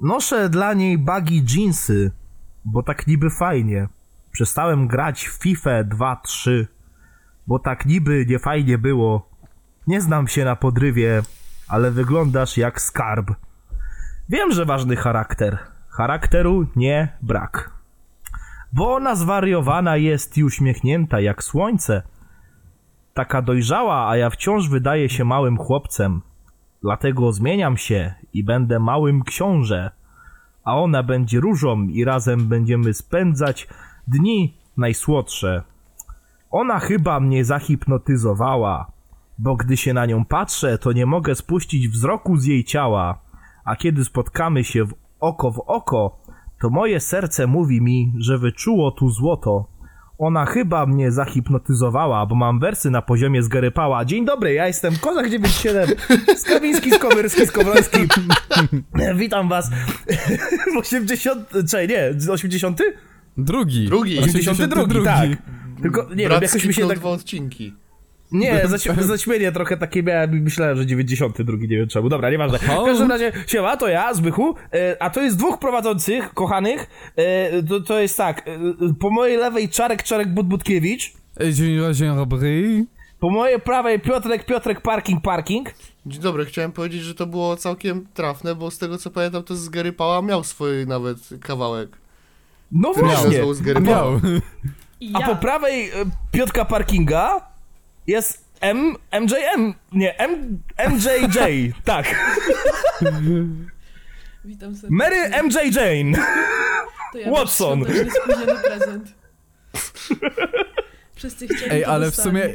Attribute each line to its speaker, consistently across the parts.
Speaker 1: Noszę dla niej bagi jeansy, bo tak niby fajnie. Przestałem grać w FIFA 2-3, bo tak niby nie fajnie było. Nie znam się na podrywie, ale wyglądasz jak skarb. Wiem, że ważny charakter. Charakteru nie brak. Bo ona zwariowana jest i uśmiechnięta jak słońce. Taka dojrzała, a ja wciąż wydaję się małym chłopcem. Dlatego zmieniam się i będę małym książę. A ona będzie różą i razem będziemy spędzać dni najsłodsze. Ona chyba mnie zahipnotyzowała, bo gdy się na nią patrzę, to nie mogę spuścić wzroku z jej ciała. A kiedy spotkamy się w oko w oko, to moje serce mówi mi, że wyczuło tu złoto. Ona chyba mnie zahipnotyzowała, bo mam wersy na poziomie zgarypała. Dzień dobry, ja jestem Kozak 97, Skawiński, Skowyrski, Skowroński. Witam was w 80... Czekaj, nie, 80?
Speaker 2: Drugi.
Speaker 3: Drugi.
Speaker 1: 82, tak. Tylko, nie wiem, jakoś mi się tak...
Speaker 3: dwa odcinki.
Speaker 1: Nie, zaćmienie trochę takie miałem i myślałem, że 92, nie wiem czemu. Dobra, nieważne. W każdym razie, siema, to ja, Zbychu, e, a to jest dwóch prowadzących, kochanych. E, to, to jest tak, e, po mojej lewej Czarek Czarek Budbudkiewicz,
Speaker 2: Ej, Dzień, dzień dobry.
Speaker 1: po mojej prawej Piotrek Piotrek Parking Parking.
Speaker 3: Dzień dobry, chciałem powiedzieć, że to było całkiem trafne, bo z tego co pamiętam, to z Gary Pała miał swój nawet kawałek.
Speaker 1: No
Speaker 3: Który się
Speaker 1: właśnie.
Speaker 3: nazywał z Gary
Speaker 2: Miał.
Speaker 4: I
Speaker 1: A
Speaker 4: ja.
Speaker 1: po prawej e, Piotka Parkinga jest M, MJM, nie, M, MJJ, tak.
Speaker 4: Witam serdecznie.
Speaker 1: Mary MJ Jane.
Speaker 4: To ja
Speaker 1: Watson.
Speaker 4: Prezent. Wszyscy chcieli
Speaker 2: Ej, ale w sumie...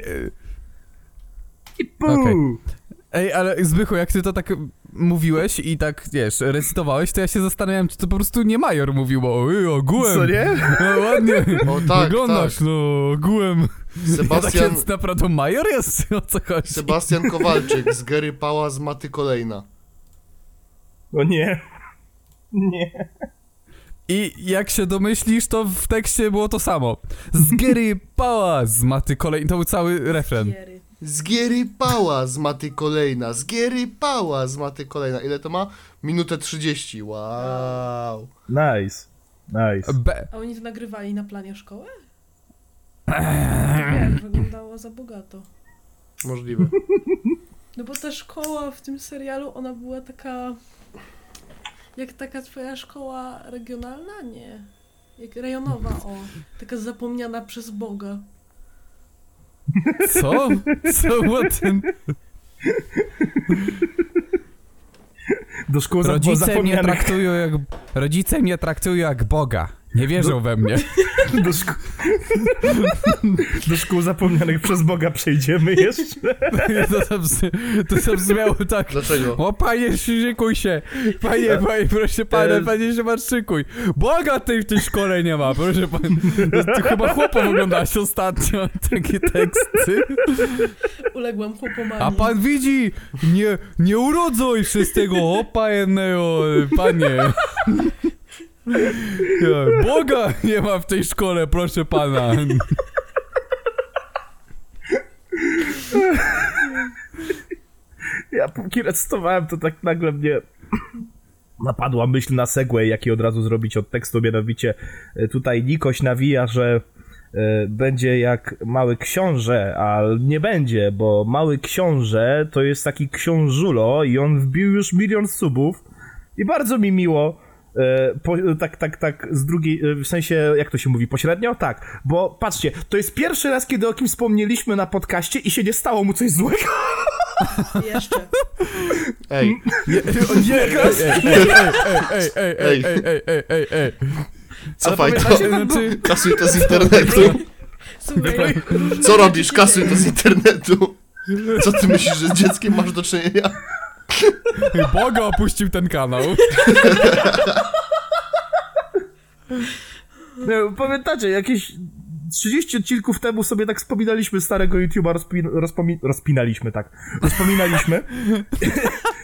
Speaker 1: pu.
Speaker 2: Okej. Ej, ale Zbychu, jak ty to tak mówiłeś i tak, wiesz, recytowałeś, to ja się zastanawiałem, czy to po prostu nie Major mówił, bo ej, ogółem.
Speaker 1: Co nie?
Speaker 2: No ładnie.
Speaker 3: O tak,
Speaker 2: Wyglądasz,
Speaker 3: tak.
Speaker 2: no, ogółem. Ja tak
Speaker 3: Sebastian,
Speaker 2: więc naprawdę Major jest? O co chodzi?
Speaker 3: Sebastian Kowalczyk z Gary Pała z Maty Kolejna.
Speaker 1: O nie. Nie.
Speaker 2: I jak się domyślisz, to w tekście było to samo. Z Gary Pała z Maty kolej. To był cały refren.
Speaker 4: Jery.
Speaker 3: Z Gary Pała z Maty Kolejna. Z Gary Pała z Maty Kolejna. Ile to ma? Minutę 30. Wow.
Speaker 1: Nice. Nice.
Speaker 2: B.
Speaker 4: A oni to nagrywali na planie szkoły? Jak wyglądało za bogato.
Speaker 3: Możliwe.
Speaker 4: No bo ta szkoła w tym serialu, ona była taka... Jak taka twoja szkoła regionalna? Nie. Jak rejonowa, o. Taka zapomniana przez Boga.
Speaker 2: Co? Co było ten?
Speaker 1: Do szkół
Speaker 2: Rodzice mnie
Speaker 1: zapomnianych.
Speaker 2: traktują jak... Rodzice mnie traktują jak Boga. Nie wierzą we mnie.
Speaker 1: Do, szk- do szkół zapomnianych przez Boga przejdziemy jeszcze.
Speaker 2: To, to zabrzmiało tak.
Speaker 3: Dlaczego?
Speaker 2: O panie, szykuj się! Panie, panie, proszę pana, panie się pan szykuj! Boga tej w tej szkole nie ma, proszę pan. To chyba chłopo oglądałaś ostatnio takie teksty.
Speaker 4: Uległam chłopomanii.
Speaker 2: A pan widzi, nie, nie urodzoj przez tego opa jednego, panie. Boga nie ma w tej szkole, proszę pana.
Speaker 1: Ja póki recytowałem, to tak nagle mnie napadła myśl na segway, jaki od razu zrobić od tekstu, mianowicie e, tutaj Nikoś nawija, że e, będzie jak mały książę, a nie będzie, bo mały książę to jest taki książulo i on wbił już milion subów i bardzo mi miło. E, Po, tak, tak, tak, z drugiej, e, w sensie, jak to się mówi, pośrednio? Tak, bo patrzcie, to jest pierwszy raz, kiedy o kimś wspomnieliśmy na podcaście i się nie stało mu coś złego.
Speaker 4: Jeszcze.
Speaker 3: Ej,
Speaker 2: nie, ej, ej, ej, ej, ej, ej, ej, ej, ej, ej, ej.
Speaker 3: cofaj to.
Speaker 2: Znaczy,
Speaker 3: Kasuj to z internetu.
Speaker 4: Słuchaj,
Speaker 3: Co robisz? Kasuj to z internetu. Co ty myślisz, że z dzieckiem masz do czynienia?
Speaker 2: Boga opuścił ten kanał.
Speaker 1: No, pamiętacie, jakieś 30 odcinków temu sobie tak wspominaliśmy starego YouTube'a, rozpin, rozpomi, rozpinaliśmy, tak, rozpominaliśmy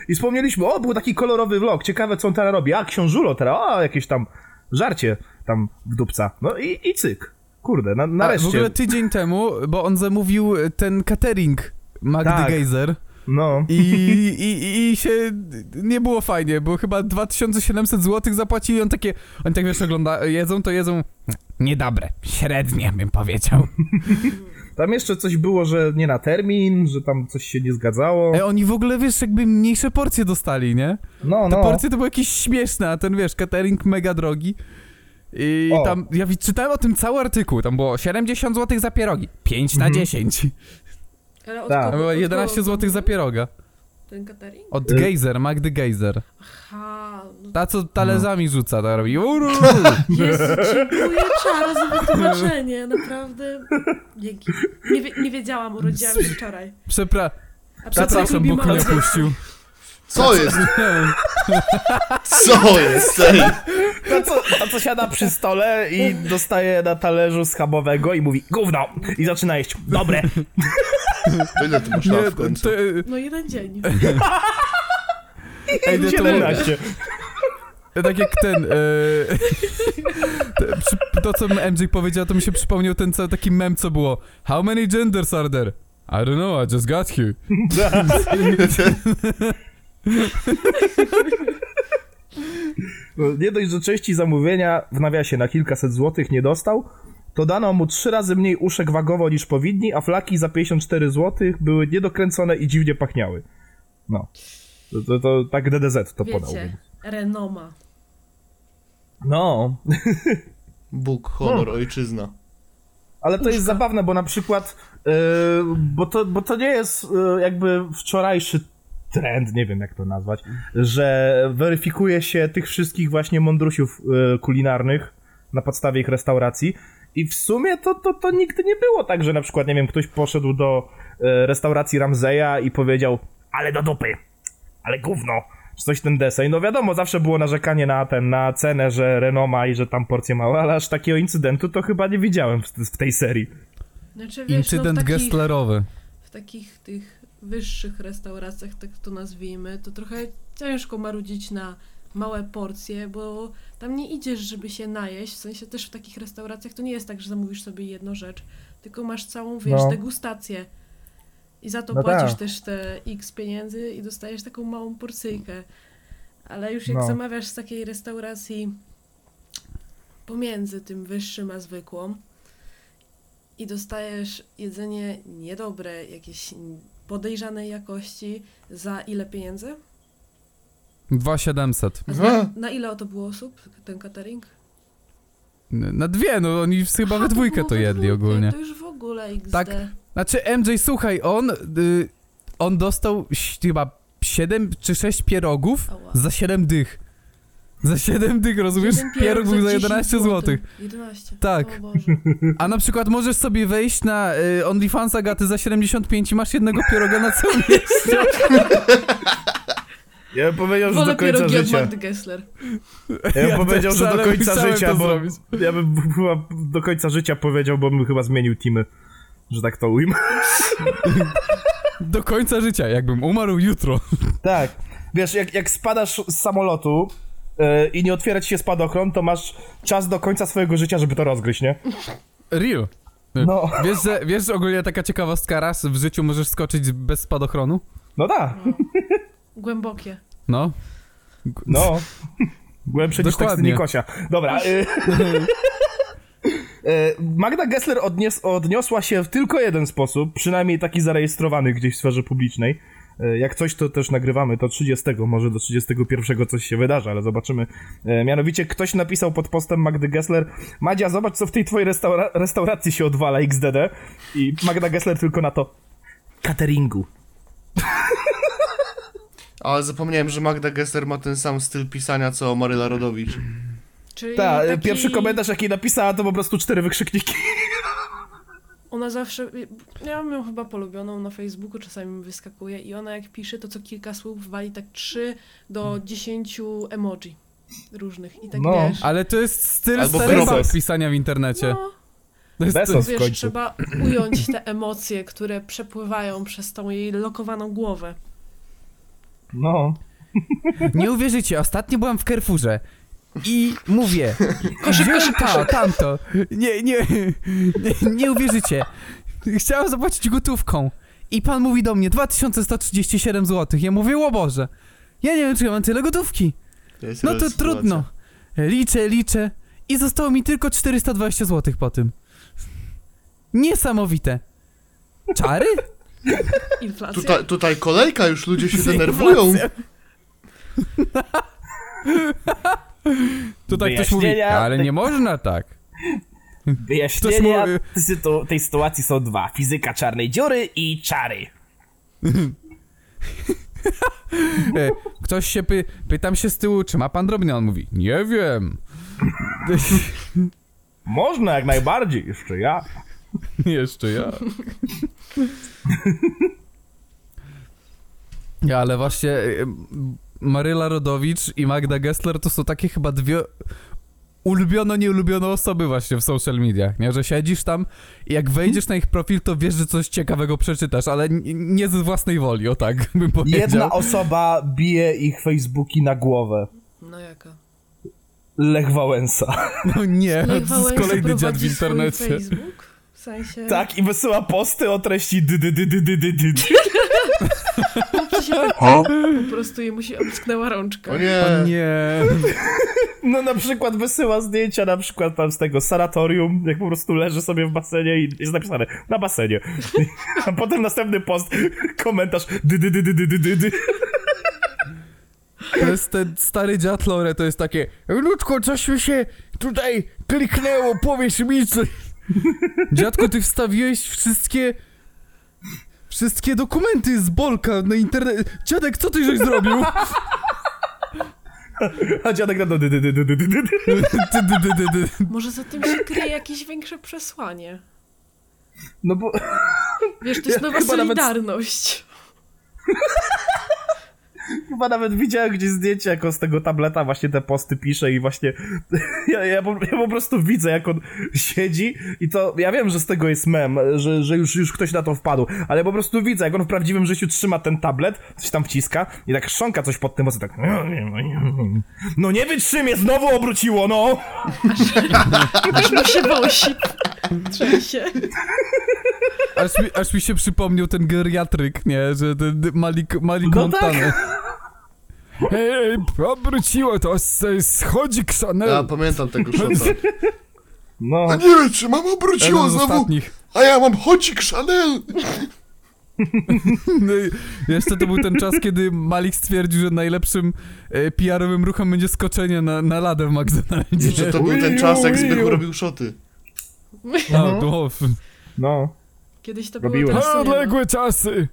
Speaker 1: i wspomnieliśmy, o, był taki kolorowy vlog, ciekawe co on teraz robi, a książulo teraz, o, jakieś tam żarcie tam w dupca, no i, i cyk, kurde, na,
Speaker 2: A, w
Speaker 1: nareszcie.
Speaker 2: ogóle tydzień temu, bo on zamówił ten catering Magdy
Speaker 1: Tak.
Speaker 2: Geyser.
Speaker 1: No.
Speaker 2: I, i, I się nie było fajnie, bo chyba 2700 zł zapłacili. On takie, oni tak wiesz, ogląda, jedzą, to jedzą. Niedobre, średnie bym powiedział.
Speaker 1: Tam jeszcze coś było, że nie na termin, że tam coś się nie zgadzało.
Speaker 2: E, oni w ogóle wiesz, jakby mniejsze porcje dostali, nie?
Speaker 1: No,
Speaker 2: Te
Speaker 1: no.
Speaker 2: porcje to były jakieś śmieszne, a ten wiesz, catering mega drogi. I
Speaker 1: O.
Speaker 2: tam, ja czytałem o tym cały artykuł, tam było 70 zł za pierogi, 5 na
Speaker 1: Mhm.
Speaker 2: 10.
Speaker 4: Ale od
Speaker 1: Tak.
Speaker 4: kogo-
Speaker 2: To było
Speaker 4: od
Speaker 2: 11
Speaker 4: kogo
Speaker 2: zł za pieroga.
Speaker 4: Ten catering?
Speaker 2: Od
Speaker 1: Y-
Speaker 2: Gejzer, Magdy Gejzer.
Speaker 4: Aha, no
Speaker 2: Ta, co talerzami rzuca, ta robi. Uru!
Speaker 4: Jezu, dziękuję Czaro za wytłumaczenie, naprawdę. Dzięki. Nie, wie, nie wiedziałam, urodziłam się wczoraj.
Speaker 2: Przepra
Speaker 4: A
Speaker 2: przepraszam,
Speaker 4: lubi
Speaker 2: Bóg mnie
Speaker 4: małe
Speaker 2: opuścił.
Speaker 3: Co jest? Co jest? Ej,
Speaker 1: Ta co, ta, co siada przy stole i dostaje na talerzu schabowego i mówi gówno i zaczyna jeść. Dobre.
Speaker 3: to ile ty masz lat
Speaker 2: Nie,
Speaker 3: w końcu?
Speaker 2: to,
Speaker 4: No jeden dzień.
Speaker 2: ej, było-
Speaker 1: 17.
Speaker 2: tak jak ten, e, to co MJ powiedział, to mi się przypomniał ten cały taki mem, co było. How many genders are there? I don't know, I just got here.
Speaker 1: No, Nie dość, że części zamówienia w nawiasie na kilkaset złotych nie dostał, to dano mu trzy razy mniej uszek wagowo niż powinni, a flaki za 54 złotych były niedokręcone i dziwnie pachniały. No. To, to, to tak DDZ to podał.
Speaker 4: Wiecie, renoma.
Speaker 1: No,
Speaker 3: Bóg, honor, ojczyzna.
Speaker 1: ale to jest
Speaker 4: Uszka.
Speaker 1: zabawne, bo na przykład, yy, bo, to, bo to nie jest yy, jakby wczorajszy trend, nie wiem jak to nazwać, że weryfikuje się tych wszystkich właśnie mądrusiów yy, kulinarnych na podstawie ich restauracji i w sumie to, to, to nigdy nie było tak, że na przykład, nie wiem, ktoś poszedł do yy, restauracji Ramzeja i powiedział, ale do dupy, ale gówno, czy coś ten deseń. No wiadomo, zawsze było narzekanie na ten, na cenę, że renoma i że tam porcje małe, ale aż takiego incydentu to chyba nie widziałem w, w tej serii.
Speaker 4: Znaczy, wiesz,
Speaker 2: Incydent
Speaker 4: no, w takich,
Speaker 2: Gesslerowy.
Speaker 4: w takich tych wyższych restauracjach, tak to nazwijmy, to trochę ciężko marudzić na małe porcje, bo tam nie idziesz, żeby się najeść, w sensie też w takich restauracjach to nie jest tak, że zamówisz sobie jedną rzecz, tylko masz całą, wiesz,
Speaker 1: No.
Speaker 4: degustację. I za to
Speaker 1: No
Speaker 4: płacisz
Speaker 1: tak.
Speaker 4: też te x pieniędzy i dostajesz taką małą porcyjkę. Ale już jak
Speaker 1: No.
Speaker 4: zamawiasz z takiej restauracji pomiędzy tym wyższym a zwykłą i dostajesz jedzenie niedobre, jakieś podejrzanej jakości, za ile pieniędzy?
Speaker 2: 2700.
Speaker 4: A na, na ile to było osób, ten catering?
Speaker 2: Na dwie, no oni chyba
Speaker 4: Aha,
Speaker 2: we dwójkę to jedli
Speaker 4: dwójkę,
Speaker 2: ogólnie.
Speaker 4: To już w ogóle XD.
Speaker 2: Tak. Znaczy MJ, słuchaj, on, y, on dostał ś- chyba 7 czy 6 pierogów
Speaker 4: Ała.
Speaker 2: za 7 dych. Za 7 dych, rozumiesz?
Speaker 4: Jeden
Speaker 2: był za
Speaker 4: 10
Speaker 2: 11 zł.
Speaker 4: 11.
Speaker 2: Tak.
Speaker 4: O Boże.
Speaker 2: A na przykład możesz sobie wejść na y, OnlyFans Agaty za 75 i masz jednego pieroga na całym mieście.
Speaker 1: Ja bym powiedział, że
Speaker 4: Wolę
Speaker 1: do końca
Speaker 4: pierogi od
Speaker 1: życia.
Speaker 4: Magdy Gessler.
Speaker 1: Ja bym
Speaker 2: Ja
Speaker 1: powiedział,
Speaker 2: też,
Speaker 1: że do
Speaker 2: ale
Speaker 1: końca życia,
Speaker 2: to
Speaker 1: bo
Speaker 2: zrobić.
Speaker 1: ja bym chyba do końca życia powiedział, bo bym chyba zmienił teamy, że tak to ujmę.
Speaker 2: Do końca życia, jakbym umarł jutro.
Speaker 1: Tak. Wiesz, jak, jak spadasz z samolotu i nie otwiera ci się spadochron, to masz czas do końca swojego życia, żeby to rozgryźć, nie?
Speaker 2: Real.
Speaker 1: No,
Speaker 2: Wiesz, że, wiesz, że ogólnie taka ciekawostka raz w życiu możesz skoczyć bez spadochronu?
Speaker 1: no da.
Speaker 4: Głębokie.
Speaker 2: No.
Speaker 1: No. Głębsze niż teksty. Nikosia. Dobra. Y, y, Magda Gessler odnies, odniosła się w tylko jeden sposób, przynajmniej taki zarejestrowany gdzieś w sferze publicznej. Y, Jak coś, to też nagrywamy, to 30, może do 31 coś się wydarzy, ale zobaczymy. Y, Mianowicie ktoś napisał pod postem Magdy Gessler Madzia, zobacz co w tej twojej restaura- restauracji się odwala XDD. I Magda Gessler tylko na to cateringu.
Speaker 3: Ale zapomniałem, że Magda Gessler ma ten sam styl pisania, co Maryla Rodowicz.
Speaker 4: Czyli
Speaker 1: Tak,
Speaker 4: taki...
Speaker 1: pierwszy komentarz jaki napisała to po prostu cztery wykrzykniki.
Speaker 4: Ona zawsze. Ja mam ją chyba polubioną na Facebooku, czasami mi wyskakuje i ona jak pisze, to co kilka słów wali tak 3 do 10 emoji różnych. I tak
Speaker 1: No,
Speaker 4: wiesz.
Speaker 2: Ale to jest styl
Speaker 3: Albo Bezos.
Speaker 2: pisania w internecie.
Speaker 4: No,
Speaker 2: To jest
Speaker 1: Bezos. w
Speaker 4: wiesz,
Speaker 1: końcu.
Speaker 4: trzeba ująć te emocje, które przepływają przez tą jej lokowaną głowę.
Speaker 1: No.
Speaker 2: Nie uwierzycie, ostatnio byłam w Carrefourze i mówię, wziąłem to, tamto. Nie, nie, nie, nie uwierzycie. Chciałam zapłacić gotówką I pan mówi do mnie 2137 zł. Ja mówię, o Boże, ja nie wiem, czy ja mam tyle gotówki. No to
Speaker 3: sytuacja.
Speaker 2: trudno. Liczę, liczę i zostało mi tylko 420 zł po tym. Niesamowite. Czary?
Speaker 4: Inflacja.
Speaker 3: Tutaj, tutaj kolejka, już ludzie się denerwują.
Speaker 2: Tutaj ktoś mówi,
Speaker 1: Wyjaśnienia-
Speaker 2: ale nie można tak.
Speaker 1: Wyjaśnienia sytu- tej sytuacji są dwa. Fizyka czarnej dziury i czary.
Speaker 2: E, Ktoś się py, pytam się z tyłu, czy ma pan drobny? On mówi, nie wiem.
Speaker 1: Można jak najbardziej, jeszcze ja.
Speaker 2: Jeszcze ja. Ja, ale właśnie e, Maryla Rodowicz i Magda Gessler to są takie chyba dwie ulubiono, nieulubione osoby właśnie w social mediach, nie? Że siedzisz tam i jak wejdziesz na ich profil, to wiesz, że coś ciekawego przeczytasz, ale nie ze własnej woli, o tak bym powiedział.
Speaker 1: Jedna osoba bije ich Facebooki na głowę.
Speaker 4: No jaka?
Speaker 1: Lech Wałęsa.
Speaker 2: No nie,
Speaker 4: Lech
Speaker 2: to jest kolejny dziad w internecie.
Speaker 4: Facebook? W sensie...
Speaker 1: Tak, i wysyła posty o treści dy dy dy dy dy dy dy.
Speaker 4: to się po, po prostu jemu się obsknęła rączka.
Speaker 3: O nie.
Speaker 2: O nie.
Speaker 1: No na przykład wysyła zdjęcia na przykład tam z tego sanatorium, jak po prostu leży sobie w basenie i jest napisane na basenie. A potem następny post, komentarz dy dy dy dy dy dy dy.
Speaker 2: To jest ten stary dziad Lore, to jest takie Ludko, coś mi się tutaj kliknęło, powiesz mi co... Dziadku, ty wstawiłeś wszystkie Wszystkie dokumenty z Bolka na internet... Dziadek, co ty żeś zrobił?
Speaker 1: A dziadek na to dy dy dy dy dy dy dy.
Speaker 2: Ty, dy, dy, dy, dy.
Speaker 4: Może za tym się kryje jakieś większe przesłanie.
Speaker 1: No bo
Speaker 4: Wiesz, to jest
Speaker 1: Ja
Speaker 4: nowa
Speaker 1: chyba nawet-
Speaker 4: solidarność.
Speaker 1: Chyba nawet widziałem gdzieś zdjęcie, jak on z tego tableta właśnie te posty pisze i właśnie ja, ja, po, ja po prostu widzę, jak on siedzi i to, ja wiem, że z tego jest mem, że, że już, już ktoś na to wpadł, ale po prostu widzę, jak on w prawdziwym życiu trzyma ten tablet, coś tam wciska i tak chrząka coś pod tym mocno, tak no nie wytrzymie, znowu obróciło, no!
Speaker 4: Aż mu się wosi. Trzęsie.
Speaker 2: Aż, mi, aż mi się przypomniał ten geriatryk, nie? Że ten Malik, Malik
Speaker 1: No
Speaker 2: Montana. Hej, obróciło to, schodzi Chanel.
Speaker 3: Ja pamiętam tego szota.
Speaker 1: No,
Speaker 3: A nie wiem, czy mam obróciło
Speaker 2: Jeden z
Speaker 3: znowu,
Speaker 2: ostatnich.
Speaker 3: a ja mam chodzik Chanel.
Speaker 2: No i jeszcze to był ten czas, kiedy Malik stwierdził, że najlepszym e, PR-owym ruchem będzie skoczenie na, na ladę w McDonaldzie.
Speaker 3: Jeszcze to był ten czas, jak Zbychu robił szoty.
Speaker 2: No, no,
Speaker 1: no.
Speaker 4: Kiedyś to było
Speaker 1: Robiłem.
Speaker 4: teraz nie ma.
Speaker 2: odległe czasy.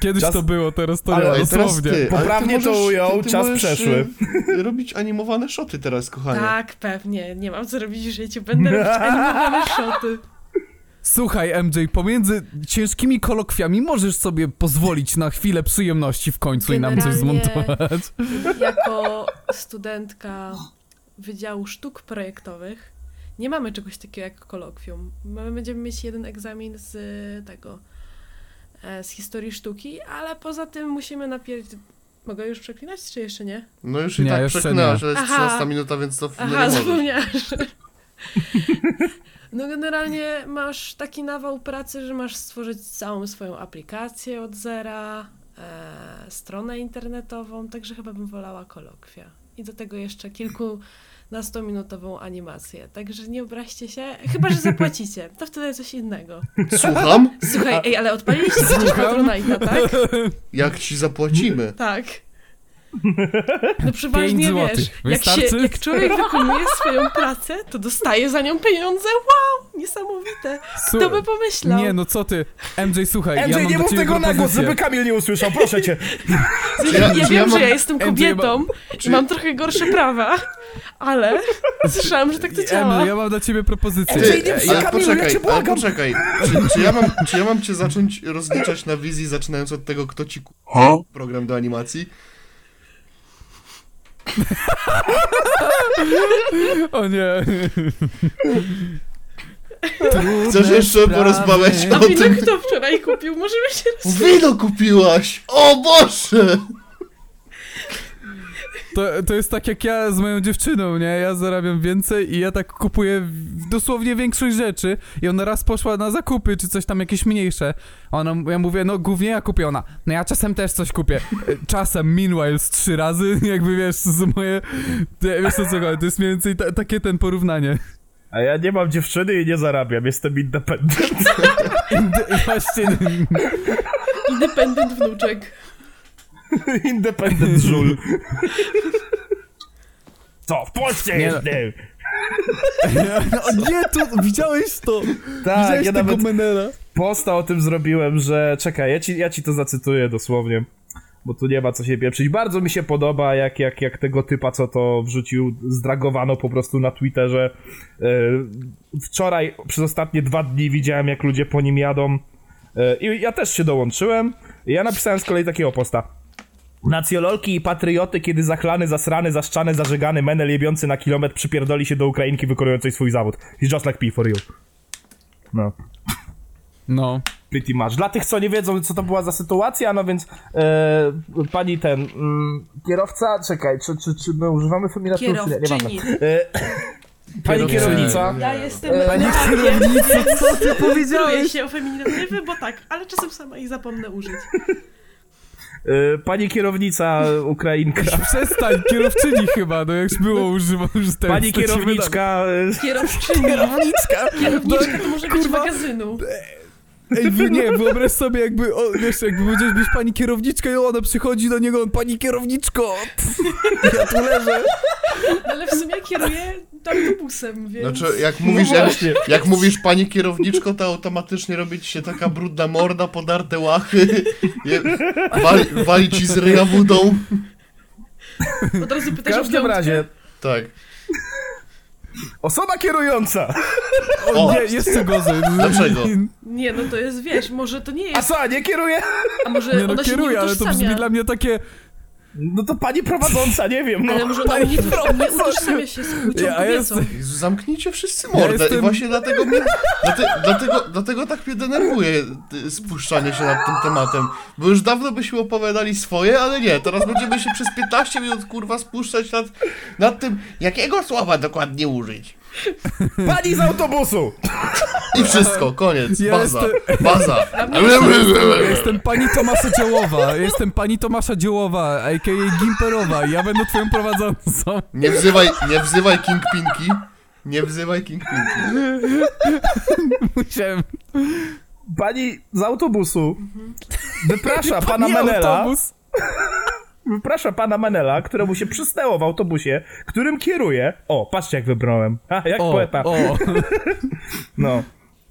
Speaker 2: Kiedyś
Speaker 1: Czas-
Speaker 2: to było, teraz to
Speaker 1: Ale
Speaker 2: nie,
Speaker 3: teraz
Speaker 2: dosłownie.
Speaker 3: ty, ale ty
Speaker 1: Poprawnie to
Speaker 3: możesz-
Speaker 1: ujął,
Speaker 3: ty- ty
Speaker 1: czas
Speaker 3: możesz,
Speaker 1: przeszły.
Speaker 3: y, Robić animowane szoty teraz, kochanie.
Speaker 4: Tak, pewnie. Nie mam co robić w życiu. Będę robić animowane szoty.
Speaker 2: Słuchaj, MJ, pomiędzy ciężkimi kolokwiami możesz sobie pozwolić na chwilę przyjemności w końcu i nam coś
Speaker 4: Generalnie-
Speaker 2: zmontować.
Speaker 4: Jako studentka Wydziału Sztuk Projektowych nie mamy czegoś takiego jak kolokwium. My będziemy mieć jeden egzamin z tego, e, z historii sztuki, ale poza tym musimy napierać... Mogę już przeklinać, czy jeszcze nie?
Speaker 3: No już i
Speaker 2: Nie,
Speaker 3: tak przeklinałaś,
Speaker 2: nie.
Speaker 3: ale jest
Speaker 4: Aha.
Speaker 3: 13 minuta, więc to nie
Speaker 4: Aha, że- No generalnie masz taki nawał pracy, że masz stworzyć całą swoją aplikację od zera, e, stronę internetową, także chyba bym wolała kolokwia. I do tego jeszcze kilkunastominutową animację. Także nie obraźcie się, chyba że zapłacicie, to wtedy coś innego.
Speaker 3: Słucham?
Speaker 4: Słuchaj, ej, ale odpaliliście przecież Patronite'a, tak?
Speaker 3: Jak ci zapłacimy?
Speaker 4: Tak. No przeważnie wiesz, jak, się, jak człowiek wykonuje swoją pracę, to dostaje za nią pieniądze. Wow, niesamowite. Kto by pomyślał?
Speaker 2: Nie, no co ty? MJ, słuchaj,
Speaker 1: MJ,
Speaker 2: ja mam
Speaker 1: nie mów tego na głos, żeby Kamil nie usłyszał, proszę cię.
Speaker 4: Ja,
Speaker 3: ja- czy
Speaker 4: wiem,
Speaker 3: ja mam-
Speaker 4: że ja jestem
Speaker 2: MJ
Speaker 4: kobietą
Speaker 3: czy-
Speaker 4: i mam trochę gorsze prawa, ale słyszałam, że tak to działa.
Speaker 2: MJ, ja mam dla ciebie propozycję.
Speaker 1: MJ, nie
Speaker 3: e,
Speaker 1: przy
Speaker 3: ja,
Speaker 1: Kamilu, ja
Speaker 3: poczekaj,
Speaker 1: cię
Speaker 3: ale
Speaker 1: błagam.
Speaker 3: poczekaj. Czy, czy, ja mam, czy ja mam cię zacząć rozliczać na wizji, zaczynając od tego, kto ci kupił program do animacji?
Speaker 2: O nie.
Speaker 3: Chcesz jeszcze porozmawiać
Speaker 4: A
Speaker 3: o
Speaker 4: wino
Speaker 3: tym?
Speaker 4: kto wczoraj kupił? Możemy się roz...
Speaker 3: Wino kupiłaś! O Boże!
Speaker 2: To, to jest tak jak ja z moją dziewczyną, nie? Ja zarabiam więcej i ja tak kupuję dosłownie większość rzeczy i ona raz poszła na zakupy, czy coś tam jakieś mniejsze. A Ona, ja mówię, no głównie ja kupię, ona, no ja czasem też coś kupię. Czasem, meanwhile, z trzy razy, jakby wiesz, z moje, wiesz co chodzi, to jest mniej więcej ta, takie ten porównanie.
Speaker 1: A ja nie mam dziewczyny i nie zarabiam, jestem independent.
Speaker 2: Inde- Właśnie,
Speaker 4: Independent wnuczek.
Speaker 1: independent żul. Co, w Polsce
Speaker 2: Nie no.
Speaker 1: jestem!
Speaker 2: o nie, to widziałeś to?
Speaker 1: Tak,
Speaker 2: widziałeś
Speaker 1: ja
Speaker 2: tego
Speaker 1: nawet
Speaker 2: Menela?
Speaker 1: posta o tym zrobiłem, że czekaj, ja ci, ja ci to zacytuję dosłownie, bo tu nie ma co się pieprzyć. Bardzo mi się podoba, jak, jak, jak tego typa, co to wrzucił, zdragowano po prostu na Twitterze. Yy, wczoraj przez ostatnie dwa dni widziałem, jak ludzie po nim jadą yy, i ja też się dołączyłem. Ja napisałem z kolei takiego posta. Nacjololki i patrioty, kiedy zachlany, zasrany, zaszczany, zażegany menel jebiący na kilometr przypierdoli się do Ukrainki wykonującej swój zawód. He's just like P for you. No
Speaker 2: No.
Speaker 1: pretty much. Dla tych, co nie wiedzą, co to była za sytuacja, no więc e, pani ten mm, kierowca, czekaj, czy, czy, czy my używamy feminatywów, czy nie? Nieważne. E, pani kierownica,
Speaker 4: Ja jestem
Speaker 1: Pani
Speaker 4: lekarkiem,
Speaker 2: kierownico,
Speaker 4: więc
Speaker 2: co ty powiedziałeś?
Speaker 4: się o feminatywy, bo tak, ale czasem sama ich zapomnę użyć.
Speaker 1: E, pani kierownica Ukrainka,
Speaker 2: Przestań, kierowczyni chyba, no jak było używa już ten
Speaker 1: pani kierowniczka, e,
Speaker 4: Kierowczyni.
Speaker 2: Kierowniczka!
Speaker 4: Kierowniczka to może być magazynu.
Speaker 2: Ej, wy- nie, wyobraź sobie jakby, o, wiesz, jakby powiedziałeś być pani kierowniczka i ona przychodzi do niego, on, pani kierowniczko! Pff, ja tu leżę.
Speaker 4: No ale w sumie kieruję autobusem, więc...
Speaker 3: Znaczy, jak mówisz,
Speaker 1: No
Speaker 3: jak,
Speaker 1: właśnie.
Speaker 3: jak mówisz pani kierowniczko, to automatycznie robi ci się taka brudna morda, podarte łachy, je, wali, wali ci z ryja wodą.
Speaker 4: Od razu
Speaker 1: w
Speaker 4: pytasz o
Speaker 1: każdym
Speaker 4: piątkę.
Speaker 1: razie,
Speaker 3: Tak.
Speaker 1: Osoba kierująca,
Speaker 2: O, nie, jeszcze gorzej.
Speaker 3: Dlaczego?
Speaker 4: Nie, no to jest, wiesz, może to nie
Speaker 1: a
Speaker 4: jest...
Speaker 1: co, nie kieruje?
Speaker 4: A może
Speaker 2: Nie no,
Speaker 4: ona się
Speaker 2: kieruję,
Speaker 4: nie
Speaker 2: ale to brzmi dla mnie takie...
Speaker 1: No to pani prowadząca, nie wiem, no.
Speaker 4: Ale może ona nie, nie utożsamia się z płcią
Speaker 2: Ja
Speaker 4: kobiecą.
Speaker 2: jestem-
Speaker 3: Jezu, Zamknijcie wszyscy
Speaker 2: Ja
Speaker 3: mordę
Speaker 2: jestem-
Speaker 3: i właśnie dlatego mnie, dlate, dlatego, dlatego tak mnie denerwuje y, spuszczanie się nad tym tematem, bo już dawno byśmy opowiadali swoje, ale nie, teraz będziemy się przez 15 minut kurwa spuszczać nad, nad tym, jakiego słowa dokładnie użyć.
Speaker 1: Pani z autobusu!
Speaker 3: I wszystko, koniec,
Speaker 2: Ja
Speaker 3: baza,
Speaker 2: jestem-
Speaker 3: baza.
Speaker 2: Ja jestem pani Tomasza Dziełowa, jestem pani Tomasza Dziełowa, a.k.a. Gimperowa i ja będę twoją prowadzącą.
Speaker 3: Nie wzywaj, nie wzywaj Kingpinki, nie wzywaj Kingpinki.
Speaker 2: Musiałem...
Speaker 1: Pani z autobusu wyprasza pana Menela,
Speaker 2: autobus.
Speaker 1: Wyprasza pana Menela, któremu się przysnęło w autobusie, którym kieruje. O, patrzcie jak wybrałem. Ha, jak
Speaker 2: O,
Speaker 1: poeta.
Speaker 2: o.
Speaker 1: No.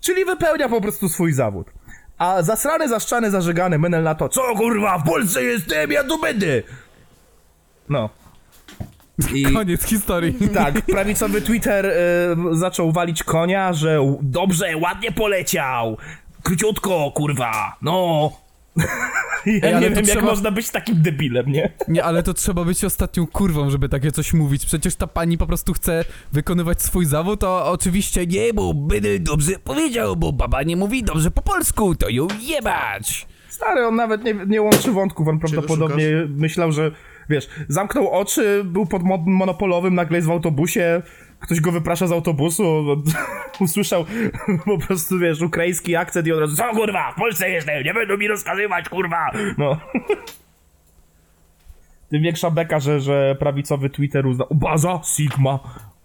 Speaker 1: Czyli wypełnia po prostu swój zawód. A zasrany, zaszczany, zażegany Menel na to, co kurwa, w Polsce jestem, ja tu będę. No. I
Speaker 2: Koniec historii.
Speaker 1: tak, prawicowy Twitter y, zaczął walić konia, że dobrze, ładnie poleciał. Króciutko, kurwa, no. Ja
Speaker 2: Ej,
Speaker 1: nie wiem, jak
Speaker 2: trzeba-
Speaker 1: można być takim debilem, nie?
Speaker 2: Nie, ale to trzeba być ostatnią kurwą, żeby takie coś mówić. Przecież ta pani po prostu chce wykonywać swój zawód, a oczywiście nie, bo będę dobrze powiedział, bo baba nie mówi dobrze po polsku, to ją jebać.
Speaker 1: Stary, on nawet nie, nie łączy wątków, on prawdopodobnie myślał, że, wiesz, zamknął oczy, był pod mo- monopolowym, nagle jest w autobusie, ktoś go wyprasza z autobusu, usłyszał po prostu, wiesz, ukraiński akcent i od razu, co kurwa, w Polsce jestem, nie będą mi rozkazywać, kurwa, no. Tym większa beka, że, że prawicowy Twitter uzna, baza, Sigma,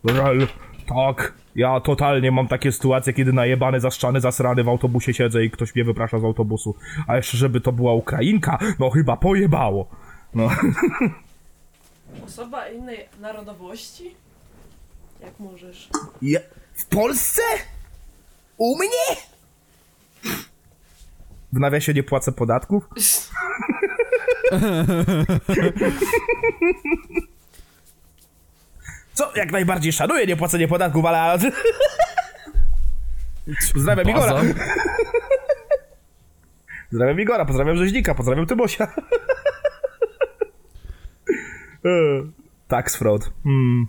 Speaker 1: rel, tak, ja totalnie mam takie sytuacje, kiedy najebany, zaszczany, zasrany w autobusie siedzę i ktoś mnie wyprasza z autobusu. A jeszcze, żeby to była Ukrainka, no chyba pojebało. No.
Speaker 4: Osoba innej narodowości? Jak możesz?
Speaker 1: Ja, w Polsce? U mnie? W nawiasie nie płacę podatków? Co jak najbardziej szanuję niepłacenie podatków, ale... Pozdrawiam Igora. Pozdrawiam Igora, pozdrawiam Rzeźnika, pozdrawiam Tymosia. Tax fraud. Hmm.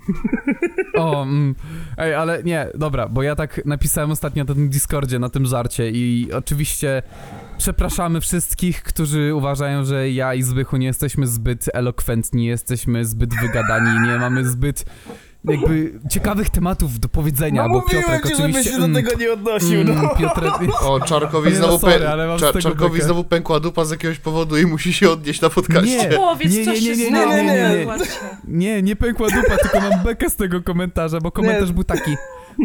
Speaker 2: O, mm. ej, ale nie, dobra, bo ja tak napisałem ostatnio na tym Discordzie, na tym żarcie i oczywiście przepraszamy wszystkich, którzy uważają, że ja i Zbychu nie jesteśmy zbyt elokwentni, jesteśmy zbyt wygadani, nie mamy zbyt jakby ciekawych tematów do powiedzenia, bo Piotrek oczywiście... mm,
Speaker 1: nie odnosił,
Speaker 2: mm, Piotrek,
Speaker 3: O, Czarkowi
Speaker 2: Nie, no
Speaker 3: znowu,
Speaker 2: sorry,
Speaker 3: pę...
Speaker 2: tego
Speaker 3: Czarkowi znowu pękła dupa z jakiegoś powodu i musi się odnieść na podcaście.
Speaker 2: Nie.
Speaker 4: Powiedz,
Speaker 2: Nie,
Speaker 4: co
Speaker 2: nie,
Speaker 4: się
Speaker 2: nie, nie, nie, nie, nie,
Speaker 1: nie.
Speaker 2: Nie, nie pękła dupa, tylko mam bekę z tego komentarza, bo komentarz
Speaker 1: Nie.
Speaker 2: był taki.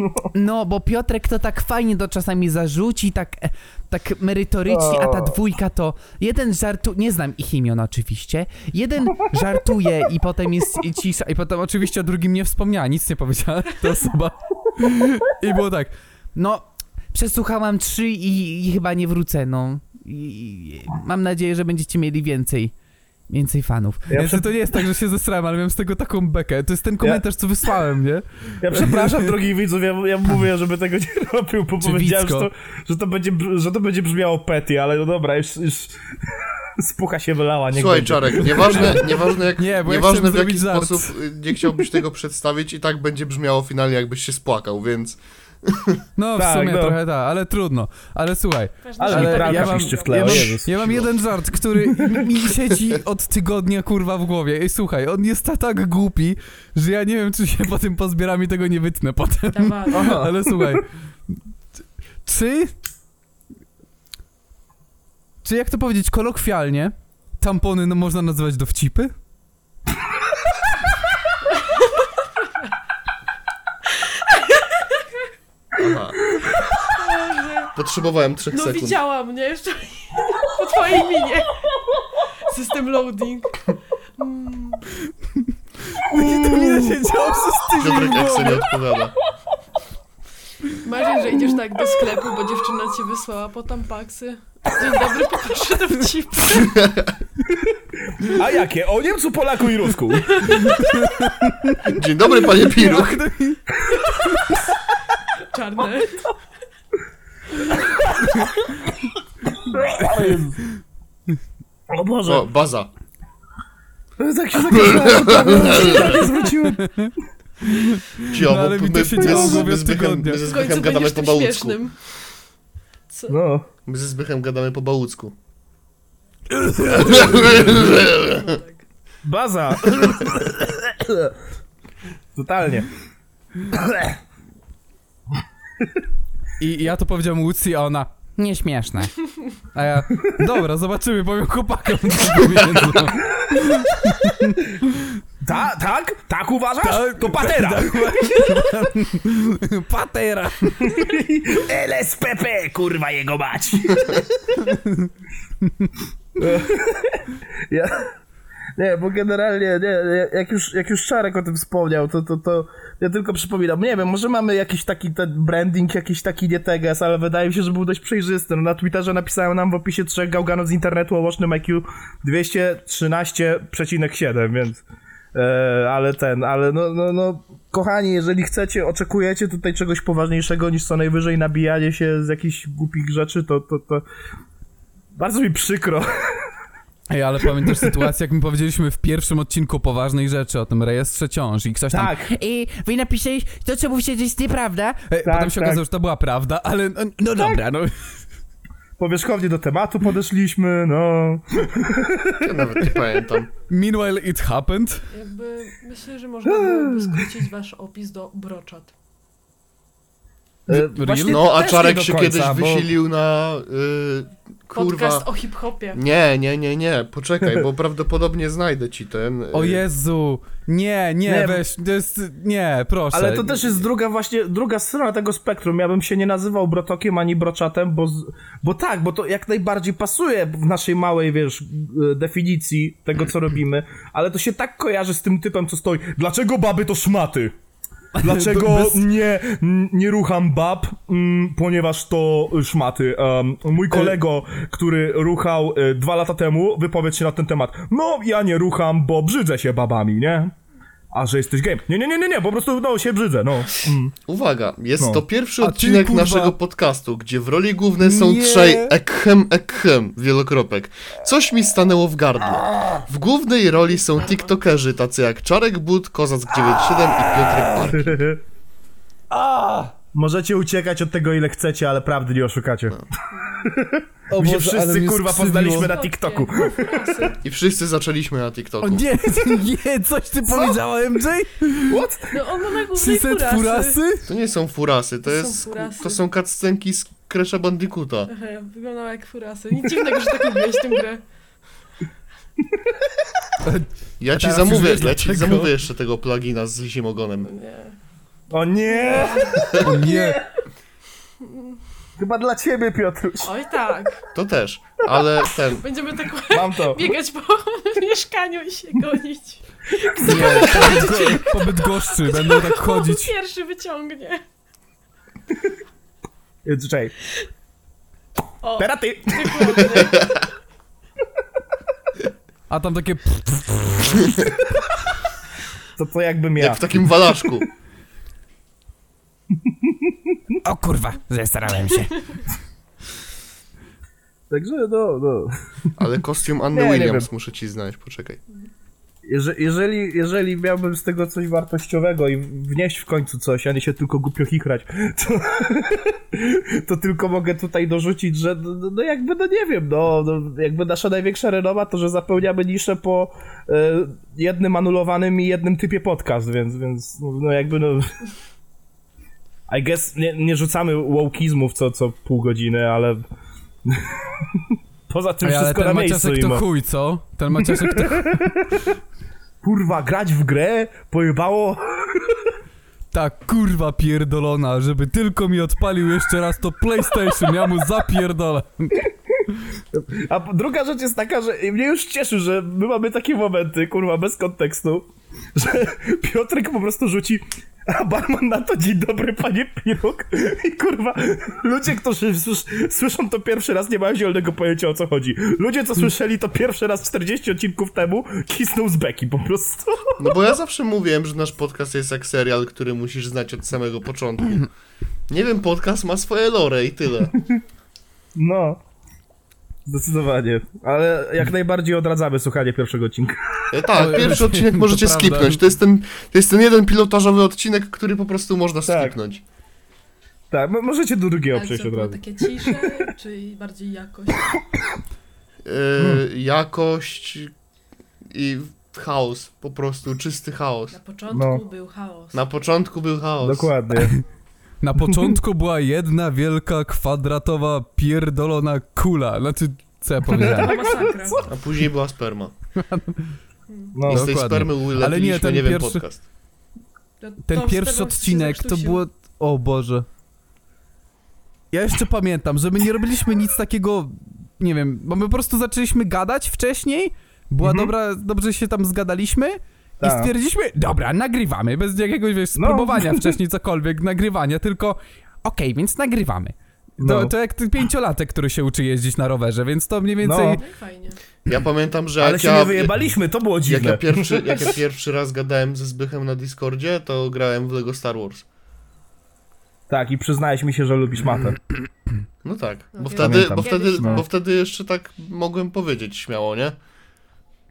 Speaker 2: No, bo Piotrek to tak fajnie to czasami zarzuci, tak, e, tak merytorycznie, a ta dwójka to jeden żartu, nie znam ich imion oczywiście, jeden żartuje i potem jest cisza, i potem oczywiście o drugim nie wspomniała, nic nie powiedziała ta osoba. I było tak, no, przesłuchałam trzy i, i chyba nie wrócę, no. I, i mam nadzieję, że będziecie mieli więcej. Więcej fanów.
Speaker 1: Ja
Speaker 2: Ja
Speaker 1: prze-
Speaker 2: to nie jest tak, że się zesrałem, ale miałem z tego taką bekę. To jest ten komentarz, co wysłałem, nie?
Speaker 1: Ja przepraszam, drogich widzów, ja, ja mówię, żeby tego nie robił, bo
Speaker 2: Czy
Speaker 1: powiedziałem, że to, że, to będzie, że to będzie brzmiało petty, ale no dobra, już, już spucha się wylała, nie
Speaker 3: Słuchaj, Czarek, nieważne, nieważne, jak,
Speaker 2: Nie, bo ja
Speaker 3: nieważne
Speaker 2: chciałem
Speaker 3: w jaki
Speaker 2: żart.
Speaker 3: sposób y, nie chciałbyś tego przedstawić i tak będzie brzmiało finalnie, jakbyś się spłakał, więc...
Speaker 2: No, w
Speaker 1: Tak,
Speaker 2: sumie
Speaker 1: no.
Speaker 2: trochę tak, ale trudno. Ale słuchaj,
Speaker 1: Ale
Speaker 2: Ale ja mam-
Speaker 1: piszczy w tle,
Speaker 2: ja mam,
Speaker 1: Jezus.
Speaker 2: ja mam jeden żart, który mi siedzi od tygodnia, kurwa, w głowie. I słuchaj, on jest ta- tak głupi, że ja nie wiem, czy się po tym pozbieram i tego nie wytnę potem. Ale słuchaj, czy... Czy jak to powiedzieć kolokwialnie, tampony no, można nazywać dowcipy?
Speaker 3: Aha. Potrzebowałem trzech
Speaker 4: No
Speaker 3: sekund.
Speaker 4: widziałam, nie? Jeszcze po twojej minie. System loading. Mm,
Speaker 2: I to mi się działo przez tydzień w
Speaker 3: jak sobie nie odpowiada.
Speaker 4: Marzeń, że idziesz tak do sklepu, bo dziewczyna cię wysłała po tampaksy. Dzień dobry, poproszę dowcipy.
Speaker 1: A jakie? O Niemcu, Polaku i Rusku.
Speaker 3: Dzień dobry, panie Piruch.
Speaker 4: Czarne.
Speaker 1: O Boże.
Speaker 3: O, baza.
Speaker 1: Tak się tak zwróciłem.
Speaker 3: Cio,
Speaker 2: No, ale
Speaker 3: bo
Speaker 2: mi to się działo w głowie
Speaker 3: my ze Zbychem gadamy po
Speaker 4: tym
Speaker 3: bałucku.
Speaker 4: Co?
Speaker 1: No.
Speaker 3: My ze Zbychem gadamy po bałucku.
Speaker 1: Baza. Totalnie.
Speaker 2: I ja to powiedziałem Łucji, a ona nieśmieszne. A ja, dobra, zobaczymy, powiem chłopakom.
Speaker 1: Ta, tak? Tak uważasz?
Speaker 2: Tak,
Speaker 1: to patera.
Speaker 2: Patera.
Speaker 1: LSPP, kurwa jego mać. ja... Nie, bo generalnie, nie, jak już, jak już Czarek o tym wspomniał, to, to, to ja tylko przypominam, nie wiem, może mamy jakiś taki ten branding, jakiś taki nie teges, ale wydaje mi się, że był dość przejrzysty. No, na Twitterze napisałem nam w opisie trzech gałganów z internetu o łącznym IQ 213,7, więc e, ale ten, ale no, no, no, kochani, jeżeli chcecie, oczekujecie tutaj czegoś poważniejszego niż co najwyżej nabijanie się z jakichś głupich rzeczy, to, to, to bardzo mi przykro.
Speaker 2: Ej, ale pamiętasz sytuację, jak my powiedzieliśmy w pierwszym odcinku poważnej rzeczy o tym rejestrze ciąż i ktoś tam...
Speaker 1: Tak.
Speaker 2: I wy napisałeś, to co mówicie, to jest nieprawda. E,
Speaker 1: Tak,
Speaker 2: potem się
Speaker 1: tak.
Speaker 2: okazało, że to była prawda, ale no, no dobra, no.
Speaker 1: Powierzchownie do tematu podeszliśmy, no.
Speaker 3: Ja nawet nie pamiętam.
Speaker 2: Meanwhile it happened.
Speaker 4: Jakby myślę, że można byłoby skrócić wasz opis do broczat.
Speaker 1: E,
Speaker 2: Real?
Speaker 3: No, a Czarek
Speaker 1: do
Speaker 3: się
Speaker 1: końca,
Speaker 3: kiedyś
Speaker 1: bo-
Speaker 3: wysilił na... Y, kurwa...
Speaker 4: Podcast o hip-hopie.
Speaker 3: Nie, nie, nie, nie, poczekaj, bo prawdopodobnie znajdę ci ten... y,
Speaker 2: O Jezu, nie, nie,
Speaker 1: Nie,
Speaker 2: weź, to jest, nie, proszę.
Speaker 1: Ale to też jest druga właśnie, druga strona tego spektrum. Ja bym się nie nazywał brotokiem ani broczatem, bo, bo tak, bo to jak najbardziej pasuje w naszej małej, wiesz, e, definicji tego, co robimy, ale to się tak kojarzy z tym typem, co stoi. Dlaczego baby to szmaty? Dlaczego
Speaker 2: bez-
Speaker 1: nie, nie rucham bab? Mm, ponieważ to szmaty. Um, mój kolego, który ruchał e, dwa lata temu, wypowiedź się na ten temat. No, ja nie rucham, bo brzydzę się babami, nie? A że jesteś game. Nie, nie, nie, nie, nie, po prostu no się brzydzę, no. Mm.
Speaker 3: Uwaga, jest
Speaker 1: No.
Speaker 3: to pierwszy
Speaker 2: A ty,
Speaker 3: odcinek
Speaker 2: kurwa-
Speaker 3: naszego podcastu, gdzie w roli głównej są
Speaker 2: Nie.
Speaker 3: trzej ekhem ekhem wielokropek. Coś mi stanęło w gardle. W głównej roli są tiktokerzy tacy jak Czarek But, Kozack 97 i Piotrek Park.
Speaker 1: Możecie uciekać od tego ile chcecie, ale prawdy nie oszukacie.
Speaker 2: O
Speaker 1: My się
Speaker 2: Boże, ale
Speaker 1: wszyscy
Speaker 2: mnie
Speaker 1: kurwa poznaliśmy na TikToku.
Speaker 3: I wszyscy zaczęliśmy na TikToku.
Speaker 2: O nie, nie, coś ty powiedziała MJ?
Speaker 1: What?
Speaker 4: No on ma na głównej
Speaker 2: Syset
Speaker 4: furasy.
Speaker 2: furasy?
Speaker 3: To nie są furasy, to,
Speaker 4: To są
Speaker 3: jest.
Speaker 4: furasy.
Speaker 3: To są cutscenki z Crash'a Bandicoota.
Speaker 4: Aha, wyglądał jak furasy. Nic dziwnego, że tak lubiłeś tę grę.
Speaker 3: Ja ci
Speaker 2: teraz
Speaker 3: zamówię,
Speaker 2: wiesz
Speaker 3: ja ci
Speaker 2: dlaczego.
Speaker 3: zamówię jeszcze tego plugina z lisim ogonem.
Speaker 4: Nie.
Speaker 1: O nie!
Speaker 2: O nie.
Speaker 1: Chyba dla ciebie, Piotruś.
Speaker 4: Oj tak.
Speaker 3: To też, ale ten.
Speaker 4: Będziemy tak
Speaker 1: Mam to.
Speaker 4: biegać po mieszkaniu i się gonić.
Speaker 2: Nie, pobyt, go, pobyt goszczy, będą tak chodzić.
Speaker 4: Pierwszy wyciągnie.
Speaker 1: Y, Czekaj,
Speaker 4: O,
Speaker 1: teraz ty!
Speaker 4: dokładnie.
Speaker 2: A tam takie...
Speaker 1: To to jakbym ja.
Speaker 3: Jak w takim walaszku.
Speaker 2: O kurwa, zestarałem się.
Speaker 1: Także no, no.
Speaker 3: Ale kostium Anny
Speaker 1: Nie,
Speaker 3: Williams muszę ci znaleźć, poczekaj.
Speaker 1: Jeże- Jeżeli, jeżeli miałbym z tego coś wartościowego i wnieść w końcu coś, a nie się tylko głupio chichrać, to, to tylko mogę tutaj dorzucić, że no, no jakby, no nie wiem, no, no jakby nasza największa renoma to, że zapełniamy niszę po e, jednym anulowanym i jednym typie podcast, więc, więc no, no jakby no... I guess nie, nie rzucamy wokeizmów co, co pół godziny, ale... Poza tym
Speaker 2: Ej, ale
Speaker 1: wszystko
Speaker 2: ten
Speaker 1: na miejscu
Speaker 2: to chuj, co? Ten Maciasek to
Speaker 1: Kurwa, grać w grę? Pojebało?
Speaker 2: ta kurwa pierdolona, żeby tylko mi odpalił jeszcze raz to PlayStation, ja mu zapierdolę.
Speaker 1: A druga rzecz jest taka, że mnie już cieszy, że my mamy takie momenty, kurwa, bez kontekstu, że Piotrek po prostu rzuci a barman na to dzień dobry, panie Piruk i kurwa, ludzie, którzy słys- słyszą to pierwszy raz, nie mają zielonego pojęcia o co chodzi. Ludzie, co słyszeli to pierwszy raz 40 odcinków temu, kisną z beki po prostu.
Speaker 3: No bo ja zawsze mówiłem, że nasz podcast jest jak serial, który musisz znać od samego początku. Nie wiem, podcast ma swoje lore i tyle.
Speaker 1: No. Zdecydowanie. Ale jak najbardziej odradzamy słuchanie pierwszego odcinka.
Speaker 3: E, tak,
Speaker 2: To-
Speaker 3: pierwszy odcinek
Speaker 2: to
Speaker 3: możecie
Speaker 2: prawda.
Speaker 3: skipnąć. To jest, ten, to jest ten jeden pilotażowy odcinek, który po prostu można
Speaker 1: Tak.
Speaker 3: skipnąć.
Speaker 1: Tak, mo- możecie do drugiego
Speaker 4: Ale
Speaker 1: przejść
Speaker 4: co,
Speaker 1: od razu.
Speaker 4: takie cisze, czy bardziej jakość?
Speaker 3: E, Jakość i chaos, po prostu czysty chaos.
Speaker 4: Na początku
Speaker 1: No.
Speaker 4: był chaos.
Speaker 3: Na początku był chaos.
Speaker 1: Dokładnie.
Speaker 2: Na początku była jedna wielka, kwadratowa, pierdolona kula. Znaczy, co ja powiedziałem?
Speaker 4: Masakra.
Speaker 3: A później była sperma.
Speaker 1: No.
Speaker 3: I z tej
Speaker 2: Dokładnie.
Speaker 3: spermy
Speaker 2: Ale nie,
Speaker 3: ulepiliśmy,
Speaker 2: ten
Speaker 3: nie wiem,
Speaker 2: pierwszy-
Speaker 3: podcast.
Speaker 4: To-
Speaker 2: Ten
Speaker 4: to
Speaker 2: pierwszy
Speaker 4: się
Speaker 2: odcinek to
Speaker 4: zakrztusił.
Speaker 2: było... O Boże. Ja jeszcze pamiętam, że my nie robiliśmy nic takiego, nie wiem, bo my po prostu zaczęliśmy gadać wcześniej, była
Speaker 1: Mhm.
Speaker 2: dobra, dobrze się tam zgadaliśmy i
Speaker 1: Tak.
Speaker 2: stwierdziliśmy, dobra, nagrywamy, bez jakiegoś, wiesz,
Speaker 1: No.
Speaker 2: spróbowania wcześniej cokolwiek, nagrywania, tylko okej, więc nagrywamy. To,
Speaker 1: No.
Speaker 2: to jak ten pięciolatek, który się uczy jeździć na rowerze, więc to mniej więcej...
Speaker 1: No.
Speaker 4: No i fajnie.
Speaker 3: Ja pamiętam, że
Speaker 1: Ale
Speaker 3: jak
Speaker 1: się
Speaker 3: ja,
Speaker 1: nie wyjebaliśmy, to było
Speaker 3: jak
Speaker 1: dziwne.
Speaker 3: ja, pierwszy, jak ja pierwszy raz gadałem ze Zbychem na Discordzie, to grałem w Lego Star Wars.
Speaker 1: Tak, i przyznałeś mi się, że lubisz matę.
Speaker 3: No tak,
Speaker 4: No
Speaker 3: bo
Speaker 4: wiem.
Speaker 3: wtedy, bo, wtedy,
Speaker 1: no.
Speaker 3: bo wtedy jeszcze tak mogłem powiedzieć śmiało, nie?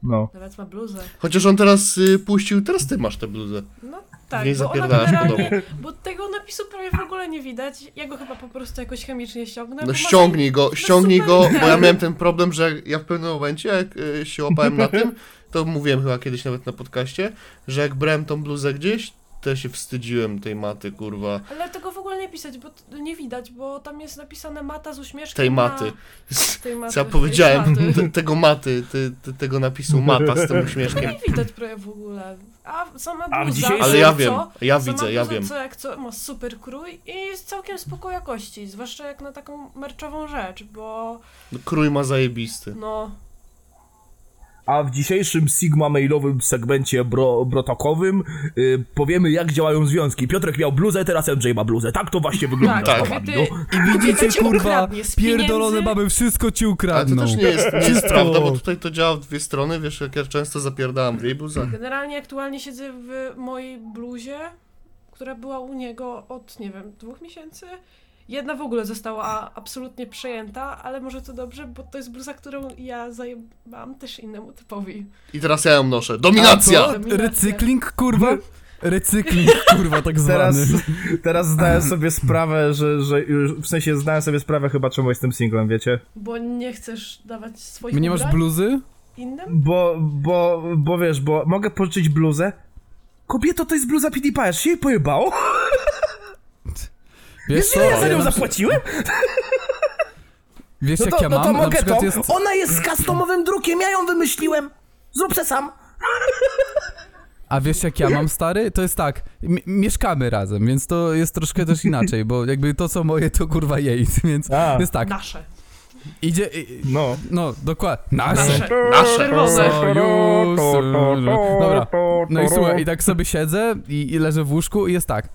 Speaker 1: No.
Speaker 4: Nawet ma bluzę.
Speaker 3: Chociaż on teraz y, puścił, teraz ty masz tę bluzę.
Speaker 4: No tak,
Speaker 3: niej
Speaker 4: bo ona
Speaker 3: zapierdalasz po
Speaker 4: generalnie, bo tego napisu prawie w ogóle nie widać. Ja go chyba po prostu jakoś chemicznie ściągnę. bo
Speaker 3: No ściągnij go,
Speaker 4: no
Speaker 3: ściągnij
Speaker 4: super
Speaker 3: go, bo ja miałem ten problem, że ja w pewnym momencie, jak y, się łapałem na tym, to mówiłem chyba kiedyś nawet na podcaście, że jak brałem tą bluzę gdzieś, ja się wstydziłem tej maty, kurwa.
Speaker 4: Ale tego w ogóle nie pisać, bo t- nie widać, bo tam jest napisane mata z uśmieszkiem
Speaker 3: Tej
Speaker 4: na...
Speaker 3: maty.
Speaker 4: Tej maty.
Speaker 3: Co ja
Speaker 4: tej
Speaker 3: powiedziałem,
Speaker 4: maty.
Speaker 3: te, tego maty, ty, ty, tego napisu mata z tym uśmieszkiem.
Speaker 4: Nie widać prawie w ogóle. A sama
Speaker 1: A w dzisiejszym-
Speaker 3: Ale ja
Speaker 4: co,
Speaker 3: wiem, ja
Speaker 4: sama
Speaker 3: widzę, ja
Speaker 4: bluza,
Speaker 3: wiem.
Speaker 4: Co jak co, ma super krój i jest całkiem spoko jakości, zwłaszcza jak na taką merczową rzecz, bo
Speaker 3: Krój ma zajebisty.
Speaker 4: no...
Speaker 1: A w dzisiejszym Sigma mailowym segmencie bro, brotokowym y, powiemy jak działają związki. Piotrek miał bluzę, teraz MJ ma bluzę. Tak to właśnie wygląda.
Speaker 4: Tak,
Speaker 3: Tak.
Speaker 4: kobiety,
Speaker 1: no.
Speaker 2: I widzicie, kurwa, pierdolone baby, wszystko ci
Speaker 3: Ale
Speaker 2: ukradną.
Speaker 3: to też nie jest, nie jest prawda, bo tutaj to działa w dwie strony, wiesz, jak ja często zapierdałam w jej bluzach.
Speaker 4: Generalnie aktualnie siedzę w mojej bluzie, która była u niego od, nie wiem, dwóch miesięcy. Jedna w ogóle została absolutnie przejęta, ale może to dobrze, bo to jest bluza, którą ja zajebałam też innemu typowi.
Speaker 3: I teraz ja ją noszę. Dominacja!
Speaker 2: co? Recykling, kurwa? recykling, kurwa, tak
Speaker 1: Teraz,
Speaker 2: zwany.
Speaker 1: teraz zdałem sobie sprawę, że, że już, w sensie zdałem sobie sprawę chyba czemu jestem singlem, wiecie?
Speaker 4: Bo nie chcesz dawać swoich
Speaker 2: Nie masz
Speaker 4: ubrań
Speaker 2: bluzy?
Speaker 4: innym?
Speaker 1: Bo, bo, bo wiesz, bo mogę pożyczyć bluzę. Kobieto, to jest bluza PewDiePie, się jej pojebało?
Speaker 2: Wiesz co?
Speaker 1: Nie, ja za nią zapłaciłem?
Speaker 2: Wiesz
Speaker 1: No
Speaker 2: jak
Speaker 1: to,
Speaker 2: ja
Speaker 1: no
Speaker 2: mam?
Speaker 1: to mogę to.
Speaker 2: jest...
Speaker 1: Ona jest z customowym drukiem, ja ją wymyśliłem. Zrób se sam.
Speaker 2: A wiesz jak ja mam, stary? To jest tak, m- mieszkamy razem, więc to jest troszkę też inaczej, bo jakby to co moje, to kurwa jej, więc
Speaker 1: A.
Speaker 2: jest tak,
Speaker 4: Nasze.
Speaker 2: idzie... i-
Speaker 1: No.
Speaker 2: No, dokładnie. Nasze.
Speaker 4: Nasze.
Speaker 3: Nasze.
Speaker 2: Dobra. No i słuchaj, i tak sobie siedzę i, i leżę w łóżku i jest tak.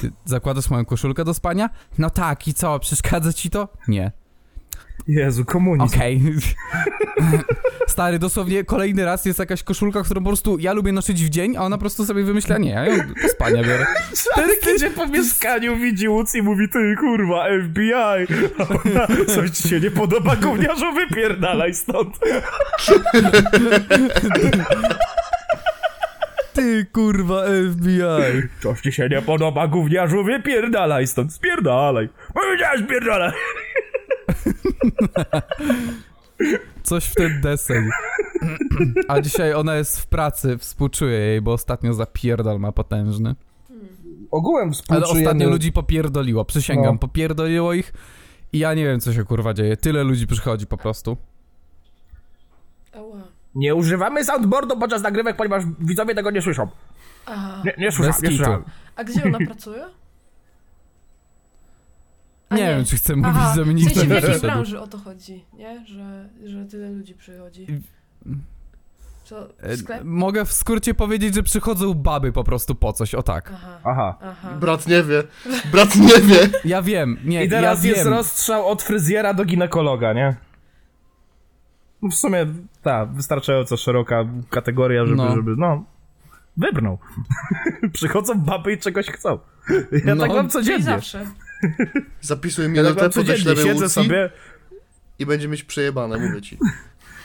Speaker 2: Ty zakładasz moją koszulkę do spania? No tak, i co, przeszkadza ci to? Nie.
Speaker 1: Jezu, komunizm.
Speaker 2: Okej. Stary, dosłownie kolejny raz jest jakaś koszulka, którą po prostu ja lubię nosić w dzień, a ona po prostu sobie wymyśla, nie, ja ją do spania biorę.
Speaker 1: Czarny idzie po mieszkaniu, widzi łódź i mówi, ty kurwa, FBI. A ona, coś ci się nie podoba, gówniarzu, wypierdalaj stąd.
Speaker 2: Ty, kurwa, FBI.
Speaker 1: Coś ci się nie podoba, gówniarzu, wypierdalaj stąd, spierdalaj. Powiedziałeś, spierdalaj.
Speaker 2: Coś w ten deseń. A dzisiaj ona jest w pracy, współczuję jej, bo ostatnio zapierdol ma potężny.
Speaker 1: Ogółem
Speaker 2: Ale
Speaker 1: współczujemy.
Speaker 2: ostatnio ludzi popierdoliło, przysięgam,
Speaker 1: No.
Speaker 2: popierdoliło ich i ja nie wiem, co się kurwa dzieje. Tyle ludzi przychodzi po prostu.
Speaker 1: Nie używamy soundboardu podczas nagrywek, ponieważ widzowie tego nie słyszą.
Speaker 4: Aha.
Speaker 1: Nie, nie słyszałem, nie słyszałem.
Speaker 4: A gdzie ona pracuje? A
Speaker 2: Nie, wiem, czy chcę mówić,
Speaker 4: Aha,
Speaker 2: żeby
Speaker 4: w
Speaker 2: nikt
Speaker 4: sensie w
Speaker 2: nie
Speaker 4: jakiej branży o to chodzi, nie? Że, że tyle ludzi przychodzi. Co,
Speaker 2: E,
Speaker 4: sklep?
Speaker 2: Mogę w skrócie powiedzieć, że przychodzą baby po prostu po coś, o tak.
Speaker 4: Aha,
Speaker 1: Aha.
Speaker 4: aha.
Speaker 3: Brat nie wie. Brat nie wie.
Speaker 2: Ja wiem, nie,
Speaker 1: I teraz
Speaker 2: ja
Speaker 1: jest
Speaker 2: wiem.
Speaker 1: rozstrzał od fryzjera do ginekologa, nie? W sumie, ta, wystarczająco szeroka kategoria, żeby,
Speaker 2: No.
Speaker 1: żeby, no, wybrnął. Przychodzą baby i czegoś chcą. Ja
Speaker 2: No,
Speaker 1: tak mam codziennie.
Speaker 4: zawsze.
Speaker 3: Zapisuj
Speaker 1: Ja tak
Speaker 3: minutę,
Speaker 1: mam codziennie,
Speaker 3: podeślemy
Speaker 1: siedzę sobie,
Speaker 3: i będzie mieć przejebane, mówię ci.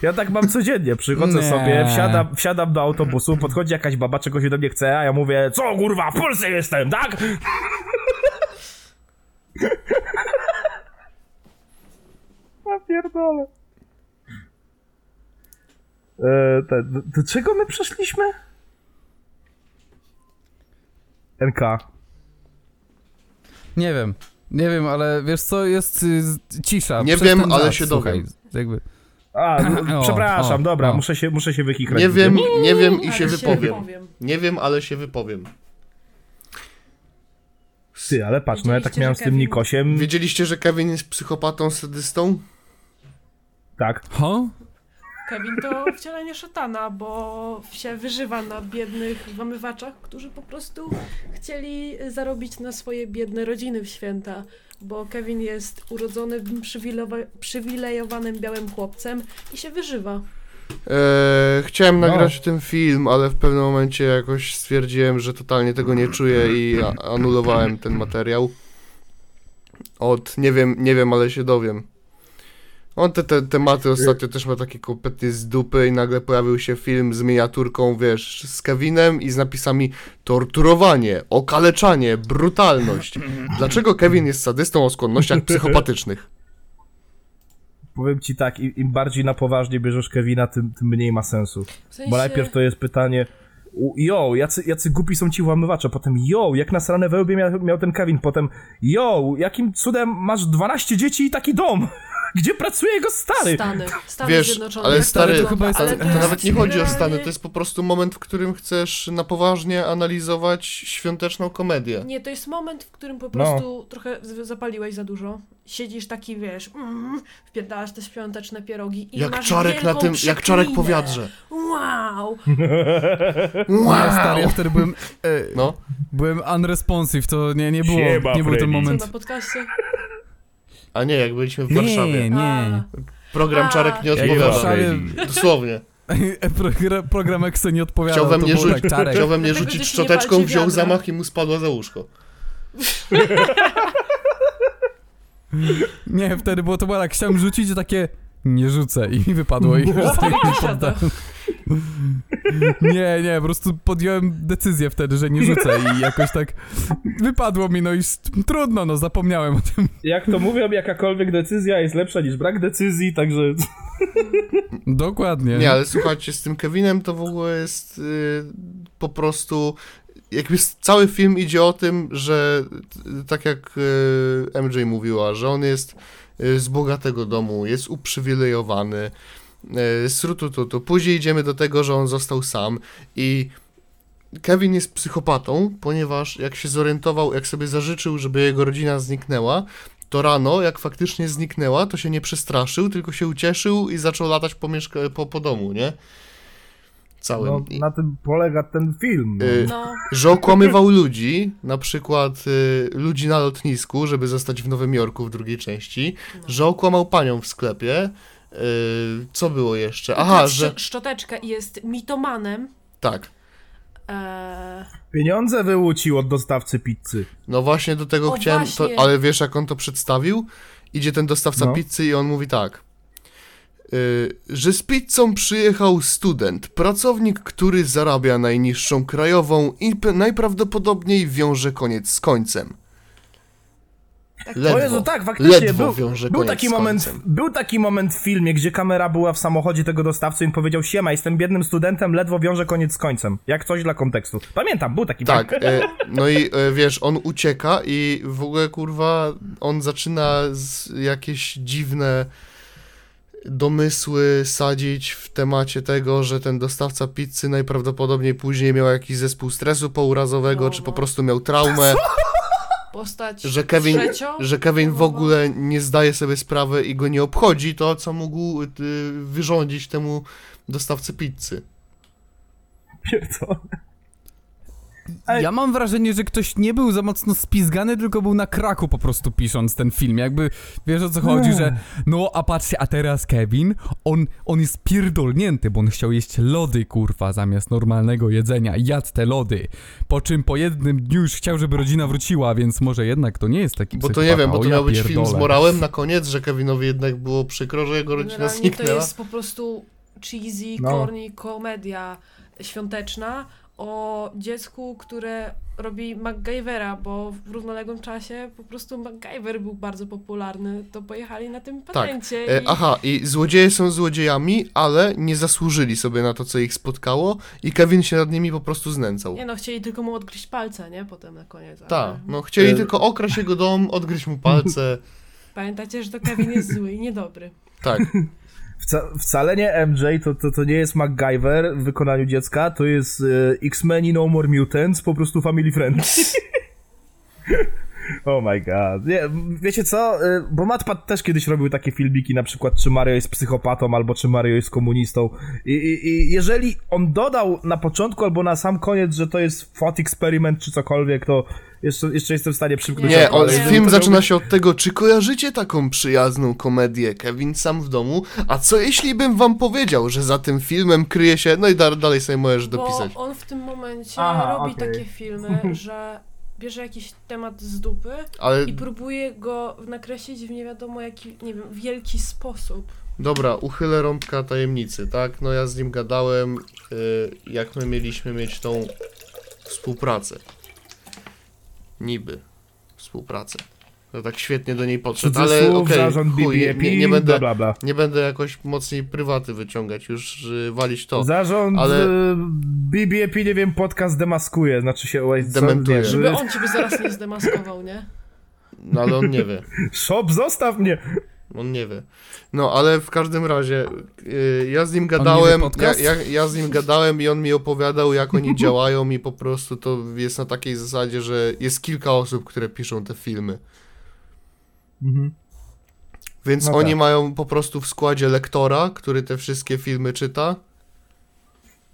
Speaker 1: ja tak mam codziennie, przychodzę
Speaker 2: Nie.
Speaker 1: sobie, wsiadam, wsiadam do autobusu, podchodzi jakaś baba, czegoś ode mnie chce, a ja mówię, co kurwa, w Polsce jestem, tak? Ja pierdolę. E, te, do, do czego my przeszliśmy? NK.
Speaker 2: Nie wiem, nie wiem, ale wiesz co, jest y, cisza.
Speaker 3: Nie
Speaker 2: przez
Speaker 3: wiem, ale
Speaker 2: czas,
Speaker 3: się
Speaker 2: słuchaj,
Speaker 3: dowiem.
Speaker 2: Jakby.
Speaker 1: A, no,
Speaker 2: O,
Speaker 1: przepraszam,
Speaker 2: o,
Speaker 1: dobra,
Speaker 2: o.
Speaker 1: Muszę, się, muszę się wykichrać.
Speaker 3: Nie wiem, nie wiem i się wypowiem.
Speaker 4: wypowiem.
Speaker 3: Nie wiem, ale się wypowiem.
Speaker 1: Ty, ale patrz, no ja tak miałem z tym
Speaker 4: Kevin-
Speaker 1: Nikosiem.
Speaker 3: Wiedzieliście, że Kevin jest psychopatą, sadystą?
Speaker 1: Tak.
Speaker 2: Ho?
Speaker 4: Kevin to wcielenie szatana, bo się wyżywa na biednych włamywaczach, którzy po prostu chcieli zarobić na swoje biedne rodziny w święta. Bo Kevin jest urodzonym przywilejowanym białym chłopcem i się wyżywa.
Speaker 3: Eee, chciałem
Speaker 1: No.
Speaker 3: nagrać ten film, ale w pewnym momencie jakoś stwierdziłem, że totalnie tego nie czuję i anulowałem ten materiał. Od nie wiem, nie wiem, ale się dowiem. On te, te tematy ostatnio też ma takie kompletnie z dupy i nagle pojawił się film z miniaturką, wiesz, z Kevinem i z napisami torturowanie, okaleczanie, brutalność. Dlaczego Kevin jest sadystą o skłonnościach psychopatycznych?
Speaker 1: Powiem ci tak, im, im bardziej na poważnie bierzesz Kevina, tym, tym mniej ma sensu.
Speaker 4: W sensie,
Speaker 1: Bo najpierw to jest pytanie, yo, jacy, jacy głupi są ci włamywacze, potem yo, jak na sranę wełbie miał, miał ten Kevin, potem yo, jakim cudem masz 12 dzieci i taki dom? Gdzie pracuje jego stary?
Speaker 4: Stany, Stany
Speaker 3: Wiesz,
Speaker 4: Zjednoczone.
Speaker 3: ale stary,
Speaker 4: to
Speaker 2: to jest-
Speaker 4: ale
Speaker 3: To nawet nie chodzi o Stany, to jest po prostu moment, w którym chcesz na poważnie analizować świąteczną komedię.
Speaker 4: Nie, to jest moment, w którym po
Speaker 1: No.
Speaker 4: prostu trochę z- zapaliłeś za dużo. Siedzisz taki, wiesz, mm, wpierdalasz te świąteczne pierogi i
Speaker 3: Jak
Speaker 4: masz
Speaker 3: czarek na tym, jak czarek po wiadrze.
Speaker 4: Wow!
Speaker 2: Ja stary, ja wtedy byłem, e,
Speaker 3: No,
Speaker 2: byłem unresponsive, to nie, nie było,
Speaker 1: Siema,
Speaker 2: nie był ten
Speaker 1: Freddy.
Speaker 4: Co
Speaker 2: moment.
Speaker 4: na podcaście?
Speaker 3: a nie, jak byliśmy w Warszawie.
Speaker 2: Nie, nie.
Speaker 3: Program
Speaker 4: A.
Speaker 3: Czarek nie odpowiada.
Speaker 2: Warszawie
Speaker 3: Dosłownie.
Speaker 2: program, program Exe nie odpowiadał,
Speaker 3: Chciał we mnie, rzucić,
Speaker 2: tak,
Speaker 3: chciał we mnie rzucić
Speaker 4: nie
Speaker 3: szczoteczką, wziął
Speaker 4: wiadra.
Speaker 3: zamach i mu spadła za łóżko.
Speaker 2: Nie, wtedy było to było tak, chciałem rzucić takie, nie rzucę i mi wypadło i już tak nie poddałem. Nie, nie, po prostu podjąłem decyzję wtedy, że nie rzucę i jakoś tak wypadło mi, no i trudno, no zapomniałem o tym.
Speaker 1: Jak to mówią, jakakolwiek decyzja jest lepsza niż brak decyzji, także...
Speaker 2: Dokładnie.
Speaker 3: Nie, ale słuchajcie, z tym Kevinem to w ogóle jest y, po prostu. Jakby cały film idzie o tym, że tak jak y, MJ mówiła, że on jest y, z bogatego domu, jest uprzywilejowany. Srutututu. Później idziemy do tego, że on został sam i Kevin jest psychopatą, ponieważ jak się zorientował, jak sobie zażyczył, żeby jego rodzina zniknęła, to rano, jak faktycznie zniknęła, to się nie przestraszył, tylko się ucieszył i zaczął latać po, mieszka- po, po domu, nie? Całym.
Speaker 1: No, na tym polega ten film. No.
Speaker 3: Y,
Speaker 4: No,
Speaker 3: że okłamywał ludzi, na przykład y, ludzi na lotnisku, żeby zostać w Nowym Jorku w drugiej części,
Speaker 4: No.
Speaker 3: że okłamał panią w sklepie. Y, co było jeszcze? Aha, że.
Speaker 4: szcz- Szczoteczka jest mitomanem.
Speaker 3: Tak.
Speaker 4: Eee,
Speaker 1: Pieniądze wyłucił od dostawcy pizzy.
Speaker 3: No właśnie do tego
Speaker 4: O,
Speaker 3: chciałem, to, ale wiesz jak on to przedstawił? Idzie ten dostawca
Speaker 1: No.
Speaker 3: pizzy i on mówi tak. Y, że z pizzą przyjechał student, pracownik, który zarabia najniższą krajową i najprawdopodobniej wiąże koniec z końcem.
Speaker 4: tak,
Speaker 3: Ledwo.
Speaker 1: O Jezu, tak, faktycznie był, był taki moment, był taki moment w filmie, gdzie kamera była w samochodzie tego dostawcy i on powiedział, siema, jestem biednym studentem, ledwo wiąże koniec z końcem. Jak coś dla kontekstu. Pamiętam, był taki
Speaker 3: Tak, e, no i e, wiesz, on ucieka i w ogóle kurwa, on zaczyna z jakieś dziwne domysły sadzić w temacie tego, że ten dostawca pizzy najprawdopodobniej później miał jakiś zespół stresu pourazowego,
Speaker 4: No,
Speaker 3: czy
Speaker 4: no.
Speaker 3: po prostu miał traumę,
Speaker 4: postać
Speaker 3: że Kevin,
Speaker 4: trzecią.
Speaker 3: że Kevin w ogóle nie zdaje sobie sprawy i go nie obchodzi to, co mógł y, wyrządzić temu dostawcy pizzy.
Speaker 1: Pierdolę. Ej.
Speaker 2: Ja mam wrażenie, że ktoś nie był za mocno spizgany, tylko był na kraku po prostu pisząc ten film. Jakby, wiesz o co chodzi, że no, a patrzcie, a teraz Kevin, on, on jest pierdolnięty, bo on chciał jeść lody, kurwa, zamiast normalnego jedzenia. I Jadł te lody. Po czym po jednym dniu już chciał, żeby rodzina wróciła, więc może jednak to nie jest taki
Speaker 3: Bo to nie wiem, bo to
Speaker 2: ja
Speaker 3: miał być film z morałem na koniec, że Kevinowi jednak było przykro, że jego rodzina
Speaker 4: Generalnie to
Speaker 3: zniknęła.
Speaker 4: jest po prostu cheesy,
Speaker 1: No.
Speaker 4: corny komedia świąteczna o dziecku, które robi MacGyvera, bo w równoległym czasie po prostu MacGyver był bardzo popularny, to pojechali na tym patencie
Speaker 3: E,
Speaker 4: i
Speaker 3: aha, i złodzieje są złodziejami, ale nie zasłużyli sobie na to, co ich spotkało i Kevin się nad nimi po prostu znęcał.
Speaker 4: nie no, chcieli tylko mu odgryźć palce, nie? Potem na koniec. ale-
Speaker 3: Tak, no chcieli
Speaker 1: E,
Speaker 3: tylko okraść jego dom, odgryźć mu palce,
Speaker 4: Pamiętajcie, że to Kevin jest zły i niedobry.
Speaker 3: tak.
Speaker 1: Wca wcale nie MJ, to, to, to nie jest MacGyver w wykonaniu dziecka, to jest e, X-Men i No More Mutants, po prostu family friendly. Oh my god. Nie, wiecie co? E, Bo Matpat też kiedyś robił takie filmiki, na przykład czy Mario jest psychopatą, albo czy Mario jest komunistą. I, i, i jeżeli on dodał na początku albo na sam koniec, że to jest thought experiment czy cokolwiek, to jeszcze, jeszcze jestem w stanie przymknąć
Speaker 3: Nie,
Speaker 1: jeżeli
Speaker 3: film zaczyna się od tego, czy kojarzycie taką przyjazną komedię Kevin sam w domu, a co jeśli bym wam powiedział, że za tym filmem kryje się, no i da, dalej sobie możesz dopisać.
Speaker 4: Bo on w tym momencie
Speaker 1: Aha,
Speaker 4: robi
Speaker 1: okej.
Speaker 4: takie filmy, że bierze jakiś temat z dupy
Speaker 3: Ale
Speaker 4: i próbuje go nakreślić w nie wiadomo jaki, nie wiem, wielki sposób.
Speaker 3: dobra, uchylę rąbka tajemnicy, tak? No ja z nim gadałem, y, jak my mieliśmy mieć tą współpracę. Niby współpracę. To tak świetnie do niej podszedł, ale okej,
Speaker 1: zarząd
Speaker 3: chuj, nie,
Speaker 1: BBAP,
Speaker 3: nie, nie będę,
Speaker 1: bla, bla, bla.
Speaker 3: nie będę jakoś mocniej prywaty wyciągać, już y, walić to.
Speaker 1: Zarząd
Speaker 3: ale-
Speaker 1: ale... BBAP, nie wiem, podcast demaskuje, znaczy się... co-
Speaker 3: Dementuje.
Speaker 4: Żeby on ciebie zaraz nie zdemaskował, nie?
Speaker 3: No ale on nie wie.
Speaker 1: Shop, zostaw mnie!
Speaker 3: On nie wie. No, ale w każdym razie yy, ja z nim gadałem, ja, ja, ja z nim gadałem i on mi opowiadał, jak oni działają i po prostu to jest na takiej zasadzie, że jest kilka osób, które piszą te filmy.
Speaker 1: Mhm.
Speaker 3: Więc
Speaker 1: No
Speaker 3: oni
Speaker 1: tak.
Speaker 3: mają po prostu w składzie lektora, który te wszystkie filmy czyta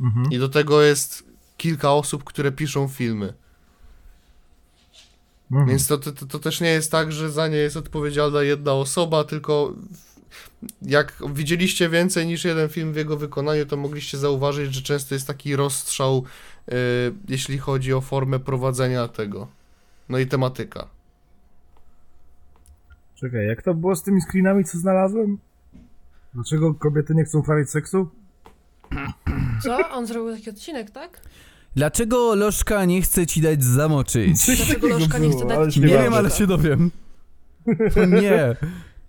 Speaker 1: Mhm.
Speaker 3: i do tego jest kilka osób, które piszą filmy.
Speaker 1: Mhm.
Speaker 3: Więc to, to, to, też nie jest tak, że za nie jest odpowiedzialna jedna osoba, tylko jak widzieliście więcej niż jeden film w jego wykonaniu, to mogliście zauważyć, że często jest taki rozstrzał, y, jeśli chodzi o formę prowadzenia tego. No i tematyka.
Speaker 1: Czekaj, jak to było z tymi screenami, co znalazłem? Dlaczego kobiety nie chcą uprawiać seksu?
Speaker 4: Co? On zrobił taki odcinek, tak?
Speaker 2: Dlaczego Lożka nie chce ci dać zamoczyć?
Speaker 1: Coś
Speaker 4: Dlaczego
Speaker 1: takiego
Speaker 4: Lożka nie chce dać ci
Speaker 2: Nie wiem, ale się dowiem. Nie.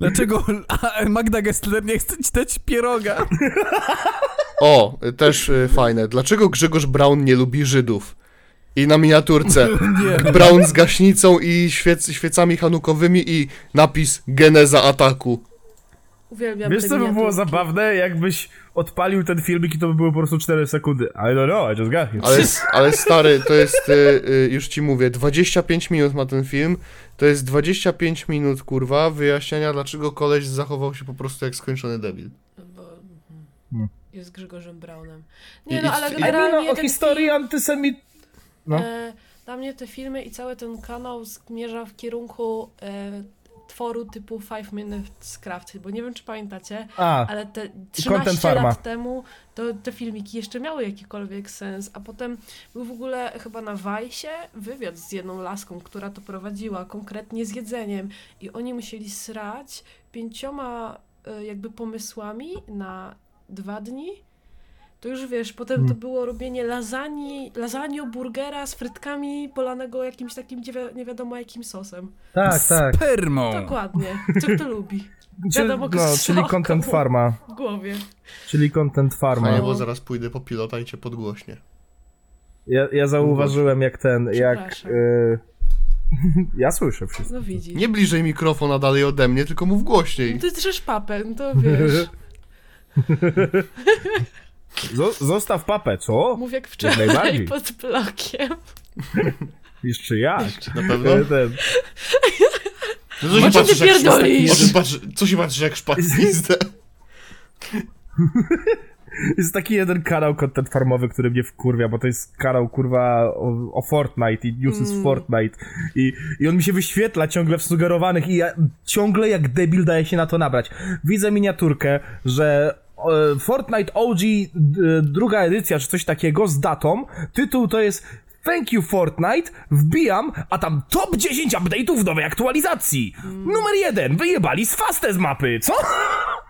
Speaker 2: Dlaczego a, Magda Gessler nie chce ci dać pieroga?
Speaker 3: O, też y, fajne. Dlaczego Grzegorz Braun nie lubi Żydów? I na miniaturce
Speaker 2: Nie.
Speaker 3: Braun z gaśnicą i świec, świecami hanukowymi i napis Geneza ataku.
Speaker 4: Uwielbiam
Speaker 1: Wiesz
Speaker 4: te
Speaker 1: co by było
Speaker 4: miniaturki.
Speaker 1: zabawne? Jakbyś odpalił ten filmik i to by było po prostu 4 sekundy. I don't know, I just got here.
Speaker 3: Ale, ale stary, to jest, y, y, już ci mówię, 25 minut ma ten film. To jest 25 minut, kurwa, wyjaśniania, dlaczego koleś zachował się po prostu jak skończony debil.
Speaker 4: Bo, mhm.
Speaker 1: Hmm.
Speaker 4: Jest Grzegorzem Braunem.
Speaker 3: I-
Speaker 4: Nie no,
Speaker 3: i-
Speaker 4: ale
Speaker 3: i-
Speaker 4: generalnie
Speaker 1: no, o
Speaker 4: ten
Speaker 1: historii antysemit... No.
Speaker 4: E, dla mnie te filmy i cały ten kanał zmierza w kierunku e, tworu typu 5 Minutes Craft, bo nie wiem czy pamiętacie,
Speaker 1: A,
Speaker 4: ale te
Speaker 1: Content
Speaker 4: 13
Speaker 1: Farma.
Speaker 4: lat temu to te filmiki jeszcze miały jakikolwiek sens, a potem był w ogóle chyba na Wajsie wywiad z jedną laską, która to prowadziła, konkretnie z jedzeniem i oni musieli srać pięcioma e, jakby pomysłami na dwa dni. To już wiesz, potem to
Speaker 1: Hmm.
Speaker 4: było robienie lasagne, lasagne burgera z frytkami polanego jakimś takim nie, wi- nie wiadomo jakim sosem.
Speaker 1: tak, tak.
Speaker 2: Spermą.
Speaker 4: Dokładnie. Kto kto lubi?
Speaker 1: Czy,
Speaker 4: Wiadomo,
Speaker 1: no, czyli Content. Farma.
Speaker 4: W głowie.
Speaker 1: Czyli Content Farma.
Speaker 3: Fajnie,
Speaker 4: No.
Speaker 3: bo zaraz pójdę po pilota i cię podgłośnie.
Speaker 1: Ja, ja zauważyłem jak ten, jak... Y... ja słyszę wszystko.
Speaker 4: No widzisz.
Speaker 3: Nie bliżej mikrofona dalej ode mnie, tylko mów głośniej.
Speaker 4: No ty drzesz papę, no to wiesz.
Speaker 1: Zo- zostaw papę, co?
Speaker 4: Mów jak wczoraj
Speaker 1: najbardziej.
Speaker 4: pod blokiem.
Speaker 1: Jeszcze jak?
Speaker 3: Na pewno?
Speaker 1: E, ten,
Speaker 3: No co się patrzysz jak o czym patrzy- Co się patrzysz jak pizdę?
Speaker 1: Jest taki jeden kanał content farmowy, który mnie wkurwia, bo to jest kanał kurwa o, o Fortnite i newsy z
Speaker 4: Mm.
Speaker 1: Fortnite I, i on mi się wyświetla ciągle w sugerowanych i ja ciągle jak debil daje się na to nabrać. Widzę miniaturkę, że Fortnite OG d, druga edycja czy coś takiego z datą, tytuł to jest Thank you Fortnite, wbijam, a tam top 10 update'ów w nowej aktualizacji. Numer jeden, wyjebali z faste z mapy, co?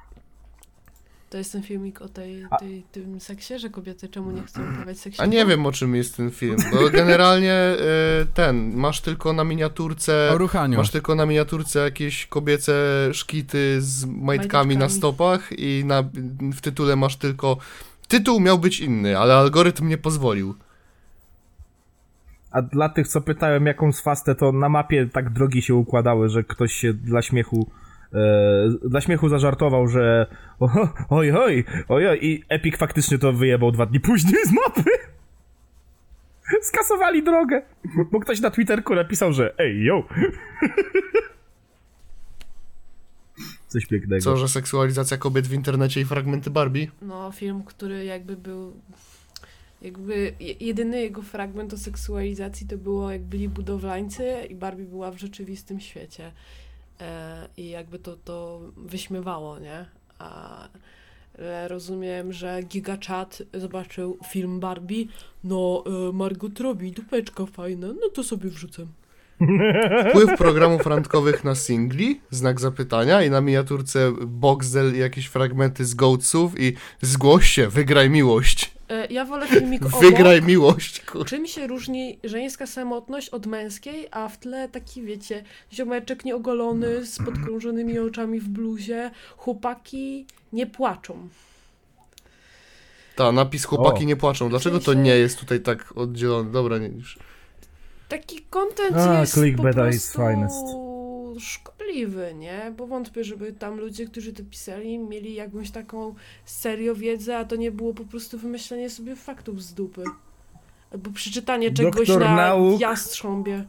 Speaker 4: To jest ten filmik o tej, tej, tym seksie, że kobiety czemu nie chcą uprawiać seksu?
Speaker 3: A nie wiem o czym jest ten film, bo generalnie e, ten, masz tylko na miniaturce...
Speaker 2: O ruchaniu.
Speaker 3: Masz tylko na miniaturce jakieś kobiece szkity z majtkami na
Speaker 4: Majteczkami.
Speaker 3: stopach i na, w tytule masz tylko... Tytuł miał być inny, ale algorytm nie pozwolił.
Speaker 1: A dla tych, co pytałem, jaką swastę, to na mapie tak drogi się układały, że ktoś się dla śmiechu e, dla śmiechu zażartował, że o, oj, oj, oj, oj, i Epic faktycznie to wyjebał dwa dni później z mapy. Skasowali drogę, bo ktoś na Twitterku napisał, że ej, yo. Coś pięknego.
Speaker 3: Co, że seksualizacja kobiet w internecie i fragmenty Barbie?
Speaker 4: No, film, który jakby był. Jakby je- jedyny jego fragment o seksualizacji to było, jak byli budowlańcy i Barbie była w rzeczywistym świecie. E, I jakby to, to wyśmiewało, nie? A ale rozumiem, że GigaChat zobaczył film Barbie. No, e, Margot robi dupeczka fajna, no to sobie wrzucę.
Speaker 3: Wpływ programów randkowych na singli? Znak zapytania i na miniaturce Boxel i jakieś fragmenty z Goatsów i zgłoś się, wygraj miłość.
Speaker 4: E, ja wolę filmik obok.
Speaker 3: Wygraj miłość, kur...
Speaker 4: Czym się różni żeńska samotność od męskiej, a w tle taki, wiecie, ziomeczek nieogolony z podkrążonymi oczami w bluzie, chłopaki nie płaczą.
Speaker 3: Ta, napis chłopaki
Speaker 1: O.
Speaker 3: nie płaczą. Dlaczego to nie jest tutaj tak oddzielone? Dobra, nie już.
Speaker 4: Taki content
Speaker 1: A,
Speaker 4: jest po
Speaker 1: clickbait
Speaker 4: prostu
Speaker 1: is finest.
Speaker 4: Szkodliwy, nie? Bo wątpię, żeby tam ludzie, którzy to pisali, mieli jakąś taką serio wiedzę, a to nie było po prostu wymyślenie sobie faktów z dupy. Albo przeczytanie czegoś
Speaker 1: Doktor
Speaker 4: na
Speaker 1: nauk.
Speaker 4: jastrząbie.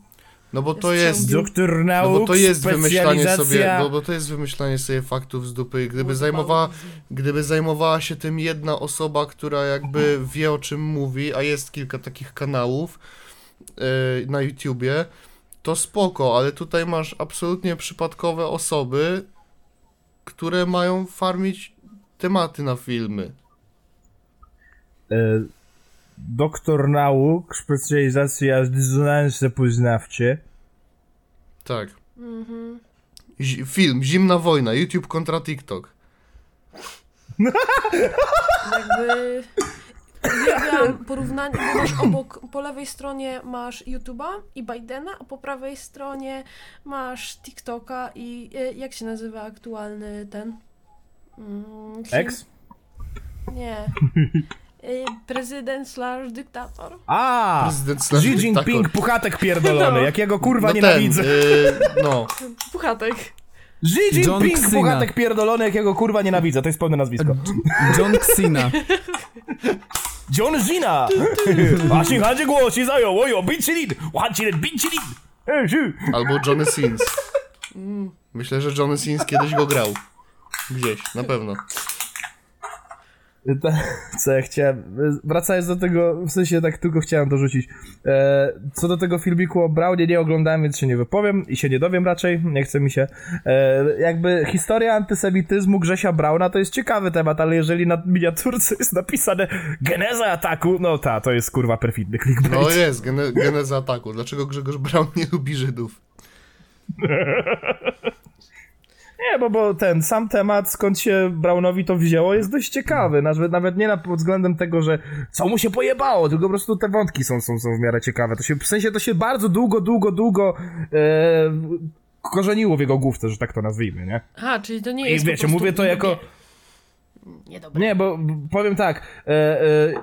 Speaker 3: No bo to
Speaker 4: Jest.
Speaker 1: Doktor
Speaker 3: No
Speaker 1: nauk,
Speaker 3: bo to jest wymyślanie sobie, no bo to jest wymyślanie sobie faktów z dupy. i Gdyby zajmowała, gdyby zajmowała się tym jedna osoba, która jakby wie o czym mówi, a jest kilka takich kanałów yy, na YouTubie, to spoko, ale tutaj masz absolutnie przypadkowe osoby, które mają farmić tematy na filmy.
Speaker 1: E, Doktor nauk, specjalizacja dysonanse poznawcze.
Speaker 3: Tak.
Speaker 4: Mhm.
Speaker 3: Film Zimna wojna, YouTube kontra TikTok.
Speaker 4: Jakby... uwielbiam porównanie, bo masz obok, po lewej stronie masz YouTube'a i Bidena, a po prawej stronie masz TikToka i e, jak się nazywa aktualny ten? Mm?
Speaker 1: Ex?
Speaker 4: Nie. E, Prezydent slash dyktator.
Speaker 1: A!
Speaker 3: Prezydent
Speaker 1: Xi
Speaker 3: slash
Speaker 1: Jinping,
Speaker 3: dyktator.
Speaker 1: puchatek pierdolony,
Speaker 4: No.
Speaker 1: jakiego kurwa
Speaker 3: no
Speaker 1: nienawidzę.
Speaker 3: Ten, y, no,
Speaker 4: Puchatek.
Speaker 1: Xi
Speaker 2: John
Speaker 1: Jinping, puchatek pierdolony, jakiego kurwa nienawidzę, to jest pełne nazwisko.
Speaker 2: John Cena.
Speaker 1: John Cena! Washinhadzie głosi zajął, ojo, bincilin! Wancilin, bincilin! Ej, siu.
Speaker 3: albo Johnny Sins. Myślę, że Johnny Sins kiedyś go grał. Gdzieś, na pewno.
Speaker 1: Co ja chciałem, wracając do tego, w sensie tak tylko chciałem dorzucić. E, co do tego filmiku o Braunie nie oglądałem, więc się nie wypowiem i się nie dowiem raczej, nie chce mi się. E, jakby historia antysemityzmu Grzesia Brauna to jest ciekawy temat, ale jeżeli na miniaturce jest napisane geneza ataku, no ta, to jest kurwa perfidny clickbait.
Speaker 3: No jest, gene, geneza ataku. Dlaczego Grzegorz Braun nie lubi Żydów?
Speaker 1: Nie, bo, bo ten sam temat, skąd się Brownowi to wzięło, jest dość ciekawy. Nawet, nawet nie pod względem tego, że co mu się pojebało, tylko po prostu te wątki są, są, są w miarę ciekawe. To się, w sensie to się bardzo długo, długo, długo e, korzeniło w jego główce, że tak to nazwijmy, nie?
Speaker 4: Aha, czyli to nie
Speaker 1: I
Speaker 4: jest po
Speaker 1: wiecie,
Speaker 4: prostu
Speaker 1: mówię to jako-
Speaker 4: Niedobre.
Speaker 1: Nie, bo powiem tak, e, e,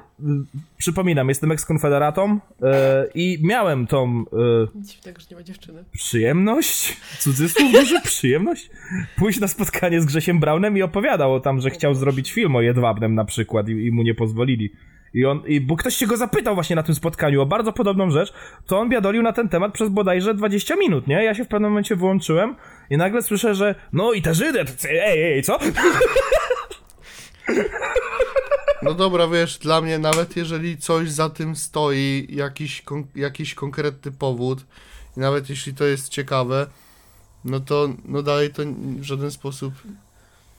Speaker 1: przypominam, jestem ekskonfederatą e, i miałem tą e,
Speaker 4: Nic tego, że nie ma dziewczyny.
Speaker 1: przyjemność, cudzysłów duży, przyjemność, pójść na spotkanie z Grzesiem Braunem i opowiadał o tam, że chciał zrobić film o Jedwabnem na przykład i, i mu nie pozwolili. I on, i, bo ktoś się go zapytał właśnie na tym spotkaniu o bardzo podobną rzecz, to on biadolił na ten temat przez bodajże 20 minut, nie? Ja się w pewnym momencie wyłączyłem i nagle słyszę, że no i te Żydy, to- ej, ej, co?
Speaker 3: No dobra, wiesz, dla mnie nawet jeżeli coś za tym stoi, jakiś, kon jakiś konkretny powód, i nawet jeśli to jest ciekawe, no to no dalej to w żaden sposób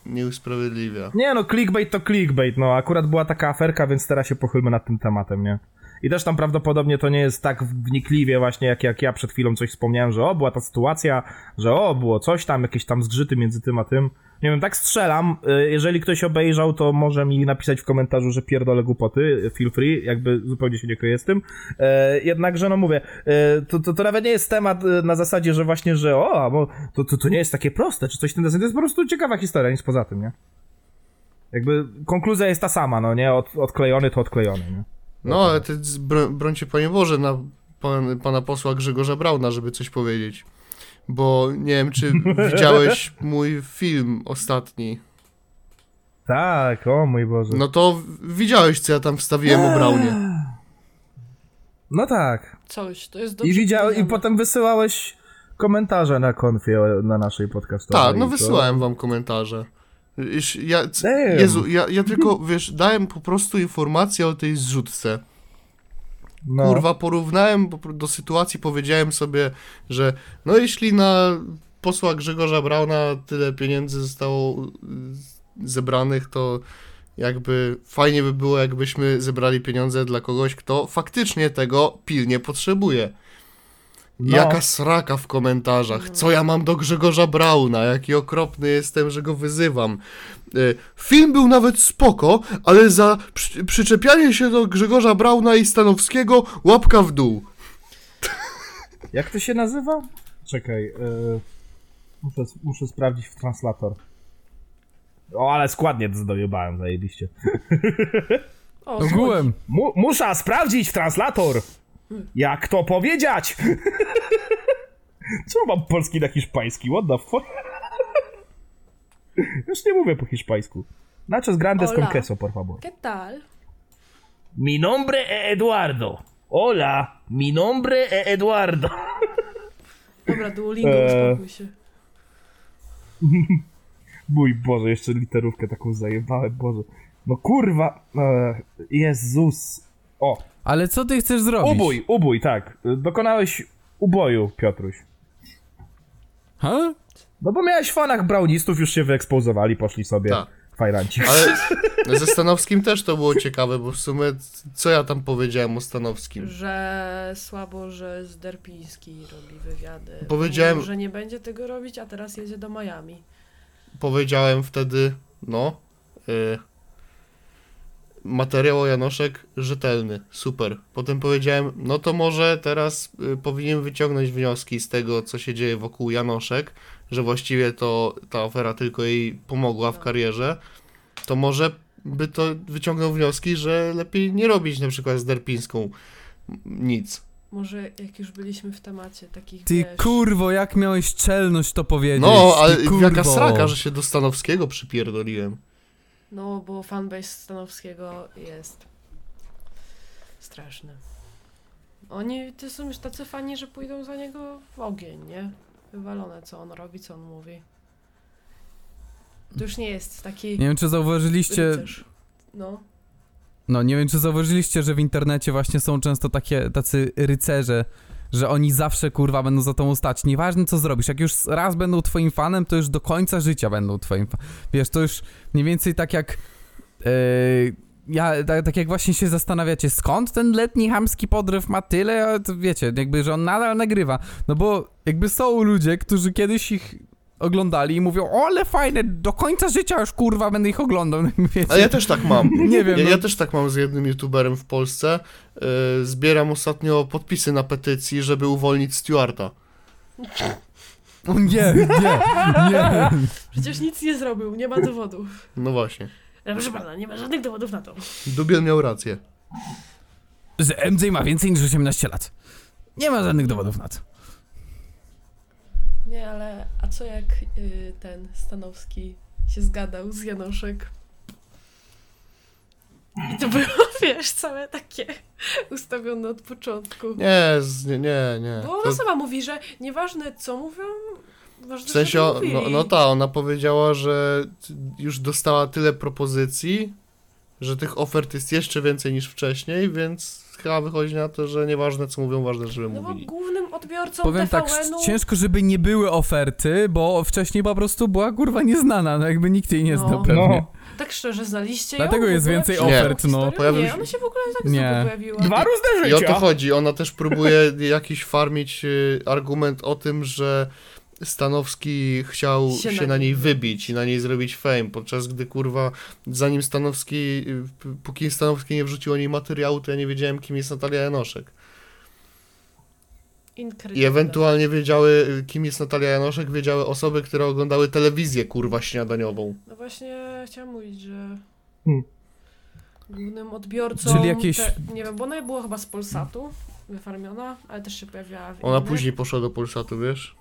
Speaker 3: nie usprawiedliwia.
Speaker 1: Nie no, clickbait to clickbait, no akurat była taka aferka, więc teraz się pochylmy nad tym tematem, nie? I też tam prawdopodobnie to nie jest tak wnikliwie właśnie, jak, jak ja przed chwilą coś wspomniałem, że o, była ta sytuacja, że o, było coś tam, jakieś tam zgrzyty między tym a tym. Nie wiem, tak strzelam, y, jeżeli ktoś obejrzał, to może mi napisać w komentarzu, że pierdolę głupoty, feel free, jakby zupełnie się nie kryję z tym. E, jednakże, no mówię, e, to, to, to nawet nie jest temat e, na zasadzie, że właśnie, że o, bo to, to, to nie jest takie proste, czy coś w tym deseń, to jest po prostu ciekawa historia, nic poza tym, nie? Jakby konkluzja jest ta sama, no nie? Od, odklejony to odklejony, nie?
Speaker 3: No, ale ty bro, brońcie Panie Boże na pan, pana posła Grzegorza Brauna, żeby coś powiedzieć. Bo nie wiem, czy widziałeś mój film ostatni.
Speaker 1: Tak, o mój Boże. No,
Speaker 3: to widziałeś, co ja tam wstawiłem o Braunie.
Speaker 1: no tak.
Speaker 4: Coś, to jest
Speaker 1: I
Speaker 4: dobrze
Speaker 1: widział, i potem wysyłałeś komentarze na konfie na naszej podcastowej.
Speaker 3: Tak, no
Speaker 1: i to-
Speaker 3: wysyłałem wam komentarze. Ja. Jezu, ja, ja tylko, wiesz, dałem po prostu informację o tej zrzutce.
Speaker 1: No.
Speaker 3: Kurwa, porównałem do sytuacji, powiedziałem sobie, że no jeśli na posła Grzegorza Brauna tyle pieniędzy zostało y, zebranych, to jakby fajnie by było, jakbyśmy zebrali pieniądze dla kogoś, kto faktycznie tego pilnie potrzebuje.
Speaker 1: No.
Speaker 3: Jaka sraka w komentarzach. Co ja mam do Grzegorza Brauna? Jaki okropny jestem, że go wyzywam. Y, Film był nawet spoko, ale za przy, przyczepianie się do Grzegorza Brauna i Stanowskiego łapka w dół.
Speaker 1: Jak to się nazywa? Czekaj, y, muszę, muszę sprawdzić w translator. O, ale składnie zdojebałem, zajebiście.
Speaker 4: O,
Speaker 2: Ogółem.
Speaker 1: Mu, muszę sprawdzić w translator! Jak to powiedzieć? Czemu mam polski na hiszpański? What the fuck? Już nie mówię po hiszpańsku. Nachos grandes con
Speaker 4: Hola.
Speaker 1: queso, por favor.
Speaker 4: ¿Qué tal?
Speaker 1: Mi nombre es Eduardo. Hola, mi nombre es Eduardo.
Speaker 4: Dobra, Duolingo,
Speaker 1: Eee.
Speaker 4: uspokój się.
Speaker 1: Mój Boże, jeszcze literówkę taką zajebałem, Boże. No kurwa, e, Jezus. O,
Speaker 2: Ale co ty chcesz zrobić?
Speaker 1: ubój, ubój, tak. Dokonałeś uboju, Piotruś.
Speaker 2: Ha?
Speaker 1: No bo miałeś fanach brownistów, już się wyekspozowali, poszli sobie
Speaker 3: Tak.
Speaker 1: fajranci.
Speaker 3: Ale ze Stanowskim też to było ciekawe, bo w sumie co ja tam powiedziałem o Stanowskim?
Speaker 4: Że słabo, że Zderpiński robi wywiady.
Speaker 3: Powiedziałem-
Speaker 4: Mówił, że nie będzie tego robić, a teraz jedzie do Miami.
Speaker 3: Powiedziałem wtedy, no, y, materiał o Janoszek rzetelny, super. Potem powiedziałem, no to może teraz y, powinien wyciągnąć wnioski z tego, co się dzieje wokół Janoszek, że właściwie to ta afera tylko jej pomogła w karierze, to może by to wyciągnął wnioski, że lepiej nie robić na przykład z Derpińską nic.
Speaker 4: Może jak już byliśmy w temacie takich,
Speaker 2: Ty
Speaker 4: wiesz,
Speaker 2: kurwo, jak miałeś czelność to powiedzieć?
Speaker 3: No,
Speaker 2: Ty
Speaker 3: ale
Speaker 2: kurwo.
Speaker 3: jaka sraka, że się do Stanowskiego przypierdoliłem.
Speaker 4: No, bo fanbase Stanowskiego jest straszny. Oni to są już tacy fani, że pójdą za niego w ogień, nie? Wywalone, co on robi, co on mówi. To już nie jest taki
Speaker 2: Nie wiem, czy zauważyliście...
Speaker 4: rycerz. No.
Speaker 2: No, nie wiem, czy zauważyliście, że w internecie właśnie są często takie, tacy rycerze, że oni zawsze, kurwa, będą za tą stać. Nieważne, co zrobisz. Jak już raz będą twoim fanem, to już do końca życia będą twoim fanem. Wiesz, to już mniej więcej tak jak... Yy, ja, tak, tak jak właśnie się zastanawiacie, skąd ten letni hamski podryw ma tyle, to wiecie, jakby, że on nadal nagrywa. No bo jakby są ludzie, którzy kiedyś ich oglądali i mówią, o, ale fajne, do końca życia już, kurwa, będę ich oglądał. Wiecie?
Speaker 3: A ja też tak mam.
Speaker 2: Nie wiem,
Speaker 3: Ja,
Speaker 2: no.
Speaker 3: ja też tak mam z jednym youtuberem w Polsce. Yy, zbieram ostatnio podpisy na petycji, żeby uwolnić Stewarta.
Speaker 2: O nie, nie, nie.
Speaker 4: Przecież nic nie zrobił, nie ma dowodów.
Speaker 3: No właśnie.
Speaker 4: Proszę pana, nie ma żadnych dowodów na to.
Speaker 3: Dubiel miał rację.
Speaker 2: Że MJ ma więcej niż 18 lat. Nie ma żadnych dowodów na to.
Speaker 4: Nie, ale a co jak y, ten Stanowski się zgadał z Janoszek? I to było, wiesz, całe takie ustawione od początku.
Speaker 3: Nie, z, nie, nie, nie.
Speaker 4: Bo
Speaker 3: To-
Speaker 4: ona sama mówi, że nieważne co mówią, ważne,
Speaker 3: W sensie, o- no, no ta, ona powiedziała, że już dostała tyle propozycji, że tych ofert jest jeszcze więcej niż wcześniej, więc chyba wychodzi na to, że nieważne co mówią, ważne, żeby
Speaker 4: No bo
Speaker 3: mówili.
Speaker 4: głównym odbiorcą
Speaker 2: Powiem tak,
Speaker 4: TVN-u...
Speaker 2: ciężko, żeby nie były oferty, bo wcześniej po prostu była kurwa nieznana, no jakby nikt jej nie
Speaker 4: No.
Speaker 2: znał pewnie.
Speaker 1: No.
Speaker 4: Tak szczerze, znaliście
Speaker 2: Dlatego
Speaker 4: ją? W
Speaker 2: jest więcej
Speaker 3: ofert,
Speaker 4: tą
Speaker 2: no.
Speaker 3: Pojawił
Speaker 4: Nie,
Speaker 3: się-
Speaker 4: ona się w ogóle tak
Speaker 2: Nie.
Speaker 4: nie. pojawiła.
Speaker 1: Dwa różne
Speaker 3: I o
Speaker 1: życia.
Speaker 3: to chodzi, ona też próbuje jakiś farmić y, argument o tym, że Stanowski chciał
Speaker 4: Się
Speaker 3: się,
Speaker 4: na
Speaker 3: na
Speaker 4: niej
Speaker 3: wybić i na niej zrobić fame, podczas gdy kurwa, zanim Stanowski, póki Stanowski nie wrzucił o niej materiału, to ja nie wiedziałem, kim jest Natalia Janoszek.
Speaker 4: Incredible.
Speaker 3: I ewentualnie wiedziały, kim jest Natalia Janoszek, wiedziały osoby, które oglądały telewizję, kurwa, śniadaniową.
Speaker 4: No właśnie chciałam mówić, że
Speaker 1: Hmm.
Speaker 4: głównym odbiorcą...
Speaker 2: Czyli jakieś-
Speaker 4: Te, nie wiem, bo ona była chyba z Polsatu wyfarmiona, ale też się pojawiała w
Speaker 3: Ona
Speaker 4: innych.
Speaker 3: później poszła do Polsatu, wiesz?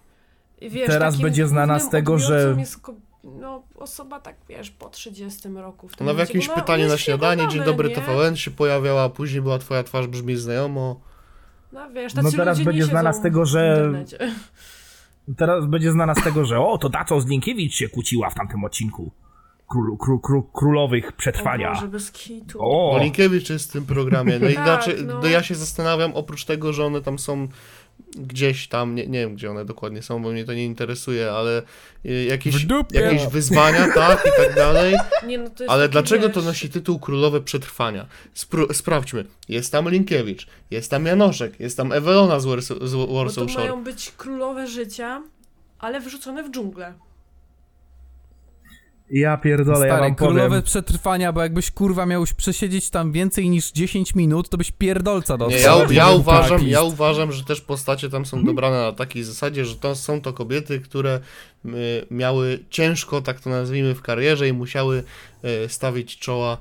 Speaker 4: Wiesz,
Speaker 1: Teraz będzie znana z tego, że-
Speaker 4: Jest ko- no, osoba tak, wiesz, po 30 roku. W tym
Speaker 3: Ona w
Speaker 4: momencie,
Speaker 3: jakimś pytaniu
Speaker 4: jest
Speaker 3: na śniadanie, Dzień dobry
Speaker 4: nie?
Speaker 3: TVN się pojawiała, a później była twoja twarz brzmi znajomo.
Speaker 4: No wiesz,
Speaker 1: No teraz będzie znana z tego, że-. Teraz będzie znana z tego, że o, to ta, co z Linkiewicz się kłóciła w tamtym odcinku. Król, król, król, królowych
Speaker 4: O
Speaker 1: przetrwania.
Speaker 4: Boże, bez kitu.
Speaker 1: O,
Speaker 3: Olinkiewicz jest w tym programie. No i
Speaker 4: Tak,
Speaker 3: znaczy,
Speaker 4: no.
Speaker 3: no ja się zastanawiam, oprócz tego, że one tam są gdzieś tam, nie, nie wiem gdzie one dokładnie są, bo mnie to nie interesuje, ale y, jakieś, jakieś wyzwania, tak, i tak dalej.
Speaker 4: Nie, no to jest
Speaker 3: Ale dlaczego to
Speaker 4: wiesz,
Speaker 3: nosi tytuł Królowe Przetrwania? Spró- sprawdźmy. Jest tam Linkiewicz, jest tam Janoszek, jest tam Ewelona z Warsaw,
Speaker 4: Bo
Speaker 3: Warsaw
Speaker 4: to
Speaker 3: Shore.
Speaker 4: mają być królowe życia, ale wrzucone w dżunglę.
Speaker 1: Ja pierdolę, ja
Speaker 2: Stary,
Speaker 1: wam powiem.
Speaker 2: królowe przetrwania, bo jakbyś kurwa miał przesiedzieć tam więcej niż 10 minut, to byś pierdolca dostał.
Speaker 3: Nie, ja, ja, uważam, ja uważam, że też postacie tam są dobrane na takiej zasadzie, że to są to kobiety, które y, miały ciężko, tak to nazwijmy, w karierze i musiały y, stawić czoła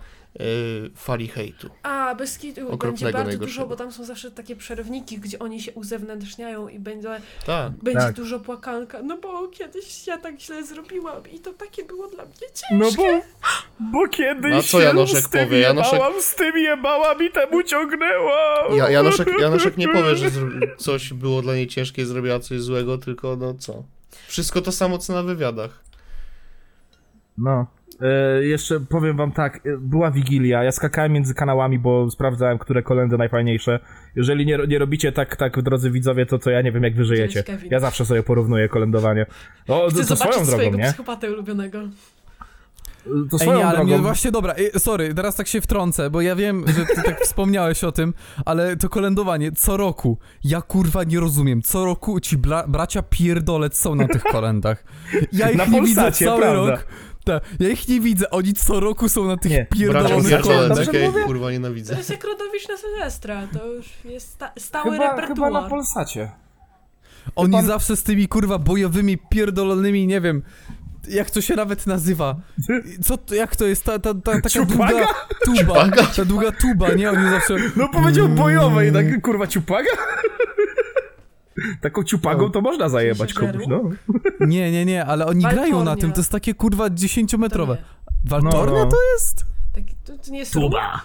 Speaker 3: fali hejtu.
Speaker 4: A, bez kitu będzie bardzo
Speaker 3: najgorszego.
Speaker 4: dużo, bo tam są zawsze takie przerwniki, gdzie oni się uzewnętrzniają i będzie,
Speaker 3: Tak.
Speaker 4: będzie
Speaker 1: Tak.
Speaker 4: dużo płakanka. No bo kiedyś ja tak źle zrobiłam i to takie było dla mnie ciężkie.
Speaker 1: No bo, bo kiedyś
Speaker 3: No a co
Speaker 1: się
Speaker 3: Janoszek
Speaker 1: z tym
Speaker 3: powie? Janoszek-
Speaker 1: jebałam, z tym jebałam i temu ciągnęłam.
Speaker 3: Ja, Janoszek, Janoszek nie powie, że zro- coś było dla niej ciężkie i zrobiła coś złego, tylko no co. Wszystko to samo co na wywiadach.
Speaker 1: No. E, jeszcze powiem wam tak, e, była Wigilia, ja skakałem między kanałami, bo sprawdzałem, które kolendy najfajniejsze. Jeżeli nie, nie robicie tak, tak, drodzy widzowie, to co ja nie wiem, jak wy żyjecie. Ja zawsze sobie porównuję kolędowanie. O,
Speaker 4: Chcę
Speaker 1: to, to swoją drogą,
Speaker 4: swojego
Speaker 1: nie?
Speaker 4: psychopatę ulubionego.
Speaker 1: To
Speaker 2: Ej,
Speaker 1: swoją
Speaker 2: nie, ale
Speaker 1: drogą.
Speaker 2: mnie właśnie, dobra, ej, sorry, teraz tak się wtrącę, bo ja wiem, że ty tak wspomniałeś o tym, ale to kolędowanie co roku, ja kurwa nie rozumiem, co roku ci bracia pierdolec są na tych kolendach. Ja ich
Speaker 1: Na
Speaker 2: nie widzę
Speaker 1: Polsacie,
Speaker 2: cały
Speaker 1: prawda.
Speaker 2: rok, Tak, ja ich nie widzę, oni co roku są na tych
Speaker 1: Nie,
Speaker 3: Bracia
Speaker 2: pierdolonych
Speaker 1: pierdolę,
Speaker 2: kolendach.
Speaker 1: dobrze
Speaker 3: jakie
Speaker 1: mówię?
Speaker 3: kurwa
Speaker 4: To
Speaker 3: nienawidzę.
Speaker 4: jest jak Rodowicz na Sylwestra, to już jest sta stały
Speaker 1: Chyba, chyba
Speaker 4: repertuar.
Speaker 1: na Polsacie.
Speaker 2: Oni
Speaker 1: Chyba-
Speaker 2: zawsze z tymi kurwa bojowymi pierdolonymi, nie wiem, jak to się nawet nazywa. Co to, jak to jest ta, ta, ta taka
Speaker 1: Ciupaga?
Speaker 2: długa tuba, ta długa tuba, nie? Oni zawsze...
Speaker 1: No powiedział bojowe i tak kurwa ciupaga? Taką ciupagą to można zajebać komuś, no.
Speaker 2: Nie, nie, nie, ale oni grają na
Speaker 4: Waltornia.
Speaker 2: tym, to jest takie kurwa
Speaker 4: To
Speaker 2: dziesięciometrowe.
Speaker 4: nie.
Speaker 2: Waltornia
Speaker 1: No, no.
Speaker 2: to jest?
Speaker 4: Taki, to, to nie jest róg?
Speaker 1: Tuba.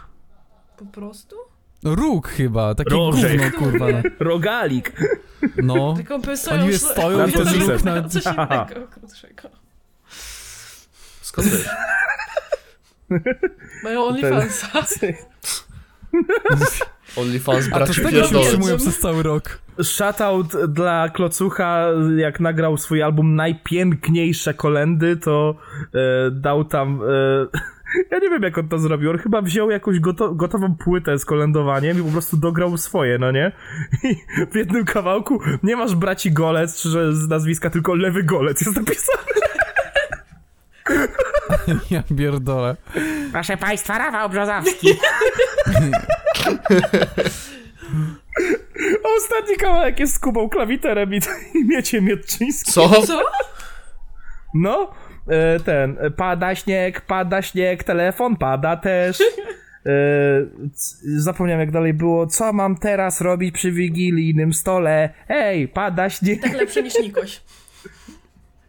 Speaker 4: Po prostu?
Speaker 2: Róg chyba, takie
Speaker 1: Rożek.
Speaker 2: gówno kurwa.
Speaker 1: Rogalik.
Speaker 2: No. Oni
Speaker 4: s-
Speaker 2: stoją
Speaker 1: i ten bicep.
Speaker 4: innego, coś innego krótszego.
Speaker 3: Skąd wiesz?
Speaker 4: Mają OnlyFansa.
Speaker 3: OnlyFans
Speaker 2: A to z tego się utrzymują przez cały rok.
Speaker 1: Shoutout dla Klocucha, jak nagrał swój album Najpiękniejsze Kolendy, to e, dał tam... E, ja nie wiem, jak on to zrobił. On chyba wziął jakąś goto gotową płytę z kolędowaniem i po prostu dograł swoje, no nie? I w jednym kawałku nie masz braci Golec, czy że z nazwiska, tylko Lewy Golec jest napisane.
Speaker 2: Ja pierdolę.
Speaker 5: Proszę Państwa, Rafał Brzozowski.
Speaker 1: Ostatni kawałek jest z Kubą Klawiterem i, i Miecie Mietczyńskim.
Speaker 3: Co?
Speaker 4: Co?
Speaker 1: No, e, ten, e, pada śnieg, pada śnieg, telefon pada też. E, zapomniałem jak dalej było. Co mam teraz robić przy wigilijnym stole? Hej, pada śnieg.
Speaker 4: Tak lepsze niż Nikoś.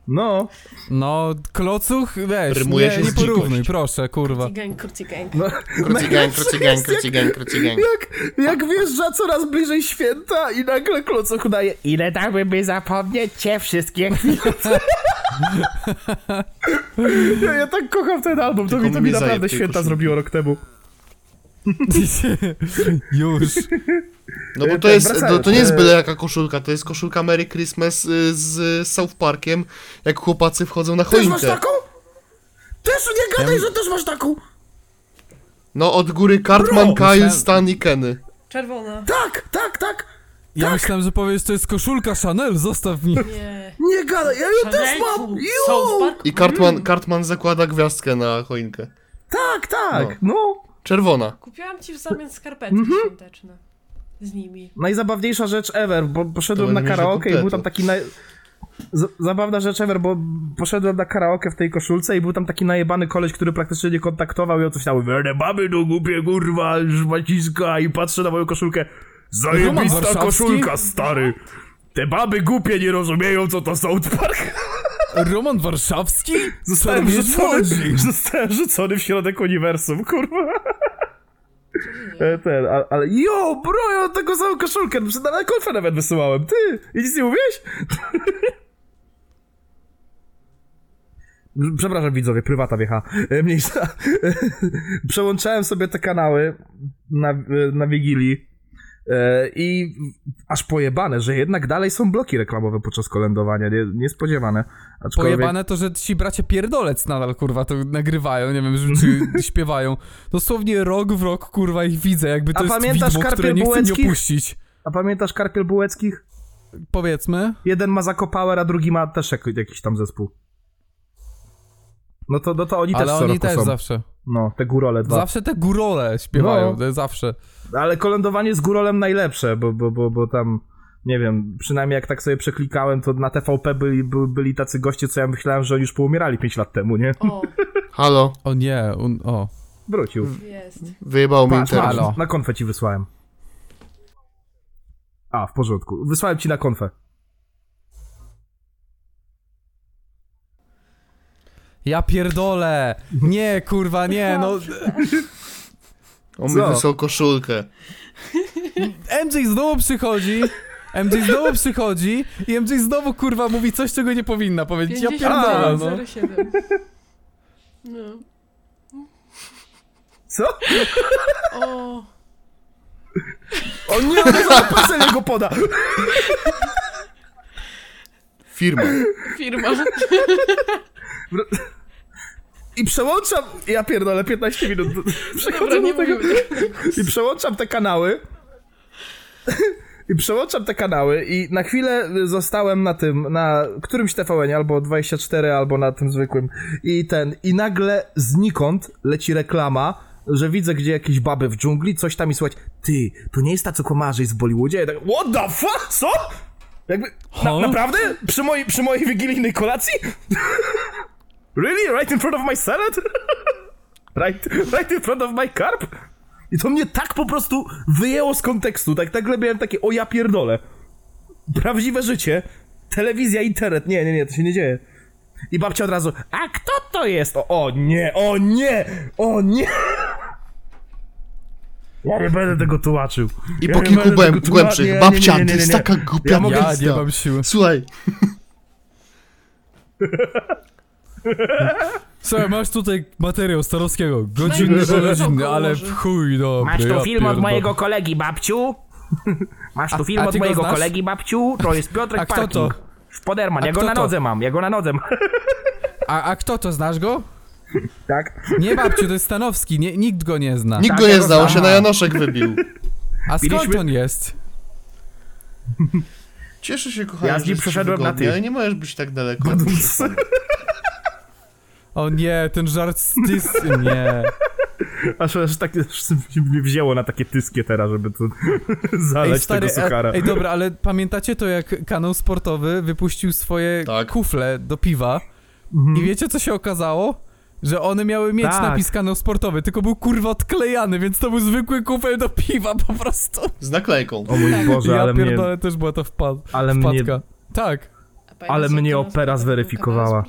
Speaker 1: No,
Speaker 2: No, klocuch, weź,
Speaker 3: Rymuje
Speaker 2: nie,
Speaker 3: się
Speaker 2: nie porównuj, proszę, kurwa.
Speaker 4: Kruci gang, kruci gang.
Speaker 1: no.
Speaker 3: Kruci gang, kruci gang, kruci gang, kruci gang.
Speaker 1: Jak, jak wjeżdża coraz bliżej święta i nagle klocuch daje
Speaker 5: Ile dałby, by zapomnieć cię wszystkie chwile?
Speaker 1: ja, ja tak kocham ten album, to
Speaker 3: Tylko
Speaker 1: mi, to
Speaker 3: mi
Speaker 1: naprawdę święta zrobiło rok temu.
Speaker 2: Już.
Speaker 3: No bo
Speaker 1: E,
Speaker 3: to
Speaker 1: tak,
Speaker 3: jest,
Speaker 1: wracając,
Speaker 3: to, to nie jest
Speaker 1: e,
Speaker 3: byle jaka koszulka, to jest koszulka Merry Christmas y, z South Parkiem, jak chłopacy wchodzą na
Speaker 1: Też masz
Speaker 3: choinkę.
Speaker 1: taką? Też nie gadaj, że też masz taką!
Speaker 3: No od góry Cartman,
Speaker 1: Bro!
Speaker 3: Kyle,
Speaker 2: Myślałem-
Speaker 3: Stan i Kenny.
Speaker 4: Czerwona.
Speaker 1: Tak, tak, tak!
Speaker 2: Ja myślałem, że powiesz, to jest koszulka Chanel, zostaw mi.
Speaker 4: Nie.
Speaker 1: Nie gadaj, ja ją też mam!
Speaker 3: I Cartman, Cartman zakłada gwiazdkę na choinkę.
Speaker 1: Tak, tak, no.
Speaker 3: Czerwona.
Speaker 4: Kupiłam ci w zamian skarpetki
Speaker 1: Mhm.
Speaker 4: świąteczne. Z nimi.
Speaker 1: Najzabawniejsza rzecz ever, bo poszedłem na karaoke i był tam taki naj... Zabawna rzecz ever, bo poszedłem na karaoke w tej koszulce i był tam taki najebany koleś, który praktycznie nie kontaktował i on coś tam mówił, mamy do głupie kurwa, szmaciska i patrzę na moją koszulkę. Zajebista koszulka, stary. Te baby głupie nie rozumieją, co to South Park.
Speaker 2: Roman Warszawski?
Speaker 1: Zostałem rzucony, zostałem rzucony w środek uniwersum, kurwa. E, Ten, a- ale jo, bro, ja mam taką samą koszulkę, przed- na konfę nawet wysyłałem, ty, i nic nie mówiłeś? Przepraszam widzowie, prywata wiecha, E, mniejsza. Przełączałem sobie te kanały na, na Wigilii e, i aż pojebane, że jednak dalej są bloki reklamowe podczas kolędowania, nie, niespodziewane. Aczkolwiek...
Speaker 2: Pojebane to, że ci bracia pierdolec nadal, kurwa, to nagrywają, nie wiem, czy śpiewają. Dosłownie rok w rok, kurwa, ich widzę, jakby to
Speaker 1: A
Speaker 2: jest
Speaker 1: pamiętasz
Speaker 2: widmo, które nie mi
Speaker 1: Bułeckich?
Speaker 2: opuścić.
Speaker 1: A pamiętasz Karpiel Bułeckich?
Speaker 2: Powiedzmy.
Speaker 1: Jeden ma Zako Power, a drugi ma też jak, jakiś tam zespół. No to, no to oni
Speaker 2: Ale
Speaker 1: też co
Speaker 2: oni
Speaker 1: roku
Speaker 2: też
Speaker 1: są.
Speaker 2: zawsze.
Speaker 1: No, te górole dwa.
Speaker 2: Zawsze te górole śpiewają,
Speaker 1: No.
Speaker 2: zawsze.
Speaker 1: Ale kolędowanie z górolem najlepsze, bo, bo, bo, bo tam, nie wiem, przynajmniej jak tak sobie przeklikałem, to na TVP byli, by, byli tacy goście, co ja myślałem, że oni już poumierali 5 lat temu, nie?
Speaker 4: O,
Speaker 3: Halo,
Speaker 2: O nie, un, o.
Speaker 1: Wrócił.
Speaker 4: jest.
Speaker 3: wyjebało mi internet.
Speaker 2: halo.
Speaker 1: na konfę ci wysłałem. A, w porządku. Wysłałem ci na konfę.
Speaker 2: Ja pierdolę! Nie, kurwa, nie, no...
Speaker 3: On mi wysłał koszulkę.
Speaker 2: MJ znowu przychodzi, MJ znowu przychodzi i MJ znowu, kurwa, mówi coś, czego nie powinna powiedzieć. Ja pierdolę, no.
Speaker 4: 57. No.
Speaker 1: Co?
Speaker 4: O,
Speaker 1: On nie odezwał, parcel jego poda.
Speaker 3: Firma.
Speaker 4: firma.
Speaker 1: I przełączam, ja pierdolę, 15 minut.
Speaker 4: Dobra,
Speaker 1: Przechodzę
Speaker 4: nie
Speaker 1: do tego. I przełączam te kanały. I przełączam te kanały i na chwilę zostałem na tym, na którymś tvn albo 24, albo na tym zwykłym. I ten, i nagle znikąd leci reklama, że widzę gdzie jakieś baby w dżungli, coś tam i słuchać, ty, to nie jest ta, co komarzy z Bollywoodzie? Ja tak, what the fuck, co? Jakby, na, naprawdę? Przy mojej, przy mojej wigilijnej kolacji? Really? Right in front of my salad? right, right in front of my carp? I to mnie tak po prostu wyjęło z kontekstu, tak nagle miałem takie, o ja pierdolę. Prawdziwe życie, telewizja, internet, nie, nie, nie, to się nie dzieje. I babcia od razu, a kto to jest? O, o nie, o nie, o nie. Ja nie będę tego tłumaczył.
Speaker 3: I
Speaker 1: Ja
Speaker 3: po kilku głęb- głębszych.
Speaker 1: Nie, nie,
Speaker 3: Babcia,
Speaker 1: nie, nie,
Speaker 3: to jest taka głupia
Speaker 1: Ja mogę-
Speaker 2: Ja nie mam siły.
Speaker 3: Słuchaj,
Speaker 2: Słuchaj, masz tutaj materiał Starowskiego. Godzinny,
Speaker 4: Najwyżej
Speaker 2: godzinny,
Speaker 4: wysoko
Speaker 2: ale w chuj dobry.
Speaker 5: Masz tu
Speaker 2: ja
Speaker 5: film od mojego kolegi babciu? Masz tu film
Speaker 2: a
Speaker 5: od
Speaker 2: ty go
Speaker 5: mojego
Speaker 2: znasz?
Speaker 5: kolegi babciu? To jest Piotrek
Speaker 2: A kto
Speaker 5: Parking.
Speaker 2: to?
Speaker 5: Spoderman,
Speaker 2: A
Speaker 5: ja go
Speaker 2: kto
Speaker 5: na
Speaker 2: to?
Speaker 5: nodze mam, ja go na nodze mam.
Speaker 2: A, a kto to, znasz go?
Speaker 1: Tak?
Speaker 2: Nie babciu, to jest Stanowski, nie, nikt go nie zna.
Speaker 3: nikt
Speaker 5: Tak,
Speaker 3: go
Speaker 5: ja
Speaker 3: nie
Speaker 5: go
Speaker 3: znał,
Speaker 5: znam.
Speaker 3: się na Janoszek wybił.
Speaker 2: A skąd on jest?
Speaker 3: Cieszę się, kochanie,
Speaker 1: Ja z nim przeszedłem na ty.
Speaker 3: Ale nie możesz być tak daleko.
Speaker 2: O nie, ten żart z tys... Nie.
Speaker 1: Aż, aż tak aż mnie wzięło na takie tyskie teraz, żeby tu zaleć tego suchara.
Speaker 2: ej dobra, ale pamiętacie to jak kanał sportowy wypuścił swoje
Speaker 3: Tak.
Speaker 2: kufle do piwa
Speaker 1: Mhm.
Speaker 2: i wiecie co się okazało? Że one miały mieć
Speaker 1: Tak.
Speaker 2: napis kanał sportowy, tylko był kurwa odklejany, więc to był zwykły kufel do piwa po prostu.
Speaker 3: Z naklejką.
Speaker 1: O mój Boże,
Speaker 2: ja
Speaker 1: ale mnie,
Speaker 2: pierdolę, też była to wpad
Speaker 1: ale mnie,
Speaker 2: wpadka. Tak.
Speaker 4: A pamiętasz,
Speaker 1: Ale mnie
Speaker 4: to na
Speaker 1: opera
Speaker 4: sportowym
Speaker 1: zweryfikowała.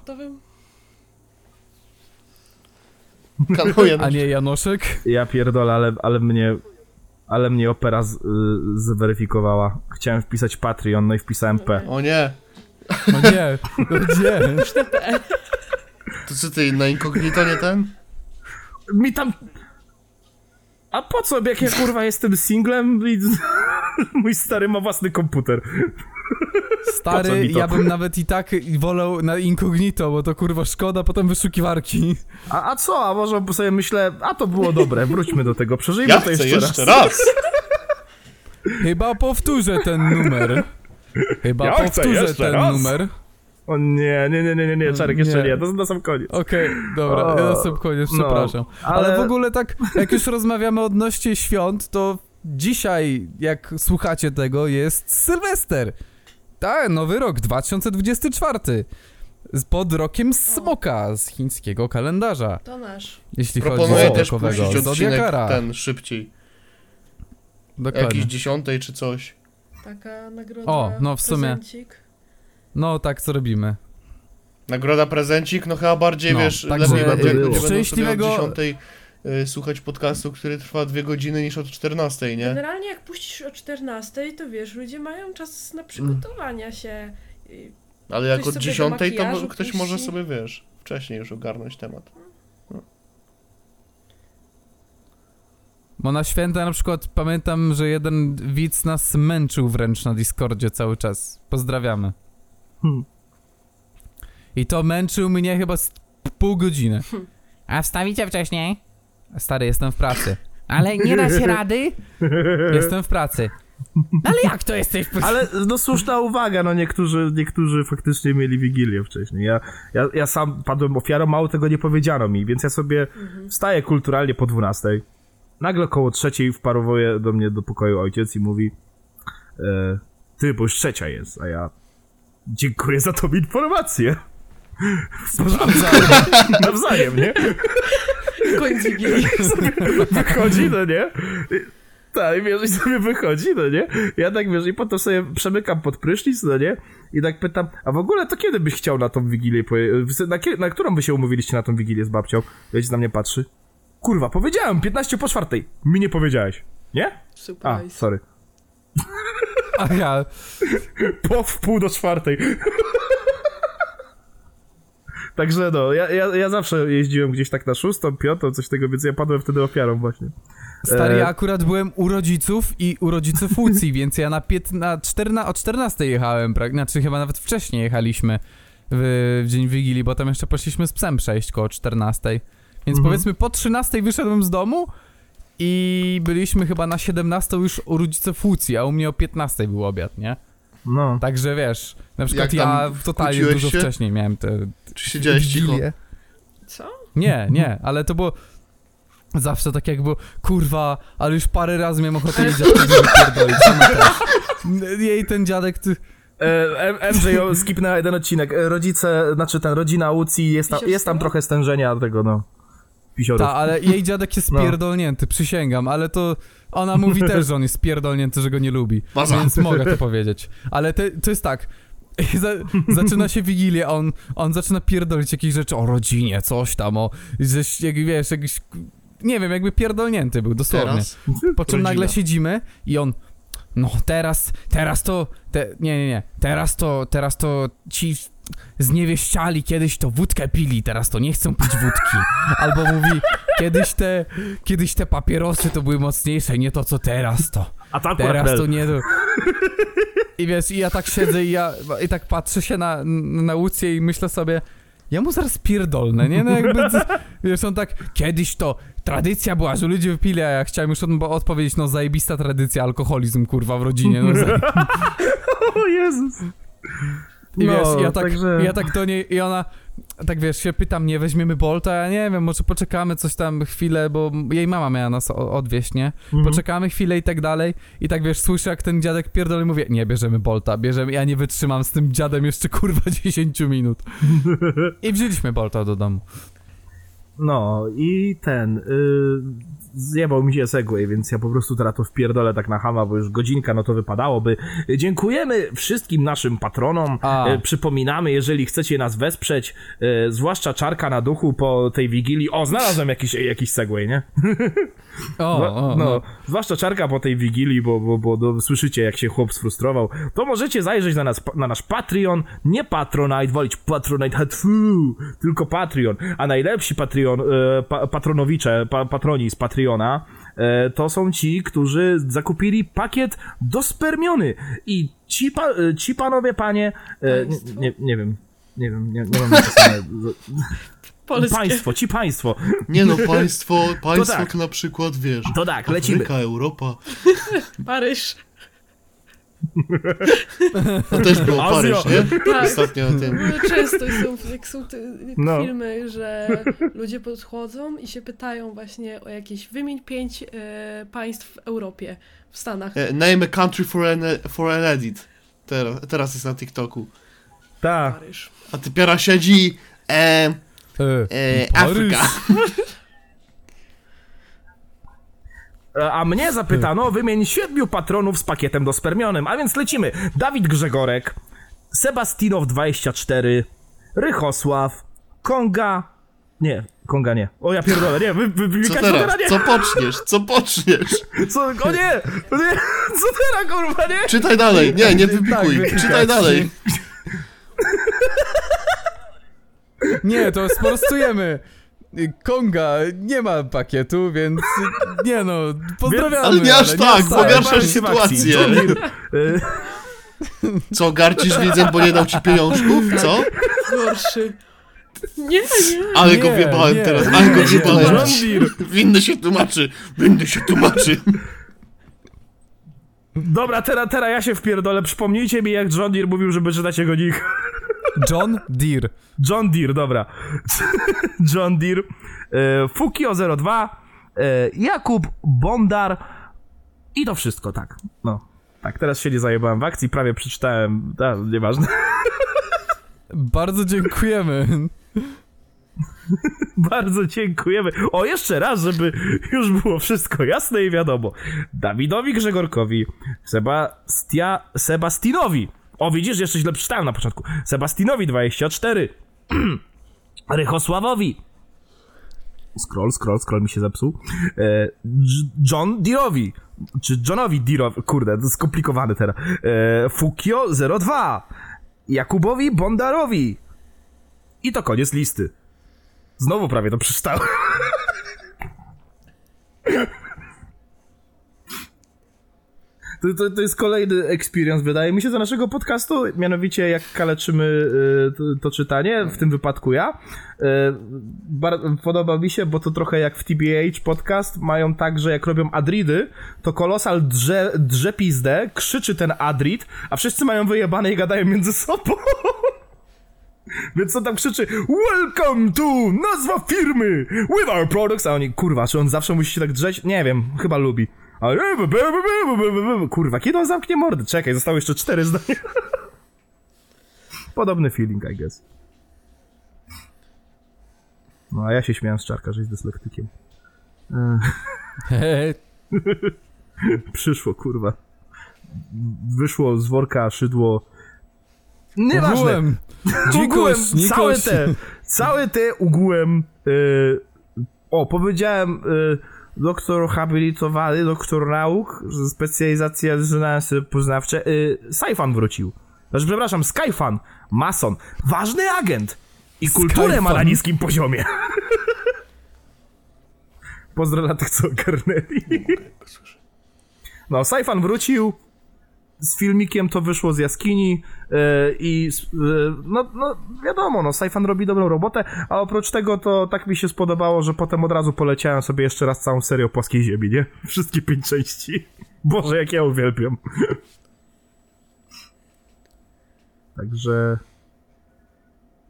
Speaker 3: Janoszek.
Speaker 2: A nie Janoszek?
Speaker 1: ja pierdolę, ale, ale mnie, ale mnie opera z, y, zweryfikowała. Chciałem wpisać Patreon, no i wpisałem P.
Speaker 3: O nie.
Speaker 2: No nie, no nie.
Speaker 3: To co ty, na inkognito nie ten?
Speaker 1: Mi tam... A po co, jak ja kurwa jestem singlem i mój stary ma własny komputer.
Speaker 2: Stary, ja bym nawet i tak wolał na incognito, bo to kurwa szkoda potem wyszukiwarki.
Speaker 1: A, a co, a może sobie myślę, a to było dobre, wróćmy do tego, przeżyjmy
Speaker 3: Ja
Speaker 1: to
Speaker 3: chcę
Speaker 1: jeszcze,
Speaker 3: jeszcze
Speaker 1: raz.
Speaker 3: raz.
Speaker 2: Chyba powtórzę ten numer. Chyba
Speaker 1: Ja
Speaker 2: powtórzę ten
Speaker 1: raz.
Speaker 2: numer.
Speaker 1: O nie, nie, nie, nie, nie, nie, Czarek, jeszcze
Speaker 2: Nie.
Speaker 1: nie, to na sam koniec.
Speaker 2: Okej, dobra,
Speaker 1: O,
Speaker 2: na sam koniec,
Speaker 1: no,
Speaker 2: przepraszam. ale...
Speaker 1: ale-
Speaker 2: w ogóle tak, jak już rozmawiamy odnośnie świąt, to dzisiaj, jak słuchacie tego, jest Sylwester. Tak, nowy rok, 2024. Z- Pod rokiem Smoka z chińskiego kalendarza.
Speaker 4: To nasz.
Speaker 2: Jeśli chodzi
Speaker 3: Proponuję
Speaker 2: o
Speaker 3: też puścić odcinek
Speaker 2: Zodiakara.
Speaker 3: ten szybciej.
Speaker 2: Dokładnie.
Speaker 3: Jakiś dziesiątej czy coś.
Speaker 4: Taka nagroda.
Speaker 2: O, no w sumie.
Speaker 4: prezencik.
Speaker 2: No tak, co robimy.
Speaker 3: Nagroda prezencik, no chyba bardziej,
Speaker 2: No,
Speaker 3: wiesz,
Speaker 2: także,
Speaker 3: lepiej będzie, jak ludzie będą sobie
Speaker 2: szczęśliwego-
Speaker 3: od dziesiątej y, słuchać podcastu, który trwa dwie godziny niż od 14, nie?
Speaker 4: Generalnie jak puścisz o 14, to wiesz, ludzie mają czas na przygotowania się. I
Speaker 3: Ale jak
Speaker 4: Ktoś
Speaker 3: od
Speaker 4: sobie do
Speaker 3: 10 to ktoś
Speaker 4: puści.
Speaker 3: może sobie, wiesz, wcześniej już ogarnąć temat.
Speaker 2: Bo na święta na przykład pamiętam, że jeden widz nas męczył wręcz na Discordzie cały czas. Pozdrawiamy.
Speaker 1: Hmm.
Speaker 2: I to męczył mnie chyba z pół godziny.
Speaker 5: A wstawicie wcześniej?
Speaker 2: Stary, jestem w pracy.
Speaker 5: Ale nie da się rady?
Speaker 2: Jestem w pracy.
Speaker 5: Ale jak to jesteś?
Speaker 1: Ale no słuszna uwaga, no niektórzy, niektórzy faktycznie mieli Wigilię wcześniej. Ja, ja, ja sam padłem ofiarą, mało tego nie powiedziano mi, więc ja sobie wstaję kulturalnie po 12. Nagle koło trzeciej wparowuje do mnie do pokoju ojciec i mówi e, ty, bo już trzecia jest, a ja dziękuję za tą informację. W porządku. Nawzajem, nie?
Speaker 4: koniec Wigilii.
Speaker 1: wychodzi, no nie? Tak, i wiesz, i sobie wychodzi, no nie? Ja tak, wiesz, i potem sobie przemykam pod prysznic, no nie? I tak pytam, a w ogóle to kiedy byś chciał na tą Wigilię, na, na którą wy się umówiliście na tą Wigilię z babcią? Wiecie, na mnie patrzy. Kurwa, powiedziałem, 15 po czwartej. Mi nie powiedziałeś. Nie? A,
Speaker 4: Surprise.
Speaker 1: sorry.
Speaker 2: A ja...
Speaker 1: Po w pół do czwartej. Także no, ja, ja, ja zawsze jeździłem gdzieś tak na szóstą, piątą, coś tego, więc ja padłem wtedy ofiarą właśnie.
Speaker 2: Stary,
Speaker 1: E.
Speaker 2: ja akurat byłem u rodziców i u rodziców Łucji, więc ja na, pięt, na 14, o 14 jechałem, pra- znaczy chyba nawet wcześniej jechaliśmy w, w dzień Wigilii, bo tam jeszcze poszliśmy z psem przejść koło 14. Więc
Speaker 1: Mhm.
Speaker 2: powiedzmy po 13 wyszedłem z domu I byliśmy chyba na 17 już u rodziców Łucji, a u mnie o 15 był obiad, nie?
Speaker 1: No.
Speaker 2: Także wiesz, na przykład ja totalnie dużo
Speaker 3: się?
Speaker 2: wcześniej miałem te
Speaker 3: Czy siedziałeś cicho?
Speaker 4: Co?
Speaker 2: Nie, nie, ale to było zawsze tak jak było, kurwa, ale już parę razy miałem ochotę jej dziadkowi wypierdolić, sama też. Jej ten dziadek, ty...
Speaker 1: E, MJ skipnęła jeden odcinek. E, Rodzice, znaczy ten, rodzina Łucji, jest, tam- jest tam trochę stężenia tego, no. Pisiorów.
Speaker 2: Ta, ale jej dziadek jest
Speaker 1: No.
Speaker 2: pierdolnięty, przysięgam, ale to ona mówi też, że on jest pierdolnięty, że go nie lubi,
Speaker 3: Baza.
Speaker 2: więc mogę to powiedzieć. Ale te, to jest tak, za, zaczyna się Wigilia, on, on zaczyna pierdolić jakieś rzeczy o rodzinie, coś tam, o, że, jak, wiesz, jakiś, nie wiem, jakby pierdolnięty był, dosłownie.
Speaker 3: Teraz?
Speaker 2: Po czym
Speaker 3: Rodzina.
Speaker 2: nagle siedzimy i on. No teraz, teraz to. Te, nie, nie, nie. Teraz to, teraz to ci zniewieściali kiedyś to wódkę pili, teraz to nie chcą pić wódki. Albo mówi, kiedyś te, kiedyś te papierosy to były mocniejsze, nie to co teraz to.
Speaker 1: A akurat
Speaker 2: Teraz to nie. I wiesz, i ja tak siedzę i ja i tak patrzę się na, na Łucję i myślę sobie, ja mu zaraz pierdolnę, nie? No jakby, wiesz, on tak, kiedyś to tradycja była, że ludzie wypili, a ja chciałem już od, odpowiedzieć, no zajebista tradycja, alkoholizm, kurwa, w rodzinie, no zaje-
Speaker 1: O Jezus.
Speaker 2: I
Speaker 1: No,
Speaker 2: wiesz, ja tak,
Speaker 1: także-
Speaker 2: ja tak do niej, i ona, tak wiesz, się pyta mnie, weźmiemy Bolta, ja nie wiem, może poczekamy coś tam chwilę, bo jej mama miała nas odwieźć, nie?
Speaker 1: Mhm.
Speaker 2: Poczekamy chwilę i tak dalej. I tak wiesz, słyszę jak ten dziadek pierdolę mówię, nie, bierzemy Bolta, bierzemy, ja nie wytrzymam z tym dziadem jeszcze kurwa 10 minut. I wzięliśmy Bolta do domu.
Speaker 1: No i ten. Y, zjebał mi się Segway, więc ja po prostu teraz to wpierdolę tak na hama, bo już godzinka, no to wypadałoby. Dziękujemy wszystkim naszym patronom.
Speaker 2: A.
Speaker 1: Y, przypominamy, jeżeli chcecie nas wesprzeć, y, zwłaszcza czarka na duchu po tej wigilii. O, znalazłem jakiś, jakiś Segway, nie?
Speaker 2: O, o,
Speaker 1: no,
Speaker 2: no.
Speaker 1: zwłaszcza czarka po tej wigilii, bo, bo, bo no, słyszycie, jak się chłop sfrustrował. To możecie zajrzeć na, nas, na nasz Patreon, nie Patronite, wolić Patronite, hatfu, tylko Patreon. A najlepsi Patreon, e, pa, patronowicze, pa, patroni z Patreona, e, to są ci, którzy zakupili pakiet dospermiony. I ci, pa, e, ci panowie, panie, e, nie, nie, wiem, nie wiem, nie, nie mam napisane.
Speaker 4: Polskie.
Speaker 1: Państwo, ci państwo.
Speaker 3: Nie no, państwo, państwo
Speaker 1: tak.
Speaker 3: na przykład, wiesz,
Speaker 1: To tak, lecimy.
Speaker 3: Afryka, Europa,
Speaker 4: Paryż.
Speaker 3: To też było
Speaker 1: Azja.
Speaker 3: Paryż, nie?
Speaker 4: Tak.
Speaker 3: Ostatnio na tym.
Speaker 4: No, Często są, jak są te
Speaker 1: No.
Speaker 4: filmy, że ludzie podchodzą i się pytają właśnie o jakieś wymień pięć e, państw w Europie, w Stanach.
Speaker 3: E, Name a country for an, for an edit. Teraz, teraz jest na TikToku.
Speaker 1: Tak.
Speaker 4: Paryż.
Speaker 3: A typiara siedzi, e,
Speaker 2: E,
Speaker 3: e,
Speaker 2: Paryż.
Speaker 3: Afryka.
Speaker 1: E, A mnie zapytano, wymień siedmiu patronów z pakietem dospermionym, a więc lecimy. Dawid Grzegorek, Sebastinow 24, Rychosław, Konga... Nie, Konga nie. O ja pierdolę, nie, wy, wy, wy,
Speaker 3: Co teraz?
Speaker 1: Nie.
Speaker 3: Co poczniesz? Co poczniesz?
Speaker 1: Co, o nie, nie, co teraz kurwa, nie?
Speaker 3: Czytaj dalej. Nie, nie wypikuj.
Speaker 2: Tak.
Speaker 3: Czytaj dalej.
Speaker 2: Nie, to sprostujemy. Konga nie ma pakietu, więc nie no, pozdrawiamy.
Speaker 3: Ale nie aż tak, bo
Speaker 2: tak.
Speaker 1: w akcji.
Speaker 3: sytuację. Co, garcisz widzem, bo nie dał ci pieniążków? Co?
Speaker 4: Gorszy. Nie, nie.
Speaker 3: Ale go wjebałem
Speaker 2: nie,
Speaker 3: teraz, ale go wjebałem. Winny się tłumaczy, winny się tłumaczy.
Speaker 1: Dobra, teraz, teraz ja się wpierdolę, przypomnijcie mi jak John Deere mówił, żeby czytać jego nick.
Speaker 2: John Deere.
Speaker 1: John Deere, dobra. John Deere, e, Fukio02, e, Jakub Bondar i to wszystko, tak. No. Tak, teraz się nie zajebałem w akcji, prawie przeczytałem, a, nieważne.
Speaker 2: Bardzo dziękujemy.
Speaker 1: Bardzo dziękujemy. O, jeszcze raz, żeby już było wszystko jasne i wiadomo. Dawidowi Grzegorkowi, Sebastia, Sebastinowi. O, widzisz, jeszcze źle przeczytałem na początku. Sebastinowi 24. Rychosławowi. Scroll, scroll, scroll mi się zepsuł. E, John Deerowi. Czy Johnowi Deerowi. Kurde, to skomplikowane teraz. E, Fukio 02. Jakubowi Bondarowi. I to koniec listy. Znowu prawie to przeczytałem. To, to, to jest kolejny experience, wydaje mi się, do naszego podcastu, mianowicie jak kaleczymy y, to, to czytanie, w tym wypadku ja. Y, podoba mi się, bo to trochę jak w TBH podcast, mają tak, że jak robią adridy, to kolosal drze, drze pizdę, krzyczy ten adrid, a wszyscy mają wyjebane i gadają między sobą. Więc on tam krzyczy Welcome to nazwa firmy with our products A oni, kurwa, czy on zawsze musi się tak drzeć? Nie wiem, chyba lubi Kurwa, kiedy on zamknie mordę? Czekaj, zostały jeszcze cztery zdania. Podobny feeling, I guess. No a ja się śmiałem z czarka, że jest dyslektykiem.
Speaker 2: Hehe,
Speaker 1: Przyszło, kurwa. Wyszło z worka szydło. Nieważne.
Speaker 2: Dzikość,
Speaker 1: całe te, całe te ogółem, y, o, powiedziałem, y, doktor habilitowany, doktor nauk, specjalizacja rezonanse poznawcze, y, Saifan wrócił. Znaczy, przepraszam, Skyfan, mason, ważny agent i kulturę ma na
Speaker 2: Skyfan.
Speaker 1: niskim poziomie. Pozdro dla tych, co ogarnęli. No, Saifan wrócił, z filmikiem to wyszło z jaskini yy, i yy, no, no wiadomo, no Saifan robi dobrą robotę, a oprócz tego to tak mi się spodobało, że potem od razu poleciałem sobie jeszcze raz całą serię o płaskiej ziemi, nie? Wszystkie pięć części. Boże, jak ja uwielbiam. Także...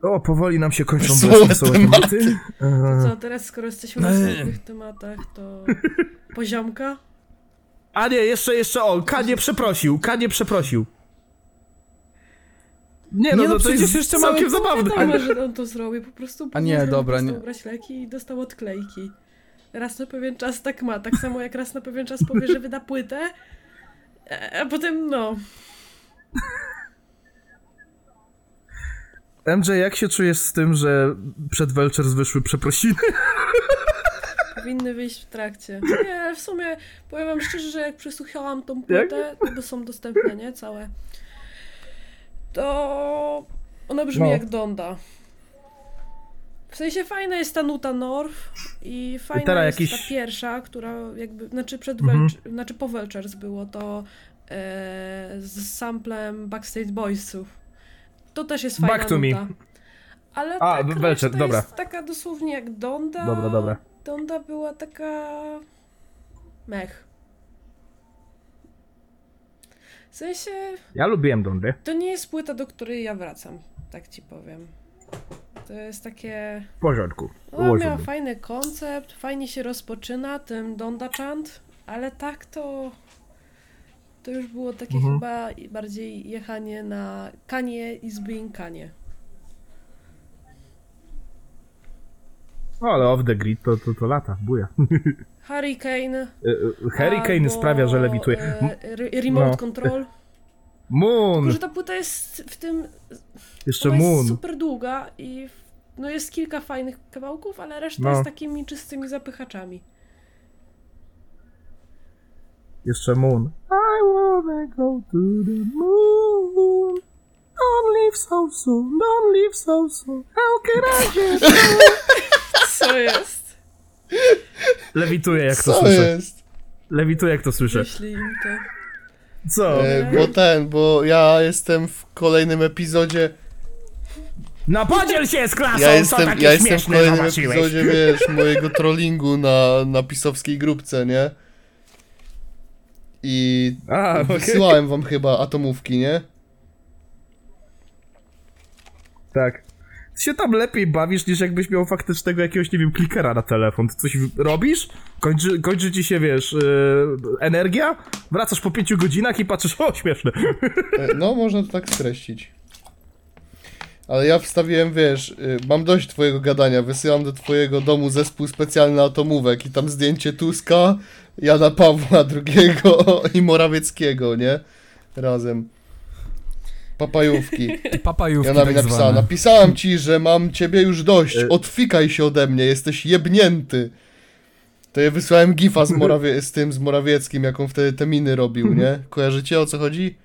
Speaker 1: O, powoli nam się kończą
Speaker 3: Wesołe tematy.
Speaker 1: tematy.
Speaker 4: To co, teraz skoro jesteśmy na smutnych tematach, to poziomka?
Speaker 1: A nie, jeszcze, jeszcze, o, Kanie przeprosił, Kanie przeprosił. Nie, no,
Speaker 2: Nie, no
Speaker 1: no to
Speaker 2: przecież
Speaker 1: jest
Speaker 2: jeszcze
Speaker 1: całkiem
Speaker 2: mamy-
Speaker 1: zabawne.
Speaker 4: Wiadomo, że on to zrobi, po prostu
Speaker 2: A nie, dobra, nie.
Speaker 4: ubrać leki i dostał odklejki. Raz na pewien czas tak ma, tak samo jak raz na pewien czas powie, że wyda płytę, e, a potem no...
Speaker 1: MJ, jak się czujesz z tym, że przed Welchers wyszły przeprosiny?
Speaker 4: Powinny wyjść w trakcie. Nie, ale w sumie powiem wam szczerze, że jak przesłuchałam tą płytę, bo są dostępne, nie? Całe. To ona brzmi
Speaker 1: No.
Speaker 4: jak Donda. W sensie fajna jest ta nuta North i fajna
Speaker 1: teraz
Speaker 4: jest
Speaker 1: jakiś-
Speaker 4: ta pierwsza, która jakby, znaczy przed
Speaker 1: Mhm.
Speaker 4: Welch, znaczy po Welchers było to e, z samplem Backstage Boysów. To też jest fajna
Speaker 1: Back to me.
Speaker 4: nuta. Ale
Speaker 1: A,
Speaker 4: tak
Speaker 1: Welcher, dobra.
Speaker 4: jest taka dosłownie jak Donda.
Speaker 1: Dobra, dobra.
Speaker 4: Donda była taka... mech. W sensie,
Speaker 1: Ja lubiłem Dondę.
Speaker 4: to nie jest płyta, do której ja wracam, tak ci powiem. To jest takie...
Speaker 1: W porządku.
Speaker 4: Ona miała fajny koncept, fajnie się rozpoczyna tym Donda Chant, ale tak to... To już było takie
Speaker 1: Mhm.
Speaker 4: chyba bardziej jechanie na Kanie is being Kanie.
Speaker 1: No, ale off the grid to, to, to lata, buja.
Speaker 4: Hurricane.
Speaker 1: Hurricane
Speaker 4: albo,
Speaker 1: sprawia, że lewituje.
Speaker 4: E, re- remote
Speaker 1: no.
Speaker 4: Control.
Speaker 1: Moon!
Speaker 4: Tylko, że ta płyta jest w tym
Speaker 1: Jeszcze Moon.
Speaker 4: jest super długa i no jest kilka fajnych kawałków, ale reszta
Speaker 1: No.
Speaker 4: jest takimi czystymi zapychaczami.
Speaker 1: Jeszcze Moon. I wanna go to the moon. Don't leave so soon, don't leave so soon. How can I get...
Speaker 4: Co jest?
Speaker 1: Lewituję jak to
Speaker 3: Co
Speaker 1: słyszę.
Speaker 3: jest?
Speaker 1: Lewituję jak to słyszę.
Speaker 4: Wyślij im to.
Speaker 1: Co?
Speaker 3: E, bo ten, bo ja jestem w kolejnym epizodzie.
Speaker 1: No podziel się z klasą,
Speaker 3: Ja
Speaker 1: co
Speaker 3: jestem,
Speaker 1: takie
Speaker 3: ja jestem w
Speaker 1: śmieszne
Speaker 3: kolejnym
Speaker 1: zobaczyłeś.
Speaker 3: epizodzie, wiesz, mojego trollingu na, na pisowskiej grupce, nie? I
Speaker 1: A, okej.
Speaker 3: wysyłałem wam chyba atomówki, nie?
Speaker 1: Tak. Się tam lepiej bawisz, niż jakbyś miał faktycznego jakiegoś, nie wiem, klikera na telefon. Ty coś robisz, kończy, kończy ci się, wiesz, yy, energia, wracasz po pięciu godzinach i patrzysz, o, śmieszne.
Speaker 3: E, No, można to tak streścić. Ale ja wstawiłem, wiesz, y, mam dość twojego gadania, wysyłam do twojego domu zespół specjalny atomówek i tam zdjęcie Tuska, Jana Pawła II i Morawieckiego, nie? Razem. Papajówki.
Speaker 2: Papajówki
Speaker 3: mi
Speaker 2: tak
Speaker 3: napisała,
Speaker 2: zwane.
Speaker 3: napisałam ci, że mam ciebie już dość,
Speaker 1: E-
Speaker 3: odfikaj się ode mnie, jesteś jebnięty. To ja wysłałem gifa z, Morawie- z tym, z Morawieckim, jaką wtedy te miny robił, nie? Kojarzycie o co chodzi?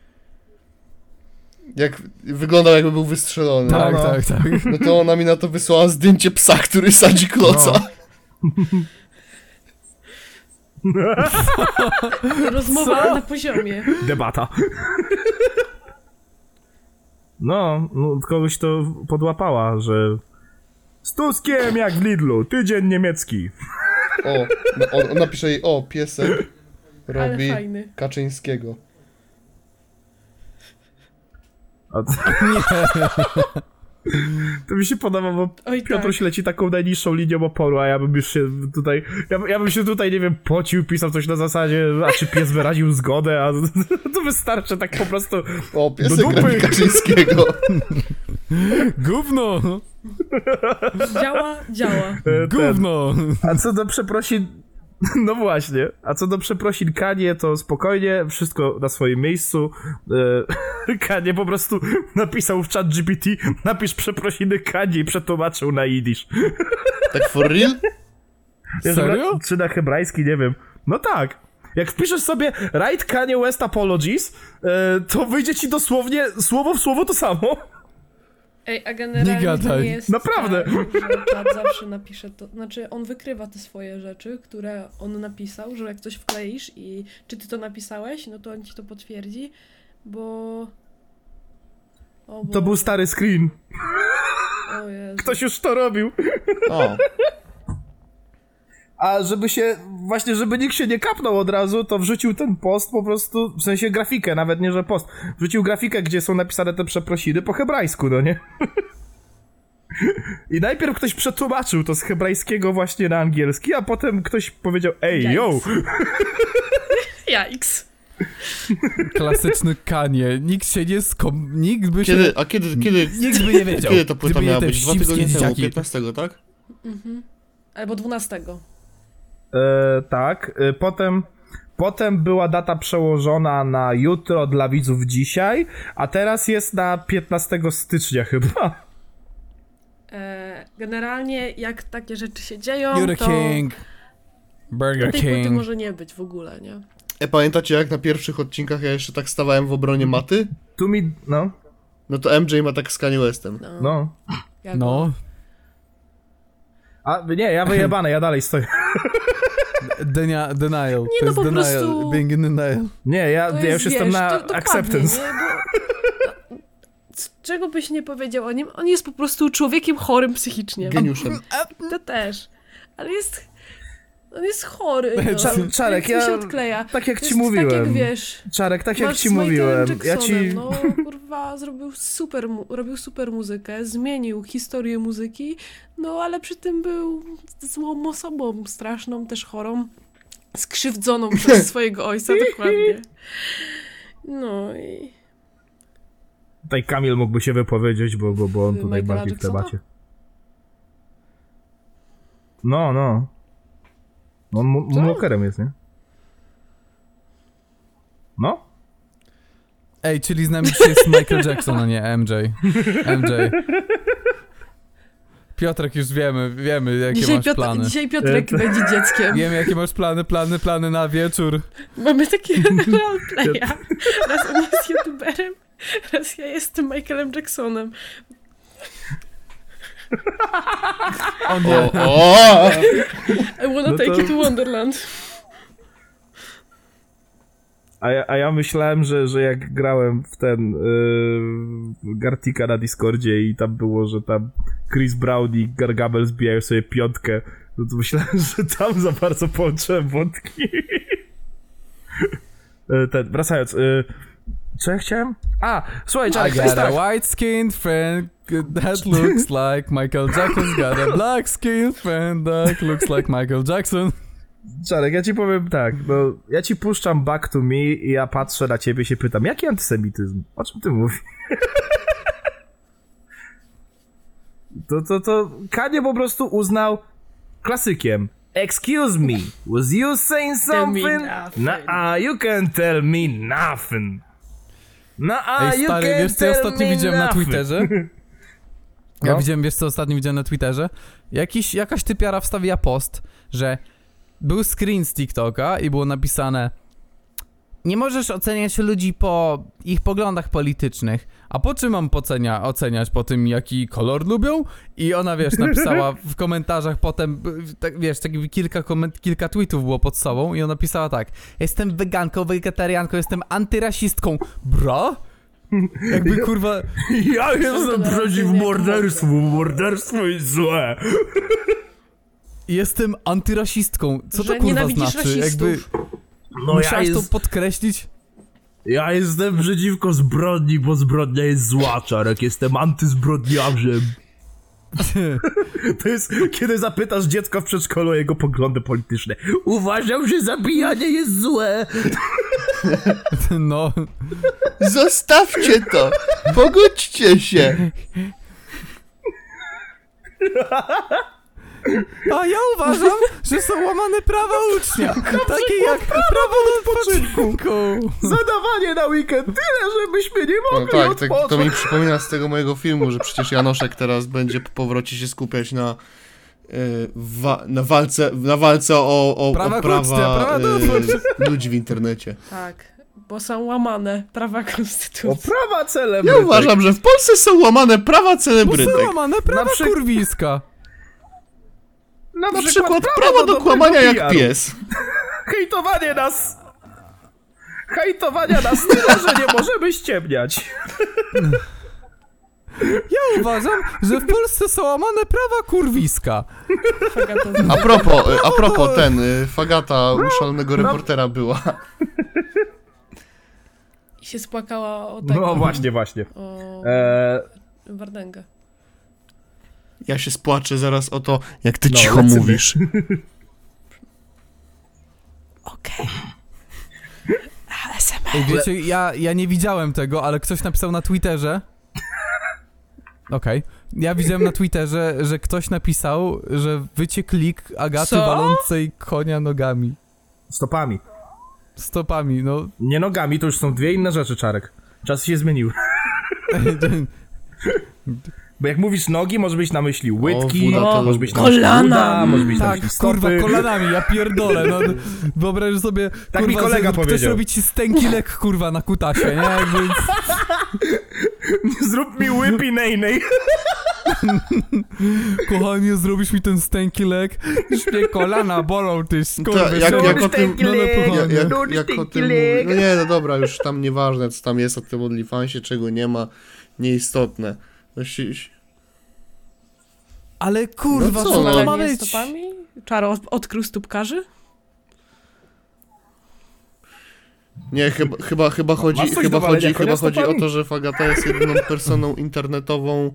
Speaker 3: Jak wyglądał jakby był wystrzelony.
Speaker 2: Tak,
Speaker 1: No, no.
Speaker 2: tak, tak.
Speaker 3: No to ona mi na to wysłała zdjęcie psa, który sadzi kloca.
Speaker 1: No.
Speaker 4: Rozmowa na poziomie.
Speaker 1: Debata. No, no, kogoś to podłapała, że z Tuskiem jak w Lidlu, tydzień niemiecki.
Speaker 3: O, no, on, on napisze jej, o, piesek robi. Kaczyńskiego.
Speaker 1: A to... to mi się podoba, bo
Speaker 4: Oj,
Speaker 1: Piotruś
Speaker 4: tak.
Speaker 1: leci taką najniższą linią oporu, a ja bym już się tutaj, ja, ja bym się tutaj, nie wiem, pocił, pisał coś na zasadzie, a czy pies wyraził zgodę, a to wystarczy tak po prostu,
Speaker 3: O,
Speaker 1: Do dupy.
Speaker 3: Kaczyńskiego.
Speaker 2: Gówno!
Speaker 4: Działa, działa.
Speaker 1: e, ten,
Speaker 2: Gówno!
Speaker 1: A co do przeprosin. No właśnie, a co do przeprosin Kanie, to spokojnie, wszystko na swoim miejscu. E, Kanie po prostu napisał w chat GPT, napisz przeprosiny Kanie i przetłumaczył na jidysz.
Speaker 3: Tak for real?
Speaker 2: Serio?
Speaker 1: Czy na hebrajski, nie wiem. No tak. Jak wpiszesz sobie Write Kanye West Apologies, e, to wyjdzie ci dosłownie słowo w słowo to samo.
Speaker 4: Ej, a generalnie
Speaker 2: Nie
Speaker 4: to
Speaker 2: gadaj.
Speaker 4: nie jest
Speaker 1: Naprawdę.
Speaker 4: tak, zawsze napisze to, znaczy on wykrywa te swoje rzeczy, które on napisał, że jak coś wkleisz i czy ty to napisałeś, no to on ci to potwierdzi, bo... O
Speaker 1: To
Speaker 4: Boże,
Speaker 1: był stary screen.
Speaker 4: O Jezu.
Speaker 1: Ktoś już to robił.
Speaker 3: O,
Speaker 1: A żeby się, właśnie żeby nikt się nie kapnął od razu, to wrzucił ten post po prostu, w sensie grafikę, nawet nie, że post. Wrzucił grafikę, gdzie są napisane te przeprosiny po hebrajsku, no nie? I najpierw ktoś przetłumaczył to z hebrajskiego właśnie na angielski, a potem ktoś powiedział, ej, yo!
Speaker 4: Jajks.
Speaker 2: Klasyczny Kanie. Nikt się nie skom... Nikt by się...
Speaker 3: kiedy, a kiedy, kiedy,
Speaker 2: Nikt by nie wiedział.
Speaker 3: kiedy to płyta miała być? Dwa tygodnie temu,
Speaker 2: dzieciaki.
Speaker 3: 15, tak?
Speaker 4: Albo 12.
Speaker 1: E, tak, e, potem... Potem była data przełożona na jutro dla widzów dzisiaj, a teraz jest na 15 stycznia chyba.
Speaker 4: E, generalnie jak takie rzeczy się dzieją,
Speaker 2: You're
Speaker 4: to
Speaker 2: king. Burger
Speaker 4: tej
Speaker 2: King.
Speaker 4: może nie być w ogóle, nie?
Speaker 3: E, pamiętacie jak na pierwszych odcinkach ja jeszcze tak stawałem w obronie maty?
Speaker 1: Tu mi, no,
Speaker 3: No to MJ ma tak z Kanye Westem.
Speaker 4: No.
Speaker 1: no.
Speaker 4: jak-
Speaker 2: No.
Speaker 1: A nie, ja wyjebane, ja dalej stoję.
Speaker 2: Denia, denial.
Speaker 4: Nie,
Speaker 2: to
Speaker 4: no
Speaker 2: jest
Speaker 4: po
Speaker 2: denial.
Speaker 4: prostu-
Speaker 2: Being in denial.
Speaker 1: Nie, ja,
Speaker 4: To
Speaker 1: ja już jestem
Speaker 4: wiesz,
Speaker 1: na
Speaker 4: to- dokładnie,
Speaker 1: acceptance.
Speaker 4: Nie? Bo, c- czego byś nie powiedział o nim? On jest po prostu człowiekiem chorym psychicznie.
Speaker 3: Geniuszem.
Speaker 4: To też. Ale jest... On jest chory. No.
Speaker 1: Cza- Czarek,
Speaker 4: Więc mu się
Speaker 1: ja-
Speaker 4: odkleja.
Speaker 1: Tak jak
Speaker 4: To
Speaker 1: ci mówiłem.
Speaker 4: Tak jak wiesz.
Speaker 1: Czarek, tak jak ci mówiłem. Ja ci.
Speaker 4: No, kurwa, zrobił super, robił super muzykę, zmienił historię muzyki, no ale przy tym był złą osobą, straszną, też chorą, skrzywdzoną przez swojego ojca, dokładnie. No i...
Speaker 1: Tutaj Kamil mógłby się wypowiedzieć, bo, bo, bo on tutaj
Speaker 4: Michaela
Speaker 1: bardziej w
Speaker 4: Jacksona?
Speaker 1: No, no. No, On
Speaker 4: Co?
Speaker 1: moonwalkerem jest, nie? No?
Speaker 2: Ej, czyli z nami dzisiaj jest Michael Jackson, a nie MJ. MJ. Piotrek, już wiemy, wiemy jakie
Speaker 4: Dzisiaj,
Speaker 2: masz
Speaker 4: Piotr,
Speaker 2: plany.
Speaker 4: dzisiaj Piotrek
Speaker 1: E,
Speaker 4: będzie dzieckiem.
Speaker 2: Wiemy jakie masz plany, plany, plany na wieczór.
Speaker 4: Mamy takiego roleplaya. Raz on jest youtuberem, raz ja jestem Michaelem Jacksonem.
Speaker 2: O nie.
Speaker 3: O, o!
Speaker 4: I wanna
Speaker 1: No
Speaker 4: take
Speaker 1: to-
Speaker 4: you to Wonderland.
Speaker 1: A ja, a ja myślałem, że, że jak grałem w ten yy, Gartika na Discordzie i tam było, że tam Chris Brown i Gargamel zbijają sobie piątkę, no to myślałem, że tam za bardzo połączyłem wątki. E, ten, wracając, yy, co ja chciałem? A, słuchaj,
Speaker 2: I
Speaker 1: Czarek, to jest
Speaker 2: got a white skinned friend that looks like Michael Jackson's got a black skinned friend that looks like Michael Jackson.
Speaker 1: Czarek, ja ci powiem tak, no, ja ci puszczam Back to Me i ja patrzę na ciebie i się pytam, jaki antysemityzm? O czym ty mówisz? To, to, to Kanye po prostu uznał klasykiem. Excuse me, was you saying
Speaker 4: Tell me
Speaker 1: something?
Speaker 4: nothing.
Speaker 1: Nah, you can tell me nothing. Nah,
Speaker 2: Ej,
Speaker 1: you
Speaker 2: stary,
Speaker 1: can
Speaker 2: wiesz co ja ostatnio
Speaker 1: me
Speaker 2: widziałem na
Speaker 1: nothing.
Speaker 2: Twitterze? Ja
Speaker 1: No.
Speaker 2: widziałem, wiesz co ostatnio widziałem na Twitterze? Jakiś, jakaś typiara wstawiła post, że był screen z TikToka i było napisane nie możesz oceniać ludzi po ich poglądach politycznych. A po czym mam ocenia, oceniać? Po tym, jaki kolor lubią? I ona, wiesz, napisała w komentarzach potem, tak, wiesz, tak kilka, koment- kilka tweetów było pod sobą i ona pisała tak. Jestem weganką, wegetarianką, jestem antyrasistką. Bra? Jakby, kurwa...
Speaker 1: Ja jestem przeciw morderstwu, morderstwo jest złe.
Speaker 2: Jestem antyrasistką. Co
Speaker 4: Że
Speaker 2: to kurwa
Speaker 4: nienawidzisz
Speaker 2: znaczy?
Speaker 4: rasistów.
Speaker 2: Jakby
Speaker 1: No ja,
Speaker 2: musiałaś
Speaker 1: jest,
Speaker 2: to podkreślić?
Speaker 1: ja jestem przeciwko zbrodni, bo zbrodnia jest zła, Czarek. Jestem antyzbrodniarzem. To jest, kiedy zapytasz dziecko w przedszkolu o jego poglądy polityczne. Uważam, że zabijanie jest złe.
Speaker 2: No,
Speaker 3: Zostawcie to! Pogódźcie się!
Speaker 2: a ja uważam, że są łamane prawa ucznia. Takie jak prawo do odpoczynku.
Speaker 1: Zadawanie na weekend tyle, żebyśmy nie
Speaker 3: No
Speaker 1: mogli
Speaker 3: tak,
Speaker 1: odpocząć.
Speaker 3: tak, to mi przypomina z tego mojego filmu, że przecież Janoszek teraz będzie po powrocie się skupiać na y, wa- na walce, na walce o, o,
Speaker 2: Prawa
Speaker 3: o prawa
Speaker 2: prawa do
Speaker 3: y, ludzi w internecie.
Speaker 4: Tak, bo są łamane prawa
Speaker 1: O
Speaker 4: konstytucji.
Speaker 1: prawa celebrytek.
Speaker 3: Ja uważam, że w Polsce są łamane prawa
Speaker 2: Bo są
Speaker 3: celebrytek.
Speaker 2: łamane prawa kurwiska.
Speaker 3: Na przykład prawo do kłamania jak
Speaker 1: PR-u.
Speaker 3: pies.
Speaker 1: Hejtowanie nas... Hejtowania nas tyle, że nie możemy ściemniać.
Speaker 2: Ja uważam, że w Polsce są łamane prawa kurwiska.
Speaker 3: A propos, y, a propos ten, y, Fagata u szalonego reportera była.
Speaker 4: I się spłakała o tego.
Speaker 1: No właśnie, właśnie.
Speaker 4: O
Speaker 1: Eee,
Speaker 4: Wardęgę.
Speaker 3: Ja się spłaczę zaraz o to, jak ty
Speaker 1: No,
Speaker 3: cicho
Speaker 1: lecimy.
Speaker 3: mówisz.
Speaker 4: Okej.
Speaker 2: Ej, wiecie, ja, ja nie widziałem tego, ale ktoś napisał na Twitterze. Okej. Ja widziałem na Twitterze, że ktoś napisał, że wycieklik Agaty
Speaker 4: Co?
Speaker 2: walącej konia nogami.
Speaker 1: stopami.
Speaker 2: Stopami, no.
Speaker 1: Nie nogami, to już są dwie inne rzeczy, Czarek. Czas się zmienił. Bo jak mówisz nogi, może być na myśli łydki,
Speaker 3: Wuda to
Speaker 1: może być na myśli
Speaker 4: Kolana.
Speaker 1: uda, może być na
Speaker 2: tak,
Speaker 1: myśli
Speaker 2: kurwa,
Speaker 1: stopy.
Speaker 2: kolanami, ja pierdolę, no. Wyobraź sobie,
Speaker 1: Tak mi
Speaker 2: kurwa,
Speaker 1: kolega
Speaker 2: że ktoś
Speaker 1: powiedział.
Speaker 2: robi ci stęki lek, kurwa, na kutasie, nie? Jakby...
Speaker 1: Zrób mi łypi nej
Speaker 2: Kochanie, zrobisz mi ten stęki lek? Już mnie kolana bolą, ty
Speaker 3: To,
Speaker 2: skurwy.
Speaker 3: jak, jak o tym...
Speaker 2: No, no,
Speaker 3: Ja,
Speaker 2: kochanie.
Speaker 3: jak, jak o tym no nie, no dobra, już tam nieważne, co tam jest o tym OnlyFansie, czego nie ma, nieistotne. No, si-
Speaker 2: Ale kurwa,
Speaker 3: No co,
Speaker 2: co,
Speaker 3: no?
Speaker 2: to ma
Speaker 4: Malenie
Speaker 2: być?
Speaker 4: stopami? Czaro od- odkrył stópkarzy?
Speaker 3: Nie, chyba, chyba, chyba chodzi,
Speaker 1: coś
Speaker 3: chyba
Speaker 1: do walenia
Speaker 3: chodzi,
Speaker 1: konia
Speaker 3: chyba chodzi o
Speaker 1: stopami?
Speaker 3: to, że Fagata jest jedyną personą internetową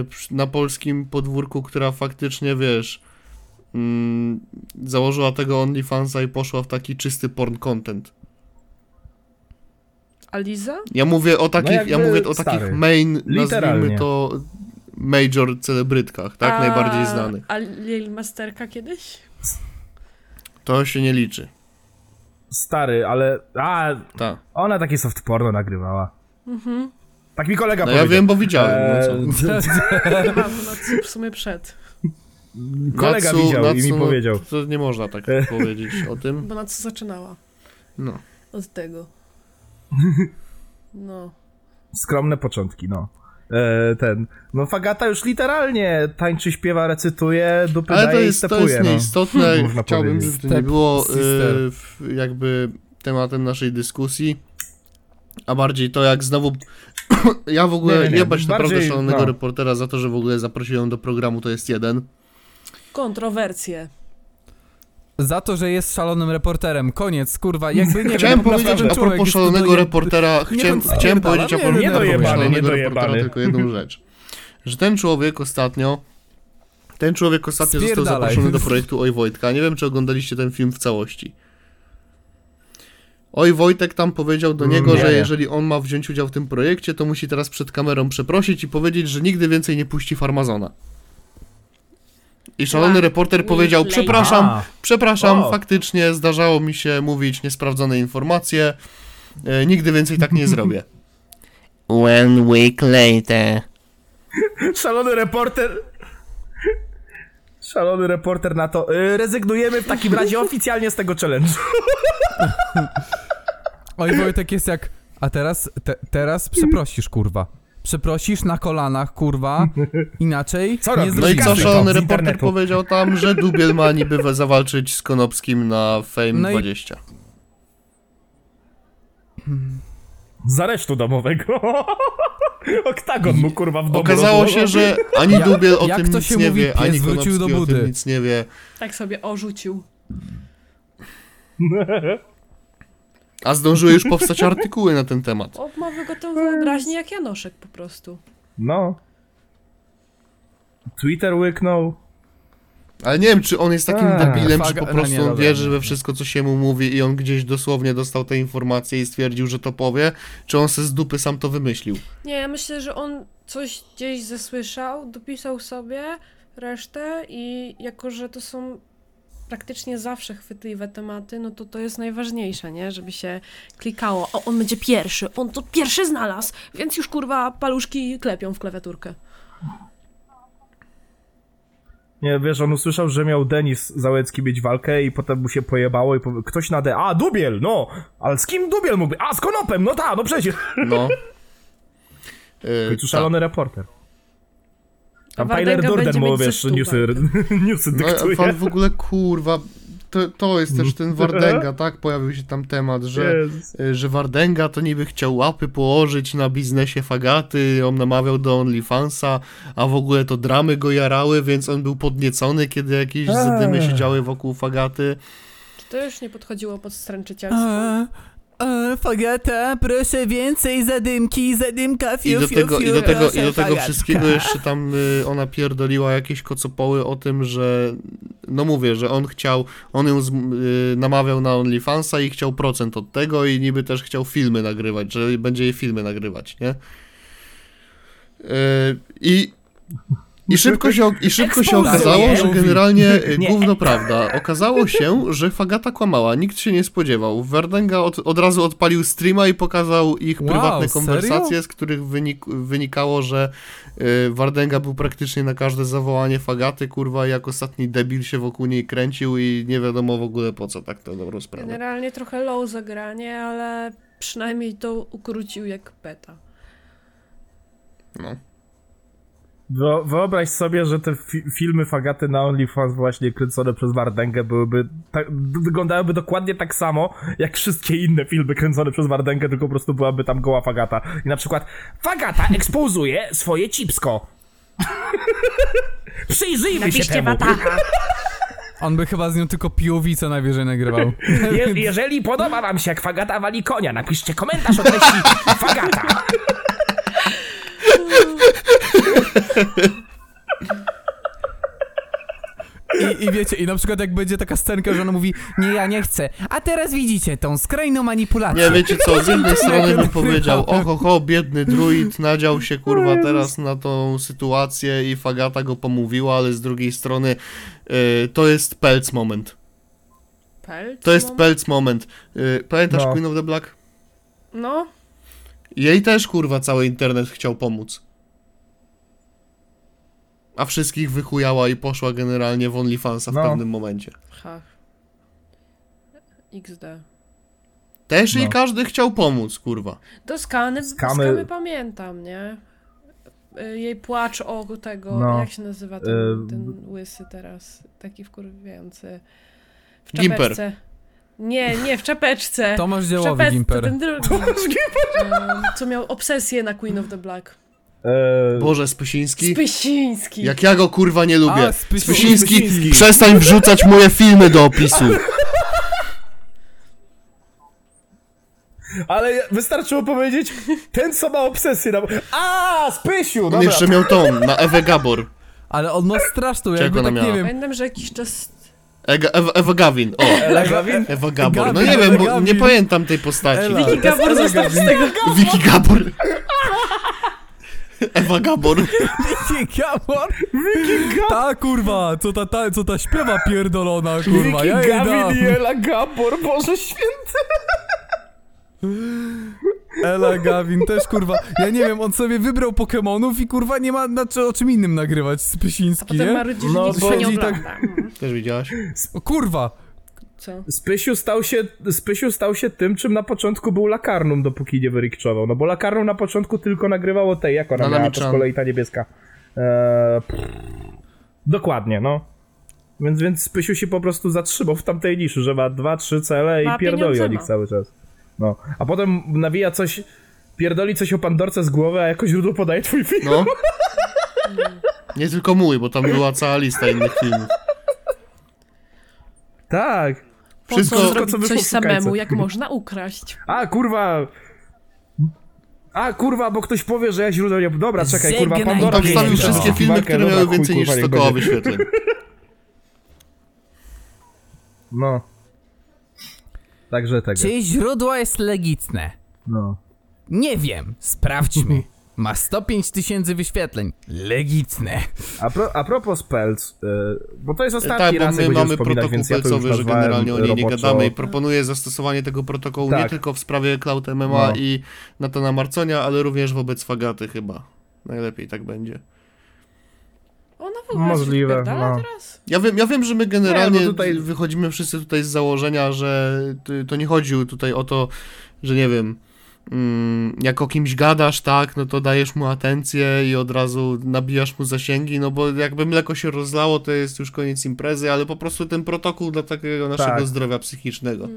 Speaker 3: y, przy- na polskim podwórku, która faktycznie, wiesz, mm, założyła tego OnlyFansa i poszła w taki czysty porn content.
Speaker 4: A Liza?
Speaker 3: Ja mówię o takich, ja
Speaker 1: No jakby
Speaker 3: mówię o
Speaker 1: stary.
Speaker 3: takich main, nazwijmy to major celebrytkach, tak,
Speaker 4: a,
Speaker 3: najbardziej znanych.
Speaker 4: A Lil Masterka kiedyś?
Speaker 3: To się nie liczy.
Speaker 1: Stary, ale... A,
Speaker 3: Tak.
Speaker 1: ona takie soft porno nagrywała. Tak mi kolega
Speaker 3: No ja
Speaker 1: powiedział.
Speaker 3: wiem, bo widziałem. No co?
Speaker 1: Eee,
Speaker 4: na w sumie przed.
Speaker 1: kolega
Speaker 3: Natsu-
Speaker 1: widział i mi
Speaker 3: Natsu, no,
Speaker 1: powiedział.
Speaker 3: To nie można tak powiedzieć o tym.
Speaker 4: Bo na co zaczynała?
Speaker 3: No.
Speaker 4: Od tego. No.
Speaker 1: Skromne początki, no. E, ten. No Fagata już literalnie tańczy, śpiewa, recytuje, dupy
Speaker 3: Ale to
Speaker 1: daje i
Speaker 3: jest, to
Speaker 1: stepuje,
Speaker 3: jest
Speaker 1: no.
Speaker 3: nieistotne.
Speaker 1: Można
Speaker 3: Chciałbym, żeby to nie było w- jakby tematem naszej dyskusji, a bardziej to jak znowu ja w ogóle
Speaker 1: Nie, nie, nie,
Speaker 3: jebać naprawdę szalonego
Speaker 1: no.
Speaker 3: reportera za to, że w ogóle zaprosiłem do programu, to jest jeden.
Speaker 4: Kontrowersje.
Speaker 2: Za to, że jest szalonym reporterem. Koniec, kurwa, jakby nie
Speaker 3: Chciałem
Speaker 2: wiem,
Speaker 3: powiedzieć
Speaker 2: ten
Speaker 3: a propos szalonego reportera, chciałem,
Speaker 2: on
Speaker 3: chciałem powiedzieć a
Speaker 2: nie,
Speaker 3: propos szalonego reportera tylko jedną rzecz. Że ten człowiek ostatnio ten człowiek ostatnio został zaproszony do projektu Oj Wojtka. Nie wiem, czy oglądaliście ten film w całości. Oj Wojtek tam powiedział do niego,
Speaker 1: Nie.
Speaker 3: że jeżeli on ma wziąć udział w tym projekcie, to musi teraz przed kamerą przeprosić i powiedzieć, że nigdy więcej nie puści Farmazona. I szalony
Speaker 4: Tak.
Speaker 3: reporter powiedział, przepraszam,
Speaker 1: A,
Speaker 3: przepraszam,
Speaker 1: O.
Speaker 3: faktycznie zdarzało mi się mówić niesprawdzone informacje, e, nigdy więcej tak nie zrobię. One week later.
Speaker 1: szalony reporter... Szalony reporter na to. Y, rezygnujemy w takim razie oficjalnie z tego challenge'u.
Speaker 2: Oj, Wojtek jest jak... A teraz, te, teraz przeprosisz, kurwa. Przeprosisz na kolanach, kurwa. Inaczej
Speaker 1: Co
Speaker 2: nie
Speaker 1: robisz?
Speaker 3: No i co, szalony
Speaker 1: z
Speaker 3: reporter
Speaker 1: internetu.
Speaker 3: powiedział tam, że Dubiel ma niby we- zawalczyć z Konopskim na Fame
Speaker 2: No i-
Speaker 3: 20.
Speaker 1: Z aresztu domowego. Oktagon mu kurwa w domu
Speaker 3: Okazało
Speaker 1: rozłożył.
Speaker 3: się, że ani Dubiel o
Speaker 2: jak
Speaker 3: tym
Speaker 2: to
Speaker 3: nic
Speaker 2: się
Speaker 3: nie
Speaker 2: mówi,
Speaker 3: wie,
Speaker 2: pies
Speaker 3: ani
Speaker 2: wrócił do
Speaker 3: Konopski o
Speaker 2: budy.
Speaker 3: tym nic nie wie.
Speaker 4: Tak sobie orzucił.
Speaker 3: A zdążyły już powstać artykuły na ten temat.
Speaker 4: O, ma wygotowaną wyobraźnię jak Janoszek po prostu.
Speaker 1: No. Twitter łyknął.
Speaker 3: Ale nie wiem, czy on jest takim
Speaker 1: A,
Speaker 3: debilem, czy
Speaker 2: faga-
Speaker 3: po
Speaker 2: no
Speaker 3: prostu
Speaker 2: nie,
Speaker 3: on
Speaker 2: dobra,
Speaker 3: wierzy
Speaker 2: nie.
Speaker 3: we wszystko, co się mu mówi i on gdzieś dosłownie dostał te informacje i stwierdził, że to powie, czy on se z dupy sam to wymyślił.
Speaker 4: Nie, ja myślę, że on coś gdzieś zasłyszał, dopisał sobie resztę i jako, że to są praktycznie zawsze chwytliwe tematy, no to to jest najważniejsze, nie? Żeby się klikało, o, on będzie pierwszy, on to pierwszy znalazł, więc już kurwa paluszki klepią w klawiaturkę.
Speaker 1: Nie, wiesz, on usłyszał, że miał Denis Załęcki mieć walkę i potem mu się pojebało i powie, ktoś na D. A, Dubiel, no! Ale z kim Dubiel mógłby? A, z Konopem, no ta, no przecież.
Speaker 3: No. Yy,
Speaker 1: końcu
Speaker 3: tak.
Speaker 1: szalony reporter. Tam
Speaker 4: Wardęga
Speaker 1: Tyler Durden
Speaker 4: będzie
Speaker 1: mu, wiesz, newsy, newsy
Speaker 3: No,
Speaker 1: dyktuje.
Speaker 3: a w ogóle kurwa, to, to jest też ten Wardęga, tak? Pojawił się tam temat, że,
Speaker 1: Jezus.
Speaker 3: y, że Wardęga to niby chciał łapy położyć na biznesie Fagaty, on namawiał do OnlyFansa, a w ogóle to dramy go jarały, więc on był podniecony, kiedy jakieś zadymy się działy wokół Fagaty.
Speaker 4: Czy to już nie podchodziło pod stręczycielstwo?
Speaker 2: Fagata, proszę więcej zadymki, zadymka, fiu,
Speaker 3: I do
Speaker 2: fiu,
Speaker 3: tego,
Speaker 2: fiu,
Speaker 3: i do tego, i do tego
Speaker 2: fagatka.
Speaker 3: wszystkiego jeszcze tam y, ona pierdoliła jakieś kocopoły o tym, że no mówię, że on chciał, on ją z, y, namawiał na OnlyFansa i chciał procent od tego i niby też chciał filmy nagrywać, że będzie jej filmy nagrywać, nie? Y, I i szybko się, i szybko się okazało, że generalnie y,
Speaker 1: Nie.
Speaker 3: gówno prawda. Okazało się, że Fagata kłamała, nikt się nie spodziewał. Wardęga od, od razu odpalił streama i pokazał ich
Speaker 2: Wow,
Speaker 3: prywatne
Speaker 2: serio?
Speaker 3: konwersacje, z których wynik, wynikało, że y, Wardęga był praktycznie na każde zawołanie Fagaty, kurwa, jak ostatni debil się wokół niej kręcił i nie wiadomo w ogóle po co tak to dobrą sprawę.
Speaker 4: Generalnie trochę low zagranie, ale przynajmniej to ukrócił jak beta.
Speaker 3: No.
Speaker 1: Wyo- Wyobraź sobie, że te fi filmy Fagaty na OnlyFans właśnie kręcone przez Wardęgę byłyby, tak, wyglądałyby dokładnie tak samo, jak wszystkie inne filmy kręcone przez Wardęgę, tylko po prostu byłaby tam goła Fagata. I na przykład Fagata ekspozuje swoje cipsko. Przyjrzyjmy się temu.
Speaker 2: On by chyba z nią tylko co najwyżej nagrywał.
Speaker 1: Je jeżeli podoba wam się jak Fagata wali konia, napiszcie komentarz o treści Fagata.
Speaker 2: I, I wiecie, i na przykład jak będzie taka scenka, że ona mówi Nie, ja nie chcę. A teraz widzicie tą skrajną manipulację.
Speaker 3: Nie, wiecie co, z jednej strony bym powiedział, oho, ho, biedny druid nadział się, kurwa, teraz na tą sytuację i Fagata go pomówiła, ale z drugiej strony y, to jest pelc moment.
Speaker 4: Pelc?
Speaker 3: To jest pelc moment. Y, pamiętasz
Speaker 1: No.
Speaker 3: Queen of the Black?
Speaker 4: No,
Speaker 3: Jej też, kurwa, cały internet chciał pomóc. A wszystkich wychujała i poszła generalnie w OnlyFansa w
Speaker 1: No.
Speaker 3: pewnym momencie.
Speaker 4: ha. XD.
Speaker 3: Też jej
Speaker 1: No.
Speaker 3: każdy chciał pomóc, kurwa.
Speaker 4: Do skany,
Speaker 1: Skamy-
Speaker 4: skamy pamiętam, nie? Y, Jej płacz o tego,
Speaker 1: No.
Speaker 4: jak się nazywa ten,
Speaker 1: Ym.
Speaker 4: ten łysy teraz, taki wkurwiający. W
Speaker 3: Gimper.
Speaker 4: czapeczce. Nie, nie, w czapeczce.
Speaker 2: Tomasz
Speaker 4: w
Speaker 2: Działowy,
Speaker 4: czapeczce,
Speaker 2: Gimper.
Speaker 4: ten drugi. Ym, co miał obsesję na Queen of the Black.
Speaker 1: Eee,
Speaker 3: Boże, Spysiński.
Speaker 4: Spysiński.
Speaker 3: Jak ja go kurwa nie lubię.
Speaker 2: A, Spysi-
Speaker 3: Spysiński,
Speaker 1: Spysiński.
Speaker 3: przestań wrzucać moje filmy do opisu.
Speaker 1: ale wystarczyło powiedzieć, ten co ma obsesję na... A, Spysiu!
Speaker 3: On
Speaker 1: Dobra.
Speaker 3: jeszcze miał tą, na Ewę Gabor.
Speaker 2: Ale on ma straszną,
Speaker 3: Czego
Speaker 2: jakby
Speaker 3: ona
Speaker 2: tak nie
Speaker 3: miała?
Speaker 2: wiem.
Speaker 4: Pamiętam, że jakiś czas...
Speaker 3: Ega, Ewa, Ewa Gawin, o.
Speaker 1: Ela Gawin?
Speaker 3: Ewa Gabor. No nie wiem, bo nie pamiętam tej postaci.
Speaker 2: Ela.
Speaker 4: Wiki Gabor został z tego...
Speaker 3: Wiki Gabor. Ewa Gabor.
Speaker 2: Wiki Gabor? Ta kurwa, co ta, ta, co ta śpiewa pierdolona, kurwa, ja jej dam.
Speaker 1: Ela Gabor, Boże święty!
Speaker 2: Ela Gavin też kurwa, ja nie wiem, on sobie wybrał Pokemonów i kurwa nie ma na, czy- o czym innym nagrywać,
Speaker 4: A
Speaker 2: Spysiński,
Speaker 4: potem
Speaker 2: nie?
Speaker 1: No, bo
Speaker 4: nie
Speaker 2: tak-.
Speaker 3: Też widziałaś?
Speaker 2: O kurwa,
Speaker 4: Co?
Speaker 1: Spysiu stał się, Spysiu stał się tym, czym na początku był Lakarnum, dopóki nie wyrikczował. No bo Lakarnum na początku tylko nagrywało tej, jak ona miała, to z kolei ta niebieska. Eee, pff. dokładnie, no. Więc, więc Spysiu się po prostu zatrzymał w tamtej niszy, że ma dwa, trzy cele
Speaker 4: Ma
Speaker 1: i pierdoli o nich cały czas. No. A potem nawija coś, pierdoli coś o Pandorce z głowy, a jako źródło podaje twój film.
Speaker 3: No. Nie tylko mój, bo tam była cała lista innych filmów.
Speaker 1: Tak.
Speaker 4: Po
Speaker 3: Wszystko-
Speaker 4: co
Speaker 3: wszystko,
Speaker 1: co
Speaker 4: zrobić coś samemu, jak można ukraść?
Speaker 1: A, kurwa... A, kurwa, bo ktoś powie, że ja źródło nie... Dobra, czekaj, kurwa. Pandora...
Speaker 3: Tam
Speaker 5: Okej,
Speaker 3: wstawił wszystkie filmy, które miały więcej niż
Speaker 1: kurwa,
Speaker 3: 100
Speaker 1: niech
Speaker 3: koła wyświetleń.
Speaker 1: No. Także tego.
Speaker 5: Czy źródło jest legitne?
Speaker 1: No.
Speaker 5: Nie wiem, sprawdźmy. Ma 105 tysięcy wyświetleń. Legitne.
Speaker 1: A, pro, a propos Pelc, y, bo to jest ostatni
Speaker 3: Tak, bo
Speaker 1: raz,
Speaker 3: my
Speaker 1: jak będziemy
Speaker 3: mamy protokół
Speaker 1: więc ja
Speaker 3: pelcowy, że
Speaker 1: nazwałem
Speaker 3: generalnie o niej nie gadamy i proponuję zastosowanie tego protokołu nie
Speaker 1: Tak.
Speaker 3: tylko w sprawie Cloud MMA
Speaker 1: No.
Speaker 3: i Natana Marconia, ale również wobec Fagaty chyba. Najlepiej tak będzie.
Speaker 4: Ona w ogóle
Speaker 1: Możliwe, no.
Speaker 4: teraz?
Speaker 3: Ja wiem, ja wiem, że my generalnie
Speaker 1: Nie, no tutaj-
Speaker 3: wychodzimy wszyscy tutaj z założenia, że to nie chodzi tutaj o to, że nie wiem, jak o kimś gadasz, tak, no to dajesz mu atencję i od razu nabijasz mu zasięgi, no bo jakby mleko się rozlało, to jest już koniec imprezy, ale po prostu ten protokół dla takiego naszego
Speaker 1: Tak.
Speaker 3: zdrowia psychicznego.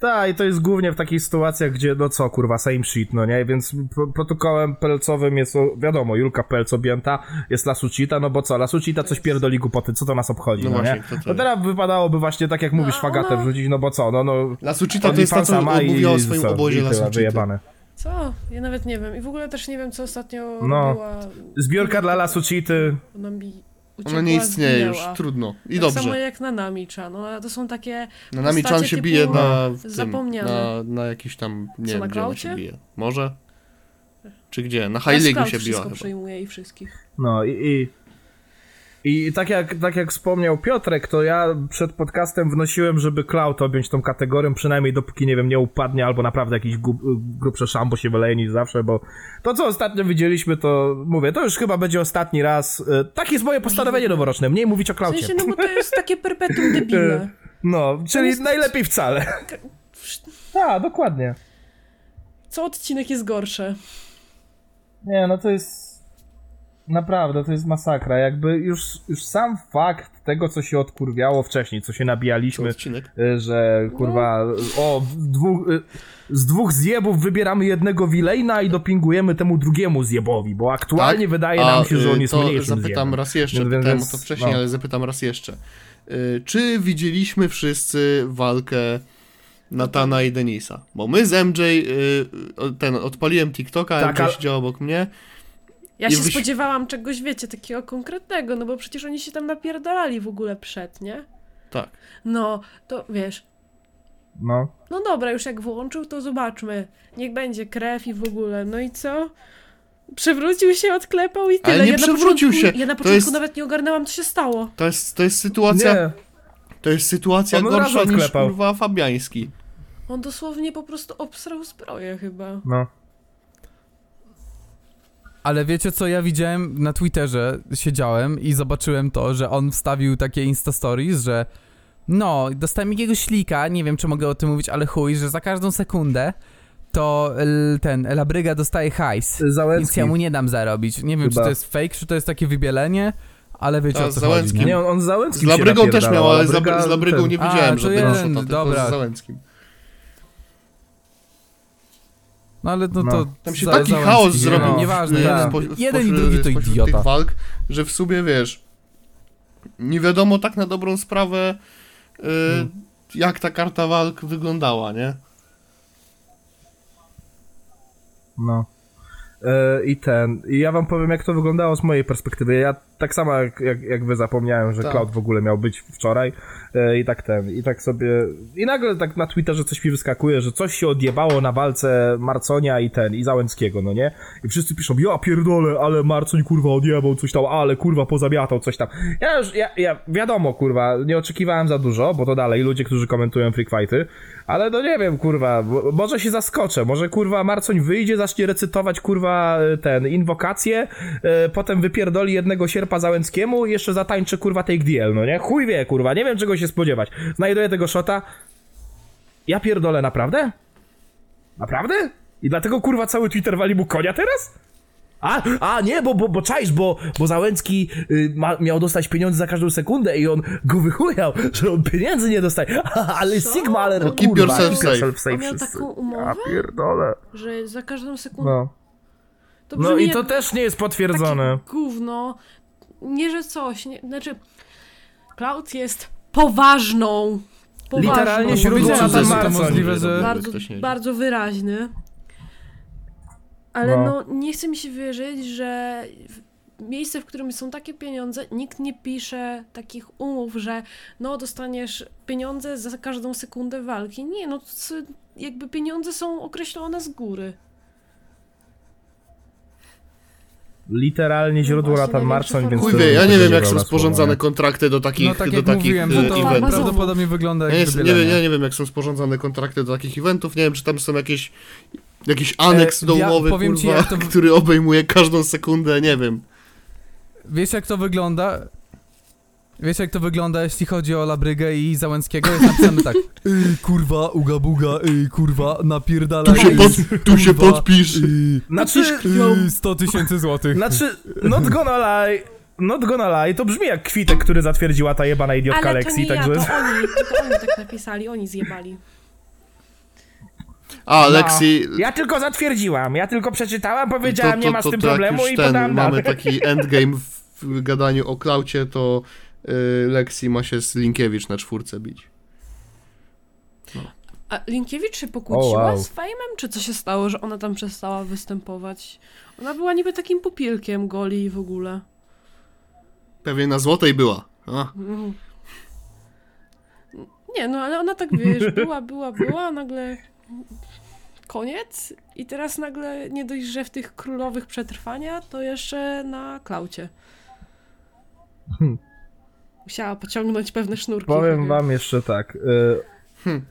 Speaker 1: Tak, i to jest głównie w takich sytuacjach, gdzie, no co, kurwa, same shit, no nie? Więc pro- protokołem pelcowym jest, wiadomo, Julka Pelc objęta, jest Lasucita, no bo co, Lasucita coś pierdoli głupoty, co to nas obchodzi,
Speaker 3: No
Speaker 1: no,
Speaker 3: właśnie,
Speaker 1: nie?
Speaker 3: to
Speaker 1: No teraz wypadałoby właśnie, tak jak mówisz,
Speaker 4: No,
Speaker 1: fagatę
Speaker 4: ona-
Speaker 1: wrzucić, no bo co, no, no...
Speaker 3: Lasucita to jest ta, co
Speaker 1: OnlyFansa ma i-
Speaker 3: mówiła o swoim
Speaker 1: co,
Speaker 3: obozie
Speaker 1: wyjebane.
Speaker 4: Co? Ja nawet nie wiem. I w ogóle też nie wiem, co ostatnio
Speaker 1: No. Zbiorka dla Lasucity,
Speaker 4: Ona
Speaker 3: Ona nie istnieje już,
Speaker 4: zginęła.
Speaker 3: trudno. I
Speaker 4: tak
Speaker 3: dobrze.
Speaker 4: samo jak na Namicza. No ale to są takie
Speaker 3: Na nami
Speaker 4: postacie
Speaker 3: Chan się bije na w tym,
Speaker 4: zapomniane.
Speaker 3: na, na jakiś tam, nie
Speaker 4: Co,
Speaker 3: wiem
Speaker 4: na
Speaker 3: gdzie ona się bije. Może? Czy gdzie? Na High League się biła
Speaker 4: wszystko
Speaker 3: chyba.
Speaker 4: przejmuje i wszystkich.
Speaker 1: No i, i, i tak, jak, tak jak wspomniał Piotrek, to ja przed podcastem wnosiłem, żeby Cloud objąć tą kategorią, przynajmniej dopóki, nie wiem, nie upadnie, albo naprawdę jakiś gu, grubsze szambo się wyleje niż zawsze, bo to, co ostatnio widzieliśmy, to mówię, to już chyba będzie ostatni raz. E, Tak jest moje postanowienie noworoczne, mniej mówić o
Speaker 4: W
Speaker 1: Cloudzie.
Speaker 4: sensie, no bo to jest takie perpetuum debile.
Speaker 1: No, czyli
Speaker 4: jest-
Speaker 1: najlepiej wcale. Tak, dokładnie.
Speaker 4: Co odcinek jest gorsze.
Speaker 1: Nie, no to jest. Naprawdę, to jest masakra. Jakby już, już sam fakt tego, co się odkurwiało wcześniej, co się nabijaliśmy, y, że kurwa, o, dwóch, y, z dwóch zjebów wybieramy jednego Wilejna i dopingujemy temu drugiemu zjebowi, bo aktualnie wydaje nam się, że on
Speaker 3: y,
Speaker 1: jest
Speaker 3: to
Speaker 1: mniejszym
Speaker 3: zapytam
Speaker 1: zjebem.
Speaker 3: raz jeszcze,
Speaker 1: Więc-
Speaker 3: pytałem
Speaker 1: więc-
Speaker 3: o to wcześniej,
Speaker 1: no.
Speaker 3: ale zapytam raz jeszcze. Y, Czy widzieliśmy wszyscy walkę Natana i Denisa? Bo my z MJ, y, ten, odpaliłem TikToka,
Speaker 1: Tak,
Speaker 3: MJ siedział obok mnie.
Speaker 4: Ja
Speaker 3: I
Speaker 4: się
Speaker 3: wyś-
Speaker 4: spodziewałam czegoś, wiecie, takiego konkretnego, no bo przecież oni się tam napierdalali w ogóle przed, nie?
Speaker 3: Tak.
Speaker 4: No, to wiesz,
Speaker 1: No.
Speaker 4: no dobra, już jak włączył, to zobaczmy. Niech będzie krew i w ogóle. No i co? Przewrócił się, odklepał i tyle.
Speaker 3: Ale nie
Speaker 4: ja
Speaker 3: przewrócił
Speaker 4: początku,
Speaker 3: się.
Speaker 4: Ja na
Speaker 3: To
Speaker 4: początku
Speaker 3: jest-
Speaker 4: nawet nie ogarnęłam, co się stało.
Speaker 3: To jest, to jest sytuacja,
Speaker 1: Nie,
Speaker 3: to jest sytuacja
Speaker 1: On
Speaker 3: gorsza niż
Speaker 1: odklepał.
Speaker 3: kurwa Fabiański.
Speaker 4: On dosłownie po prostu obsrał zbroję chyba.
Speaker 1: no.
Speaker 2: Ale wiecie co, ja widziałem na Twitterze, siedziałem i zobaczyłem to, że on wstawił takie Insta Stories, że no, dostałem jakiegoś lika, nie wiem czy mogę o tym mówić, ale chuj, że za każdą sekundę to l- ten Labryga dostaje hajs, więc
Speaker 1: Załęcki.
Speaker 2: ja mu nie dam zarobić. Nie wiem czy
Speaker 1: Chyba.
Speaker 2: to jest fake, czy to jest takie wybielenie, ale wiecie
Speaker 3: A,
Speaker 2: o co
Speaker 3: z Załęckim.
Speaker 2: chodzi, nie?
Speaker 1: Nie, on, on z
Speaker 3: Z
Speaker 1: Załęckim się
Speaker 3: Labrygą też miał, ale z,
Speaker 1: Labryga
Speaker 3: Labry- z Labrygą
Speaker 1: ten-
Speaker 3: nie widziałem
Speaker 2: to
Speaker 3: żadnego
Speaker 2: jeden, dobra.
Speaker 3: z Załęckim.
Speaker 2: No ale no,
Speaker 1: No.
Speaker 2: to...
Speaker 3: Tam się taki chaos zrobił.
Speaker 2: No, nieważne, jeden,
Speaker 3: spo-
Speaker 2: jeden i drugi to idiota.
Speaker 3: tych walk, że w sumie wiesz, nie wiadomo tak na dobrą sprawę, y,
Speaker 2: Hmm.
Speaker 3: jak ta karta walk wyglądała, nie?
Speaker 1: No. E, I ten. I ja wam powiem, jak to wyglądało z mojej perspektywy. Ja tak samo jak, jak, jak wy zapomniałem, że
Speaker 3: Tak.
Speaker 1: Cloud w ogóle miał być wczoraj. E, I tak ten. I tak sobie. I nagle tak na Twitterze coś mi wyskakuje, że coś się odjebało na walce Marconia i ten, i Załęckiego, no nie? I wszyscy piszą, ja pierdolę, ale Marcoń kurwa odjebał coś tam, ale kurwa pozamiatał coś tam. Ja już, ja, ja wiadomo, kurwa, nie oczekiwałem za dużo, bo to dalej ludzie, którzy komentują freak fighty, ale no nie wiem, kurwa, może się zaskoczę, może kurwa Marcoń wyjdzie, zacznie recytować kurwa kurwa ten, inwokację, e, potem wypierdoli jednego sierpa Załęckiemu i jeszcze zatańczy kurwa take DL, no nie? Chuj wie, kurwa, nie wiem czego się spodziewać. Znajduję tego shota. Ja pierdolę, naprawdę? Naprawdę? I dlatego kurwa cały Twitter wali mu konia teraz? A, a nie, bo, bo, bo czaisz, bo, bo Załęcki y, ma, miał dostać pieniądze za każdą sekundę i on go wychujał, że on pieniędzy nie dostaje. ale
Speaker 4: Co?
Speaker 1: Sigma, ale
Speaker 3: No, keep
Speaker 1: kurwa,
Speaker 3: yourself
Speaker 1: keep
Speaker 3: safe.
Speaker 1: yourself safe
Speaker 4: On miał
Speaker 1: wszyscy.
Speaker 4: taką umowę?
Speaker 1: Ja pierdolę.
Speaker 4: Że za każdą sekundę...
Speaker 1: No.
Speaker 4: To
Speaker 1: no i to też nie jest potwierdzone.
Speaker 4: Takie gówno. Nie, że coś. Nie, znaczy, Cloud jest poważną. poważną
Speaker 1: Literalnie źródło
Speaker 2: to możliwe, że...
Speaker 4: bardzo, bardzo wyraźny. Ale
Speaker 1: No.
Speaker 4: no. nie chce mi się wierzyć, że w miejsce, w którym są takie pieniądze, nikt nie pisze takich umów, że no dostaniesz pieniądze za każdą sekundę walki. Nie, no jakby pieniądze są określone z góry.
Speaker 1: Literalnie źródło
Speaker 4: właśnie
Speaker 1: Nathan
Speaker 4: największy
Speaker 1: Marcoń, więc...
Speaker 3: Chuj wie, ja nie wiem jak są sporządzane kontrakty do takich,
Speaker 2: No tak
Speaker 3: do takich
Speaker 2: mówiłem, to
Speaker 3: eventów.
Speaker 2: prawdopodobnie wygląda
Speaker 3: Ja
Speaker 2: jak
Speaker 3: nie, nie,
Speaker 2: wybielenie.
Speaker 3: wiem, ja nie wiem jak są sporządzane kontrakty do takich eventów, nie wiem czy tam są jakieś jakiś aneks
Speaker 2: E,
Speaker 3: do
Speaker 2: ja
Speaker 3: umowy,
Speaker 2: powiem ci,
Speaker 3: kurwa,
Speaker 2: jak to-
Speaker 3: który obejmuje każdą sekundę, nie wiem.
Speaker 2: Wiesz jak to wygląda? Wiesz jak to wygląda, jeśli chodzi o Labrygę i Załęckiego? Jest napisane tak. Ej, kurwa, uga buga, ej, kurwa, napierdalaj.
Speaker 3: Tu się, pod, tu się podpisz.
Speaker 2: ej,
Speaker 1: Znaczy,
Speaker 2: ej, 100 tysięcy złotych.
Speaker 1: znaczy, not gonna lie, not gonna lie, to brzmi jak kwitek, który zatwierdziła ta jebana idiotka
Speaker 4: Ale to
Speaker 1: Lexi,
Speaker 4: nie ja,
Speaker 1: także...
Speaker 4: to oni, to oni tak napisali, oni zjebali.
Speaker 3: A,
Speaker 1: No,
Speaker 3: Lexi,
Speaker 1: Ja tylko zatwierdziłam, ja tylko przeczytałam,
Speaker 3: to,
Speaker 1: powiedziałam, nie ma z tym
Speaker 3: jak
Speaker 1: problemu i
Speaker 3: ten,
Speaker 1: podałam
Speaker 3: mamy
Speaker 1: dalej.
Speaker 3: taki endgame w gadaniu o klaucie, to y, Lexi ma się z Linkiewicz na czwórce bić.
Speaker 4: A Linkiewicz się pokłóciła
Speaker 1: O, wow.
Speaker 4: z Fejmem? Czy co się stało, że ona tam przestała występować? Ona była niby takim pupilkiem goli w ogóle.
Speaker 3: Pewnie na złotej była. A,
Speaker 4: Mhm. Nie, no ale ona tak wiesz, była, była, była, a nagle koniec i teraz nagle nie dość, że w tych królowych przetrwania, to jeszcze na klaucie.
Speaker 1: Hmm.
Speaker 4: Musiała pociągnąć pewne sznurki.
Speaker 1: Powiem wam jeszcze tak. Y,
Speaker 3: Hmm.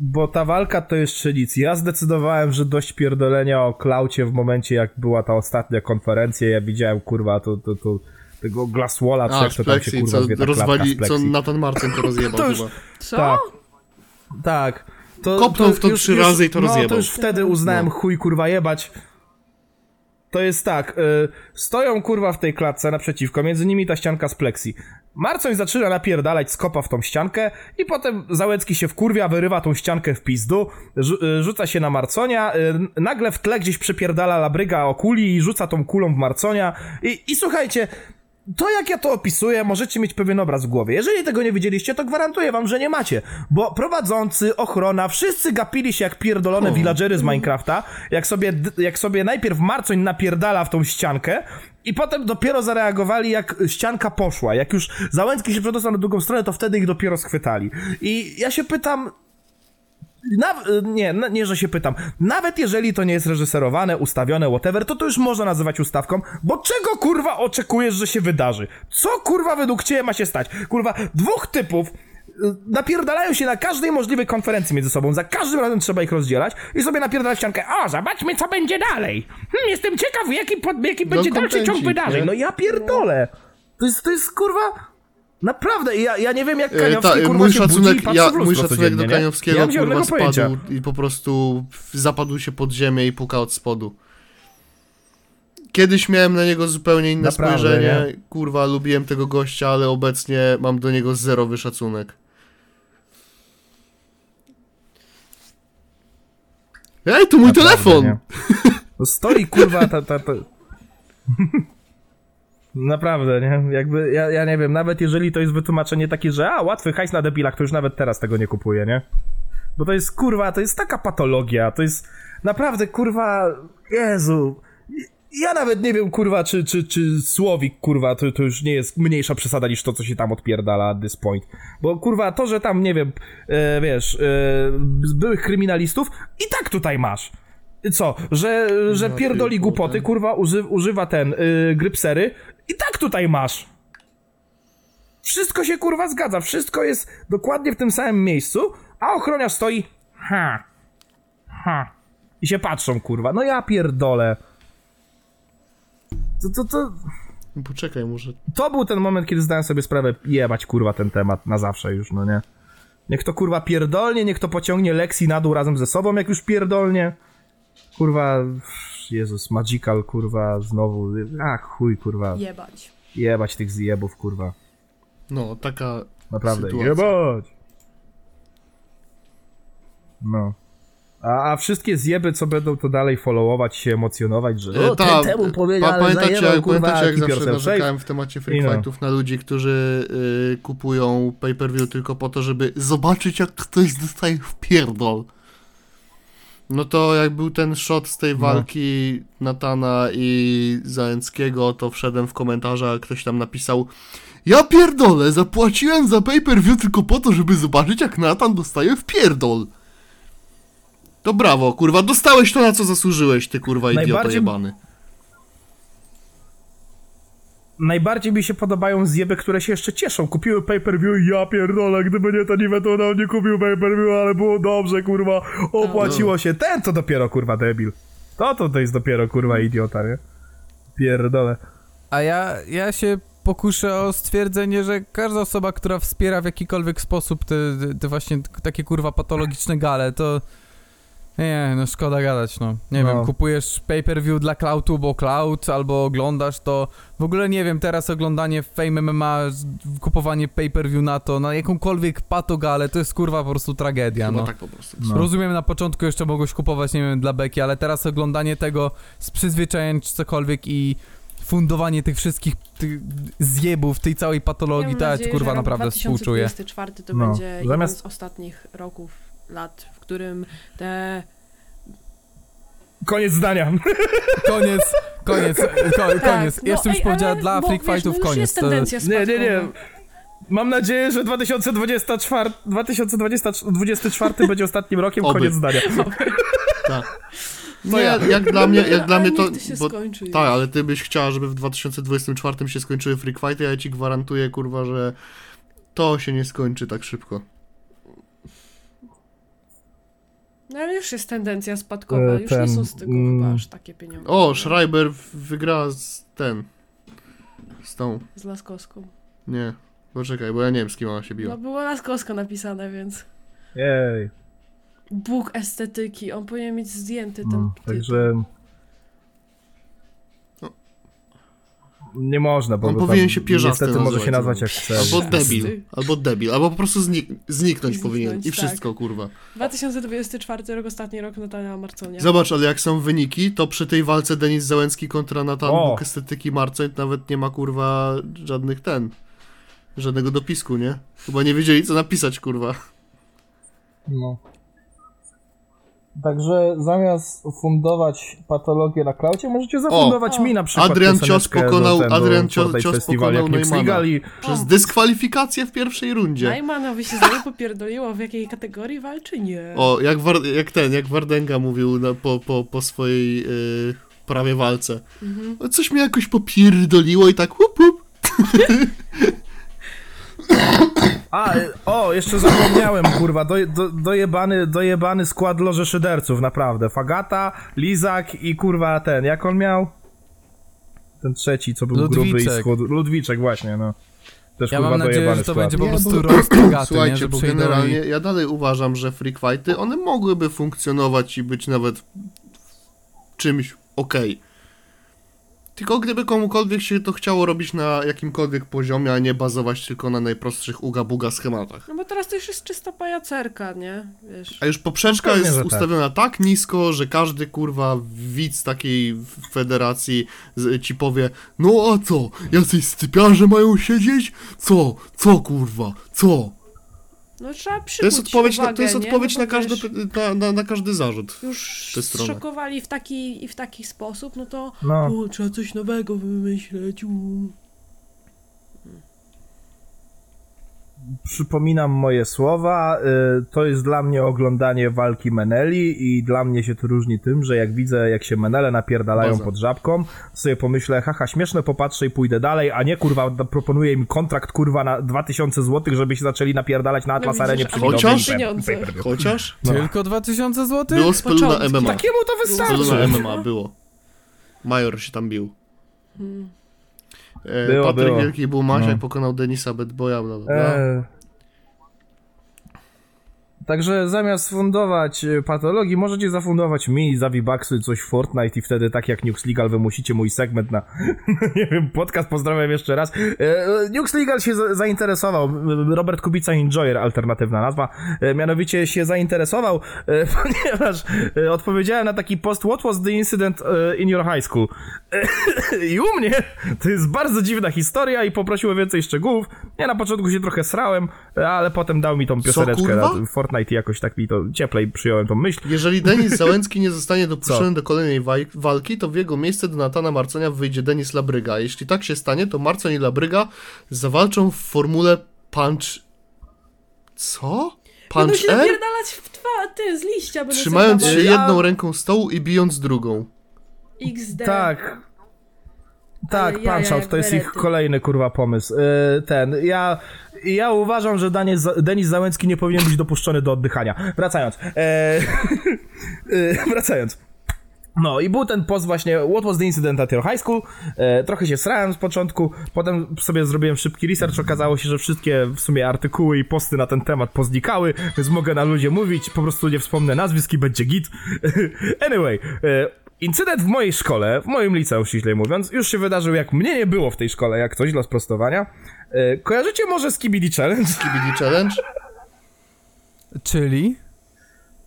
Speaker 1: Bo ta walka to jeszcze nic. Ja zdecydowałem, że dość pierdolenia o klaucie w momencie, jak była ta ostatnia konferencja. Ja widziałem, kurwa, to, to, to tego Glasswalla, czy jak to tam się kurwa
Speaker 3: co
Speaker 1: zwie, ta
Speaker 3: rozwali, co. Nathan Marcin to rozjebał
Speaker 1: To już-
Speaker 3: chyba.
Speaker 4: Co?
Speaker 1: Tak. Tak. To,
Speaker 3: Kopnął w to trzy razy i to
Speaker 1: no,
Speaker 3: rozjebał.
Speaker 1: to już wtedy uznałem,
Speaker 3: No.
Speaker 1: chuj kurwa jebać. To jest tak, y, stoją kurwa w tej klatce naprzeciwko, między nimi ta ścianka z plexi. Marcoń zaczyna napierdalać skopa w tą ściankę i potem Załęcki się wkurwia, wyrywa tą ściankę w pizdu, y, rzuca się na Marconia, y, nagle w tle gdzieś przepierdala labryga o kuli i rzuca tą kulą w Marconia i, i słuchajcie, to jak ja to opisuję, możecie mieć pewien obraz w głowie. Jeżeli tego nie widzieliście, to gwarantuję wam, że nie macie. Bo prowadzący, ochrona, wszyscy gapili się jak pierdolone
Speaker 3: O.
Speaker 1: villagery z Minecrafta, jak sobie, jak sobie najpierw Marcoń napierdala w tą ściankę i potem dopiero zareagowali, jak ścianka poszła. Jak już Załęcki się przedostał na drugą stronę, to wtedy ich dopiero schwytali. I ja się pytam, Naw- nie, n- nie, że się pytam. Nawet jeżeli to nie jest reżyserowane, ustawione, whatever, to to już można nazywać ustawką, bo czego kurwa oczekujesz, że się wydarzy? Co kurwa według ciebie ma się stać? Kurwa, dwóch typów y, napierdalają się na każdej możliwej konferencji między sobą, za każdym razem trzeba ich rozdzielać i sobie napierdala ściankę, o, zobaczmy co będzie dalej. Hmm, jestem ciekaw, jaki, pod, jaki będzie dalszy ciąg wydarzeń.
Speaker 3: nie?
Speaker 1: No ja pierdolę. To jest, to jest kurwa... Naprawdę, ja, ja nie wiem jak
Speaker 3: E,
Speaker 1: Kaniowski
Speaker 3: ta,
Speaker 1: kurwa
Speaker 3: mój
Speaker 1: się budzi i
Speaker 3: szacunek, ja,
Speaker 1: w lustro
Speaker 3: mój szacunek do
Speaker 1: nie?
Speaker 3: Kaniowskiego
Speaker 1: Ja
Speaker 3: kurwa spadł
Speaker 1: pojęcia.
Speaker 3: i po prostu zapadł się pod ziemię i puka od spodu. Kiedyś miałem na niego zupełnie inne
Speaker 1: Naprawdę,
Speaker 3: spojrzenie.
Speaker 1: nie?
Speaker 3: Kurwa, lubiłem tego gościa, ale obecnie mam do niego zerowy szacunek. Ej, to mój
Speaker 1: Naprawdę,
Speaker 3: telefon!
Speaker 1: nie? No stoi kurwa ta, ta, ta... Naprawdę, nie? Jakby, ja, ja nie wiem, nawet jeżeli to jest wytłumaczenie takie, że a, łatwy hajs na debilach, to już nawet teraz tego nie kupuję, nie? Bo to jest, kurwa, to jest taka patologia, to jest naprawdę, kurwa, Jezu... Ja nawet nie wiem, kurwa, czy, czy, czy Słowik, kurwa, to, to już nie jest mniejsza przesada niż to, co się tam odpierdala at this point. Bo, kurwa, to, że tam, nie wiem, e, wiesz, e, byłych kryminalistów, i tak tutaj masz. Co? Że, że
Speaker 3: Ja
Speaker 1: pierdoli głupoty, kurwa, uży, używa ten, y, grypsery, i tak tutaj masz. Wszystko się, kurwa, zgadza, wszystko jest dokładnie w tym samym miejscu, a ochroniarz stoi, ha, ha, I się patrzą, kurwa. No ja pierdolę. To, to, to,
Speaker 3: Poczekaj, może...
Speaker 1: to był ten moment, kiedy zdałem sobie sprawę, jebać, kurwa, ten temat na zawsze już, no nie? Niech to, kurwa, pierdolnie, niech to pociągnie Lexi na dół razem ze sobą, jak już pierdolnie. Kurwa, Jezus, Magical, kurwa, znowu, a chuj, kurwa,
Speaker 4: Jebać.
Speaker 1: jebać tych zjebów, kurwa.
Speaker 3: No, taka...
Speaker 1: Naprawdę,
Speaker 3: Sytuacja.
Speaker 1: jebać! No. A, a wszystkie zjeby, co będą to dalej followować, się emocjonować, że
Speaker 3: E,
Speaker 1: o,
Speaker 3: ta-
Speaker 1: ten temu powiedział,
Speaker 3: pa,
Speaker 1: ale
Speaker 3: pamiętacie,
Speaker 1: zajebał,
Speaker 3: jak,
Speaker 1: kurwa,
Speaker 3: pamiętacie, jak
Speaker 1: keep
Speaker 3: zawsze
Speaker 1: yourself safe.
Speaker 3: narzekałem w temacie free
Speaker 1: I no.
Speaker 3: fightów na ludzi, którzy y, kupują pay-per-view tylko po to, żeby zobaczyć, jak ktoś dostaje w pierdol. No to jak był ten shot z tej
Speaker 1: No.
Speaker 3: walki Natana i Załęckiego, to wszedłem w komentarze, a ktoś tam napisał Ja pierdolę, zapłaciłem za pay-per-view tylko po to, żeby zobaczyć, jak Natan dostaje w pierdol. To brawo, kurwa, dostałeś to, na co zasłużyłeś, ty kurwa idioto
Speaker 1: Najbardziej-
Speaker 3: jebany.
Speaker 1: Najbardziej mi się podobają zjeby, które się jeszcze cieszą. Kupiły pay-per-view i ja pierdolę, gdyby nie ten event, nam nie kupił pay-per-view, ale było dobrze, kurwa, opłaciło się. Ten to dopiero, kurwa, debil. To to, to jest dopiero, kurwa, idiota, nie? Pierdolę.
Speaker 2: A ja, ja się pokuszę o stwierdzenie, że każda osoba, która wspiera w jakikolwiek sposób te, te właśnie takie kurwa patologiczne gale, to nie, no szkoda gadać, no. Nie
Speaker 1: No.
Speaker 2: wiem, kupujesz pay-per-view dla Cloudu, bo Cloud, albo oglądasz to, w ogóle nie wiem, teraz oglądanie Fame MMA, z- kupowanie pay-per-view na to, na jakąkolwiek patogalę, to jest kurwa po prostu tragedia,
Speaker 3: Chyba
Speaker 2: no.
Speaker 3: tak po prostu.
Speaker 1: No.
Speaker 2: Rozumiem, na początku jeszcze mogłeś kupować, nie wiem, dla beki, ale teraz oglądanie tego z przyzwyczajeń czy cokolwiek i fundowanie tych wszystkich tych zjebów, tej całej patologii,
Speaker 4: Mam
Speaker 2: to ja ci
Speaker 4: nadzieję,
Speaker 2: kurwa
Speaker 4: rok
Speaker 2: naprawdę współczuję.
Speaker 4: 2024 to
Speaker 1: No,
Speaker 4: będzie jeden
Speaker 1: zamiast-
Speaker 4: z ostatnich roków, lat, w którym te...
Speaker 1: Koniec zdania.
Speaker 2: Koniec, koniec, ko, koniec.
Speaker 4: no,
Speaker 2: Jeszcze byś
Speaker 4: ej,
Speaker 2: powiedziała dla
Speaker 4: bo,
Speaker 2: freak
Speaker 4: wiesz,
Speaker 2: fightów
Speaker 4: no już
Speaker 2: koniec.
Speaker 4: tendencja
Speaker 1: Nie, nie, nie. Mam nadzieję, że 2024, 2024 będzie ostatnim rokiem,
Speaker 3: Oby.
Speaker 1: koniec zdania.
Speaker 3: Tak. Nie, jak dla mnie, jak dla mnie to... Bo, tak,
Speaker 4: już.
Speaker 3: ale ty byś chciała, żeby w 2024 się skończyły freak fighty, a ja ci gwarantuję, kurwa, że to się nie skończy tak szybko.
Speaker 4: No ale już jest tendencja spadkowa,
Speaker 1: E,
Speaker 4: już
Speaker 1: ten,
Speaker 4: nie są z tego
Speaker 1: mm.
Speaker 4: chyba aż takie pieniądze.
Speaker 3: O, Schreiber wygra z ten... Z tą...
Speaker 4: Z Laskowską.
Speaker 3: Nie. Poczekaj, bo ja nie wiem, z kim ona się biła.
Speaker 4: No było Laskowska napisane, więc...
Speaker 1: Jej.
Speaker 4: Bóg estetyki, on powinien mieć zdjęty ten
Speaker 1: No,
Speaker 4: tytuł.
Speaker 1: także... Nie można, bo
Speaker 3: On powinien się pierzasty
Speaker 1: Niestety może się nazwać jak chce.
Speaker 3: Albo debil, albo debil, albo po prostu znik zniknąć
Speaker 4: Zniknąć,
Speaker 3: powinien i
Speaker 4: tak.
Speaker 3: wszystko, kurwa.
Speaker 4: 2024 rok, ostatni rok Natalia Marconia.
Speaker 3: Zobacz, ale jak są wyniki, to przy tej walce Denis Załęcki kontra Natan! Bóg Estetyki Marcoń nawet nie ma, kurwa, żadnych ten... Żadnego dopisku, nie? Chyba nie wiedzieli, co napisać, kurwa.
Speaker 1: No. Także zamiast fundować patologię na klaucie, możecie zafundować
Speaker 4: O!
Speaker 1: mi na przykład
Speaker 3: Adrian Cios pokonał-
Speaker 1: do,
Speaker 3: Adrian Cios- Cios pokonał
Speaker 1: wsligali.
Speaker 3: Przez
Speaker 4: O.
Speaker 3: dyskwalifikację w pierwszej rundzie.
Speaker 4: Najmanowi się znowu popierdoliło, w jakiej kategorii walczy? Nie.
Speaker 3: O, jak, War- jak ten, jak Wardenga mówił na, po, po, po swojej yy, prawie walce.
Speaker 4: Mhm.
Speaker 3: O, Coś mnie jakoś popierdoliło i tak łup, łup.
Speaker 1: A, o, jeszcze zapomniałem, kurwa, do, do, dojebany, dojebany skład loży szyderców, naprawdę. Fagata, Lizak i kurwa ten, jak on miał? Ten trzeci, co był gruby i
Speaker 2: Ludwiczek.
Speaker 1: schud... Ludwiczek, właśnie, no. Też
Speaker 2: Ja
Speaker 1: kurwa
Speaker 2: mam nadzieję, że to
Speaker 1: skład.
Speaker 2: będzie po
Speaker 3: Nie,
Speaker 2: prostu
Speaker 3: bo-
Speaker 2: nie?
Speaker 3: Słuchajcie,
Speaker 2: Że
Speaker 3: bo generalnie
Speaker 2: i...
Speaker 3: ja dalej uważam, że freak fighty, one mogłyby funkcjonować i być nawet czymś okej. Tylko gdyby komukolwiek się to chciało robić na jakimkolwiek poziomie, a nie bazować tylko na najprostszych uga-buga schematach.
Speaker 4: No bo teraz to już jest czysta pajacerka, nie? Wiesz.
Speaker 3: A już poprzeczka
Speaker 1: No
Speaker 3: jest
Speaker 1: tak.
Speaker 3: ustawiona tak nisko, że każdy kurwa widz takiej federacji z, ci powie No a co? Jacyś stypiarze mają siedzieć? Co? Co kurwa? Co?
Speaker 4: No trzeba
Speaker 3: To
Speaker 4: przykuć
Speaker 3: jest odpowiedź, na,
Speaker 4: uwagę,
Speaker 3: to jest odpowiedź
Speaker 4: No
Speaker 3: na, każdy, na, na, na każdy zarzut.
Speaker 4: Już szokowali w taki i w taki sposób, no to
Speaker 1: No.
Speaker 4: o, trzeba coś nowego wymyśleć. U.
Speaker 1: przypominam moje słowa, y, to jest dla mnie oglądanie walki Meneli i dla mnie się to różni tym, że jak widzę, jak się Menele napierdalają pod żabką, to sobie pomyślę, haha, śmieszne, popatrzę i pójdę dalej, a nie, kurwa, proponuję im kontrakt, kurwa, na 2000 zł, żeby się zaczęli napierdalać na Atlas
Speaker 4: No widzisz,
Speaker 1: Arenie przy
Speaker 3: Chociaż-. Chociaż
Speaker 1: No.
Speaker 2: Tylko 2000 zł?
Speaker 3: było Peluna
Speaker 4: Początki.
Speaker 3: MMA.
Speaker 1: Takiemu to wystarczy.
Speaker 3: MMA było. Major się tam bił. E,
Speaker 1: Było,
Speaker 3: Patryk
Speaker 1: było.
Speaker 3: Wielki był Masiak,
Speaker 1: No.
Speaker 3: pokonał Denisa Bedboya, bla bla bla.
Speaker 1: E, Także zamiast fundować e, patologii, możecie zafundować mi za V-Bucksy coś w Fortnite i wtedy tak jak Nux Legal wymusicie mój segment na, nie wiem, podcast, pozdrawiam jeszcze raz. E, Nux Legal się za- zainteresował, Robert Kubica Enjoyer, alternatywna nazwa, e, mianowicie się zainteresował, e, ponieważ odpowiedziałem na taki post What was the incident in your high school? I u mnie to jest bardzo dziwna historia i poprosił o więcej szczegółów. Ja na początku się trochę srałem, ale potem dał mi tą pioseneczkę
Speaker 3: kurwa?
Speaker 1: na Fortnite i jakoś tak mi to cieplej przyjąłem tą myśl.
Speaker 3: Jeżeli Denis Załęcki nie zostanie dopuszczony
Speaker 1: Co?
Speaker 3: do kolejnej walki, to w jego miejsce do Natana Marconia wyjdzie Denis Labryga. Jeśli tak się stanie, to Marcon i Labryga zawalczą w formule Punch... Co?
Speaker 4: Będą
Speaker 3: Punch
Speaker 4: się
Speaker 3: R?
Speaker 4: napierdalać w twa, ty, z liścia będą
Speaker 3: Trzymając się
Speaker 1: Ja-
Speaker 3: jedną ręką stołu i bijąc drugą.
Speaker 4: XD.
Speaker 1: Tak. Tak,
Speaker 4: Ale jaja
Speaker 1: Punch Out,
Speaker 4: jak
Speaker 1: to jest ich kolejny kurwa pomysł. E, ten, ja, ja uważam, że Denis, Denis Załęcki nie powinien być dopuszczony do oddychania. Wracając. E, e, wracając. No i był ten post właśnie What was the incident at your high school? E, trochę się srałem z początku, potem sobie zrobiłem szybki research, okazało się, że wszystkie w sumie artykuły i posty na ten temat poznikały, więc mogę na ludzie mówić, po prostu nie wspomnę nazwisk i będzie git. anyway, e, incydent w mojej szkole, w moim liceum ściślej mówiąc, już się wydarzył jak mnie nie było w tej szkole, jak coś dla sprostowania. E, kojarzycie może Skibidi Challenge?
Speaker 3: KBD Challenge?
Speaker 2: Czyli?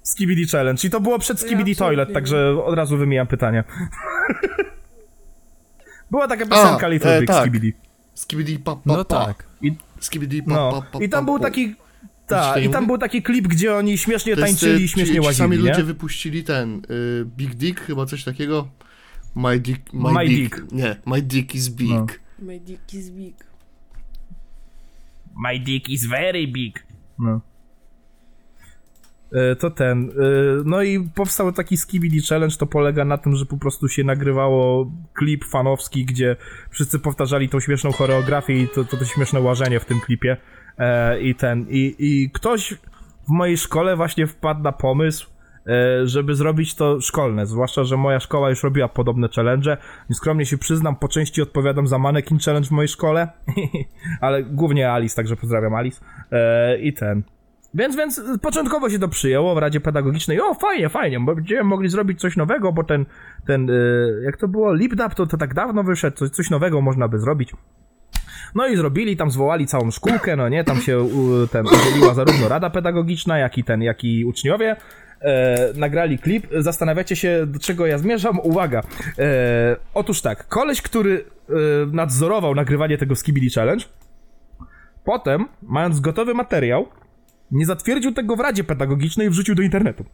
Speaker 1: Skibidi Challenge i to było przed
Speaker 4: Ja
Speaker 1: Skibidi
Speaker 4: absolutnie
Speaker 1: Toilet, także od razu wymijam pytanie. Była taka piosenka
Speaker 3: A,
Speaker 1: Little
Speaker 3: e,
Speaker 1: Big
Speaker 3: tak.
Speaker 1: Skibidi.
Speaker 3: Skibidi pa, pa,
Speaker 2: No
Speaker 3: pa.
Speaker 2: tak.
Speaker 3: Skibidi pa,
Speaker 1: No,
Speaker 3: pa, pa,
Speaker 1: i tam był taki... Tak, i
Speaker 3: ja
Speaker 1: tam był taki klip, gdzie oni śmiesznie
Speaker 3: To jest,
Speaker 1: tańczyli i
Speaker 3: e,
Speaker 1: śmiesznie
Speaker 3: ci sami
Speaker 1: łazili,
Speaker 3: ludzie
Speaker 1: nie?
Speaker 3: wypuścili ten y, Big Dick, chyba coś takiego. My dick, my,
Speaker 1: My
Speaker 3: dick.
Speaker 1: dick.
Speaker 3: Nie, my dick is big.
Speaker 1: No.
Speaker 4: My dick is big.
Speaker 1: My dick is very big. No. E, To ten. e, No i powstał taki Skibidi Challenge, to polega na tym, że po prostu się nagrywało klip fanowski, gdzie wszyscy powtarzali tą śmieszną choreografię i to, to, to śmieszne łażenie w tym klipie. E, I ten. I, I ktoś w mojej szkole właśnie wpadł na pomysł, żeby zrobić to szkolne, zwłaszcza, że moja szkoła już robiła podobne challenge. Skromnie się przyznam, po części odpowiadam za Mannequin Challenge w mojej szkole, ale głównie Alice, także pozdrawiam Alice. E, I ten. Więc, więc początkowo się to przyjęło w Radzie Pedagogicznej. O, fajnie, fajnie, bo będziemy mogli zrobić coś nowego, bo ten, ten, e, jak to było, LipDap to, to tak dawno wyszedł, coś, coś nowego można by zrobić. No i zrobili, tam zwołali całą szkółkę, no nie, tam się ten, udzieliła zarówno Rada Pedagogiczna, jak i ten, jak i uczniowie. E, nagrali klip. Zastanawiacie się, do czego ja zmierzam? Uwaga. E, otóż tak, koleś, który e, nadzorował nagrywanie tego Skibidi Challenge, potem, mając gotowy materiał, nie zatwierdził tego w Radzie Pedagogicznej i wrzucił do internetu.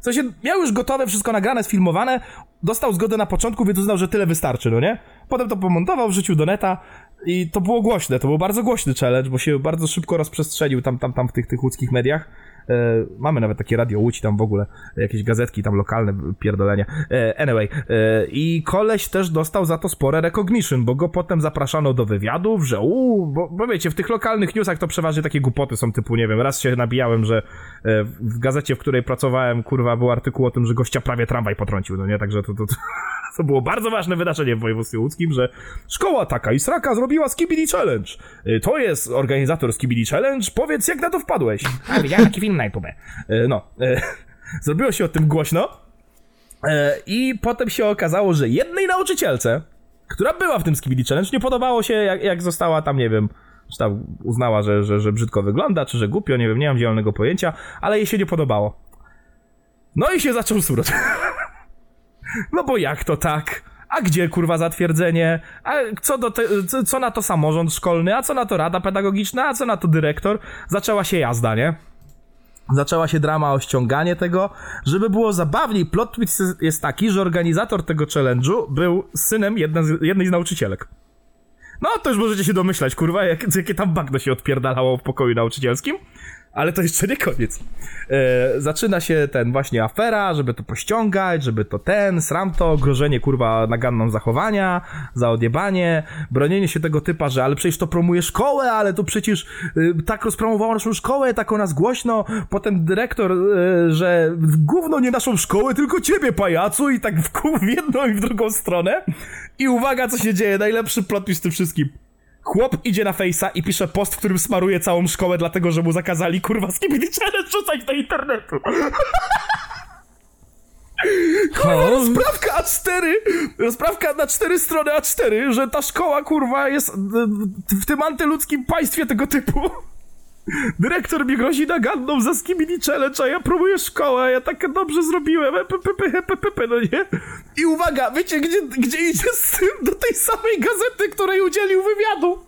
Speaker 1: W sensie, miał już gotowe, wszystko nagrane, sfilmowane, dostał zgodę na początku, więc uznał, że tyle wystarczy, no nie? Potem to pomontował, wrzucił do neta i to było głośne, to był bardzo głośny challenge, bo się bardzo szybko rozprzestrzenił tam, tam, tam w tych, tych łódzkich mediach. E, mamy nawet takie radio Łódź tam w ogóle, jakieś gazetki tam lokalne, pierdolenia. E, anyway, e, i koleś też dostał za to spore recognition, bo go potem zapraszano do wywiadów, że uuu, bo, bo wiecie, w tych lokalnych newsach to przeważnie takie głupoty są typu, nie wiem, raz się nabijałem, że w gazecie, w której pracowałem, kurwa, był artykuł o tym, że gościa prawie tramwaj potrącił, no nie, także to, to, to, to było bardzo ważne wydarzenie w województwie łódzkim, że szkoła taka i sraka zrobiła Skibidi Challenge. To jest organizator Skibidi Challenge, powiedz jak na to wpadłeś. A, widziałem taki film na. Y, No, y, zrobiło się o tym głośno y, i potem się okazało, że jednej nauczycielce, która była w tym Skibidi Challenge, nie podobało się jak, jak została tam, nie wiem, czy tam uznała, że, że, że brzydko wygląda, czy że głupio, nie wiem, nie mam zielonego pojęcia, ale jej się nie podobało. No i się zaczął surot. No bo jak to tak? A gdzie kurwa zatwierdzenie? A co, do te, co na to samorząd szkolny? A co na to rada pedagogiczna? A co na to dyrektor? Zaczęła się jazda, nie? Zaczęła się drama o ściąganie tego. Żeby było zabawniej, plot twist jest- taki, że organizator tego challenge'u był synem z, jednej z nauczycielek. No, to już możecie się domyślać, kurwa, jak, jakie tam bagno się odpierdalało w pokoju nauczycielskim. Ale to jeszcze nie koniec. E, zaczyna się ten właśnie afera, żeby to pościągać, żeby to ten, sram to, grożenie kurwa naganną zachowania, za odjebanie, bronienie się tego typa, że ale przecież to promuje szkołę, ale to przecież y, tak rozpromowało naszą szkołę, tak o nas głośno, potem dyrektor, y, że gówno nie naszą szkołę, tylko ciebie pajacu i tak w, w jedną i w drugą stronę. I uwaga, co się dzieje, najlepszy plot w tym wszystkim. Chłop idzie na Face'a i pisze post, w którym smaruje całą szkołę, dlatego że mu zakazali kurwa skibidi challenge rzucać do internetu. Kurwa, rozprawka A4! Rozprawka na cztery strony A4, że ta szkoła kurwa jest w tym antyludzkim państwie tego typu. Dyrektor mi grozi naganną za skibidi challenge, a ja próbuję szkołę, ja tak dobrze zrobiłem, ppp, no nie? I uwaga, wiecie gdzie, gdzie idzie z tym do tej samej gazety, której udzielił wywiadu?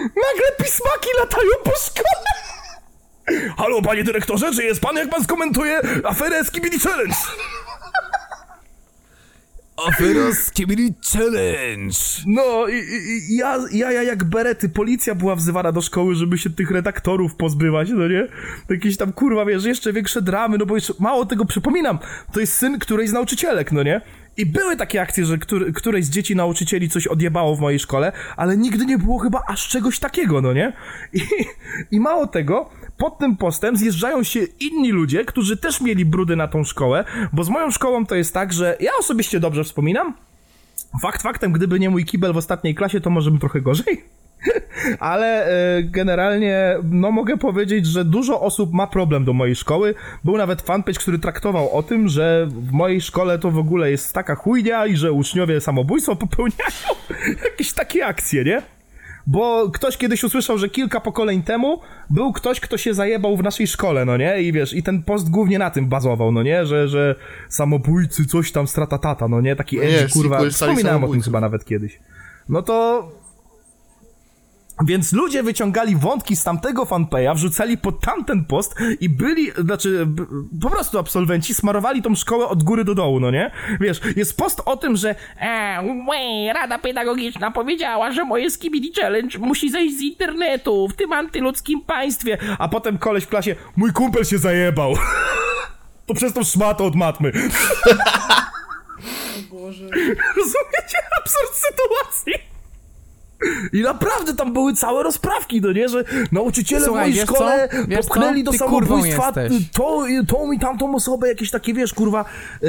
Speaker 1: Nagle pismaki latają po szkole! Halo, panie dyrektorze, czy jest pan, jak pan skomentuje aferę Skibidi Challenge?
Speaker 5: Afera Skibidi Challenge!
Speaker 1: No, i, i ja, ja, ja jak berety, policja była wzywana do szkoły, żeby się tych redaktorów pozbywać, no nie? Jakieś tam, kurwa, wiesz, jeszcze większe dramy, no bo jeszcze, mało tego, przypominam, to jest syn którejś z nauczycielek, no nie? I były takie akcje, że który, któreś z dzieci nauczycieli coś odjebało w mojej szkole, ale nigdy nie było chyba aż czegoś takiego, no nie? I, i mało tego, pod tym postem zjeżdżają się inni ludzie, którzy też mieli brudy na tą szkołę, bo z moją szkołą to jest tak, że ja osobiście dobrze wspominam, Fakt faktem, gdyby nie mój kibel w ostatniej klasie, to może bym trochę gorzej. Ale e, generalnie, no mogę powiedzieć, że dużo osób ma problem do mojej szkoły. Był nawet fanpage, który traktował o tym, że w mojej szkole to w ogóle jest taka chujnia i że uczniowie samobójstwo popełniają. Jakieś takie akcje, nie? Bo ktoś kiedyś usłyszał, że kilka pokoleń temu był ktoś, kto się zajebał w naszej szkole, no nie? I wiesz, i ten post głównie na tym bazował, no nie? Że, że samobójcy, coś tam, stratatata, no nie? Taki
Speaker 3: No
Speaker 1: edgy, kurwa. Wspominałem o tym chyba nawet kiedyś. No to... Więc ludzie wyciągali wątki z tamtego fanpage'a, wrzucali pod tamten post i byli, znaczy, po prostu absolwenci smarowali tą szkołę od góry do dołu, no nie? Wiesz, jest post o tym, że
Speaker 6: łe, Rada Pedagogiczna powiedziała, że moje Skibidi Challenge musi zejść z internetu w tym antyludzkim państwie.
Speaker 1: a potem koleś w klasie, mój kumpel się zajebał. To przez tą szmatę od matmy.
Speaker 4: O Boże.
Speaker 1: Rozumiecie absurd sytuacji? I naprawdę tam były całe rozprawki, no nie? Że nauczyciele
Speaker 2: Słuchaj,
Speaker 1: w mojej
Speaker 2: wiesz
Speaker 1: szkole
Speaker 2: co? Wiesz
Speaker 1: popchnęli
Speaker 2: co?
Speaker 1: do
Speaker 2: Ty
Speaker 1: samobójstwa to, tą i tamtą osobę, jakieś takie, wiesz, kurwa, e,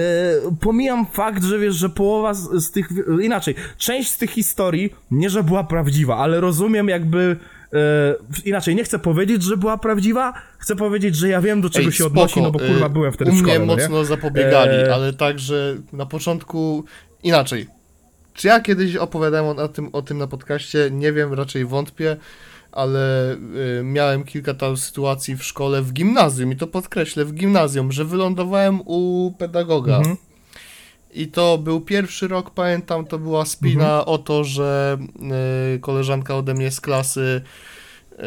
Speaker 1: pomijam fakt, że wiesz, że połowa z, z tych, inaczej, część z tych historii, nie że była prawdziwa, ale rozumiem jakby, e, inaczej, nie chcę powiedzieć, że była prawdziwa, chcę powiedzieć, że ja wiem, do czego
Speaker 3: Ej,
Speaker 1: się odnosi, no bo
Speaker 3: spoko,
Speaker 1: kurwa byłem wtedy
Speaker 3: U
Speaker 1: w szkole,
Speaker 3: mnie
Speaker 1: no nie?
Speaker 3: mocno zapobiegali,
Speaker 1: Eee.
Speaker 3: ale tak, że na początku inaczej. Czy ja kiedyś opowiadałem o tym, o tym na podcaście? Nie wiem, raczej wątpię, ale y, miałem kilka tam sytuacji w szkole, w gimnazjum i to podkreślę, w gimnazjum, że wylądowałem u pedagoga.
Speaker 1: Mhm.
Speaker 3: I to był pierwszy rok, pamiętam, to była spina
Speaker 1: Mhm.
Speaker 3: o to, że y, koleżanka ode mnie z klasy y,